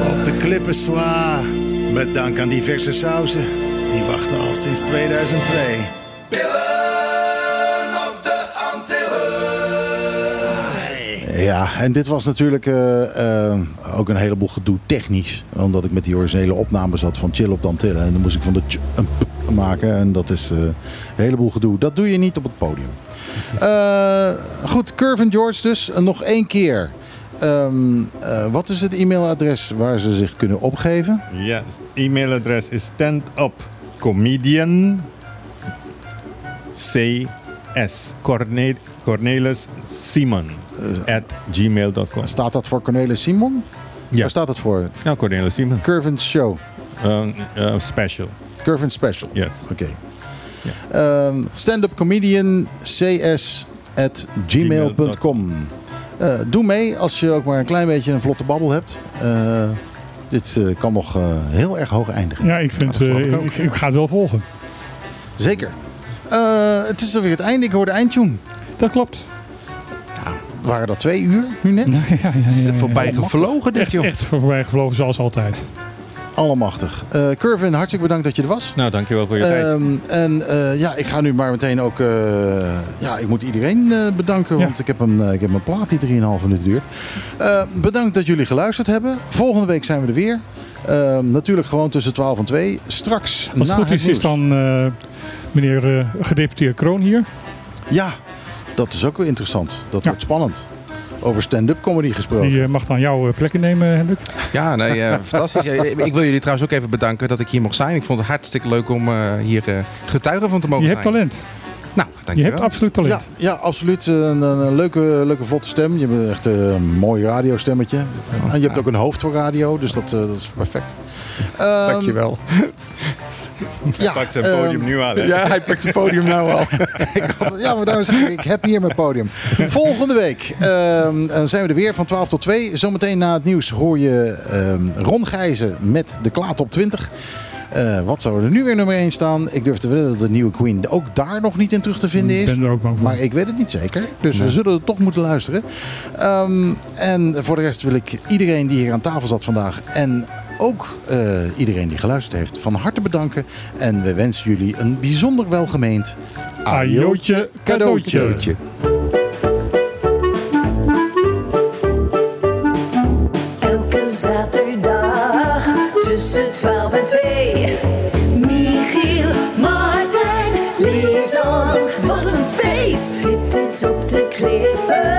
Op de klippen zwaar. Met dank aan diverse sauzen. Die wachten al sinds 2002. Ja, en dit was natuurlijk eh, eh, ook een heleboel gedoe technisch. Omdat ik met die originele opname zat van Chill op de Antillen. En dan moest ik van de ch een p maken. En dat is eh, een heleboel gedoe. Dat doe je niet op het podium. Eh, goed, Curve en George dus. Nog één keer. Ehm, eh, wat is het e-mailadres waar ze zich kunnen opgeven? Ja, e-mailadres is standupcomedian Corne- Cornelis Simon at gmail.com. Staat dat voor Cornelis Simon? Ja. Waar staat dat voor? Ja, Cornelis Simon. Curvin Show. Uh, uh, special. Curvin Special. Yes. Oké. Ehm, Stand-up comedian cs at gmail.com. Eh, doe mee als je ook maar een klein beetje een vlotte babbel hebt. Eh, dit eh, kan nog eh, heel erg hoog eindigen. Ja, ik, vind, eh, ik ga het wel volgen. Zeker. Eh, het is alweer het einde. Ik hoor de eindtune. Dat klopt. Waren dat twee uur nu net? (laughs) Ja, ja, ja, ja. Voorbij gevlogen dit, Echt, joh. echt voorbij gevlogen zoals altijd. Allemachtig. Eh Curvin, hartstikke bedankt dat je er was. Nou, dankjewel voor je tijd. Ehm, en eh, ja, ik ga nu maar meteen ook... eh, ja, ik moet iedereen eh, bedanken, Ja. want ik heb, een, eh, ik heb een plaat die 3,5 minuten duurt. Bedankt dat jullie geluisterd hebben. Volgende week zijn we er weer. Ehm, natuurlijk gewoon tussen 12 en 2. Straks Als na het goed is, is nieuws. dan eh, meneer eh, gedeputeerde Kroon hier. Ja, dat is ook wel interessant. Dat wordt spannend. Over stand-up comedy gesproken. Die eh, mag dan jouw eh, plek innemen, Hendrik. Ja, nee, eh, (laughs) fantastisch. Ik wil jullie trouwens ook even bedanken dat ik hier mocht zijn. Ik vond het hartstikke leuk om eh, hier eh, getuige van te mogen Je zijn. hebt talent. Nou, Je dankjewel. hebt absoluut talent. Ja, ja, absoluut. Een, een, een leuke, leuke, vlotte stem. Je hebt echt een mooi radiostemmetje. en je hebt ook een hoofd voor radio, dus dat, eh, dat is perfect. Ehm, Dankjewel. (laughs) Ja, Pak zijn ehm, podium nu aan. hè? Ja, hij pakt zijn podium nou al. (laughs) ik had, ja, maar daarom zeg ik, ik heb hier mijn podium. Volgende week ehm, dan zijn we er weer van 12 tot 2. Zometeen na het nieuws hoor je ehm, Ron Gijzen met de Klaat op 20. Eh, wat zou er nu weer nummer 1 staan? Ik durf te willen dat de nieuwe Queen ook daar nog niet in terug te vinden is. Ik ben er ook bang voor. Maar ik weet het niet zeker. Dus we zullen er toch moeten luisteren. Ehm, en voor de rest wil ik iedereen die hier aan tafel zat vandaag. En ook eh, iedereen die geluisterd heeft van harte bedanken. En we wensen jullie een bijzonder welgemeend Ajootje cadeautje. cadeautje. Elke zaterdag tussen 12 en 2. Michiel, Martijn, Lisan. Wat een feest! Dit is op de klippen.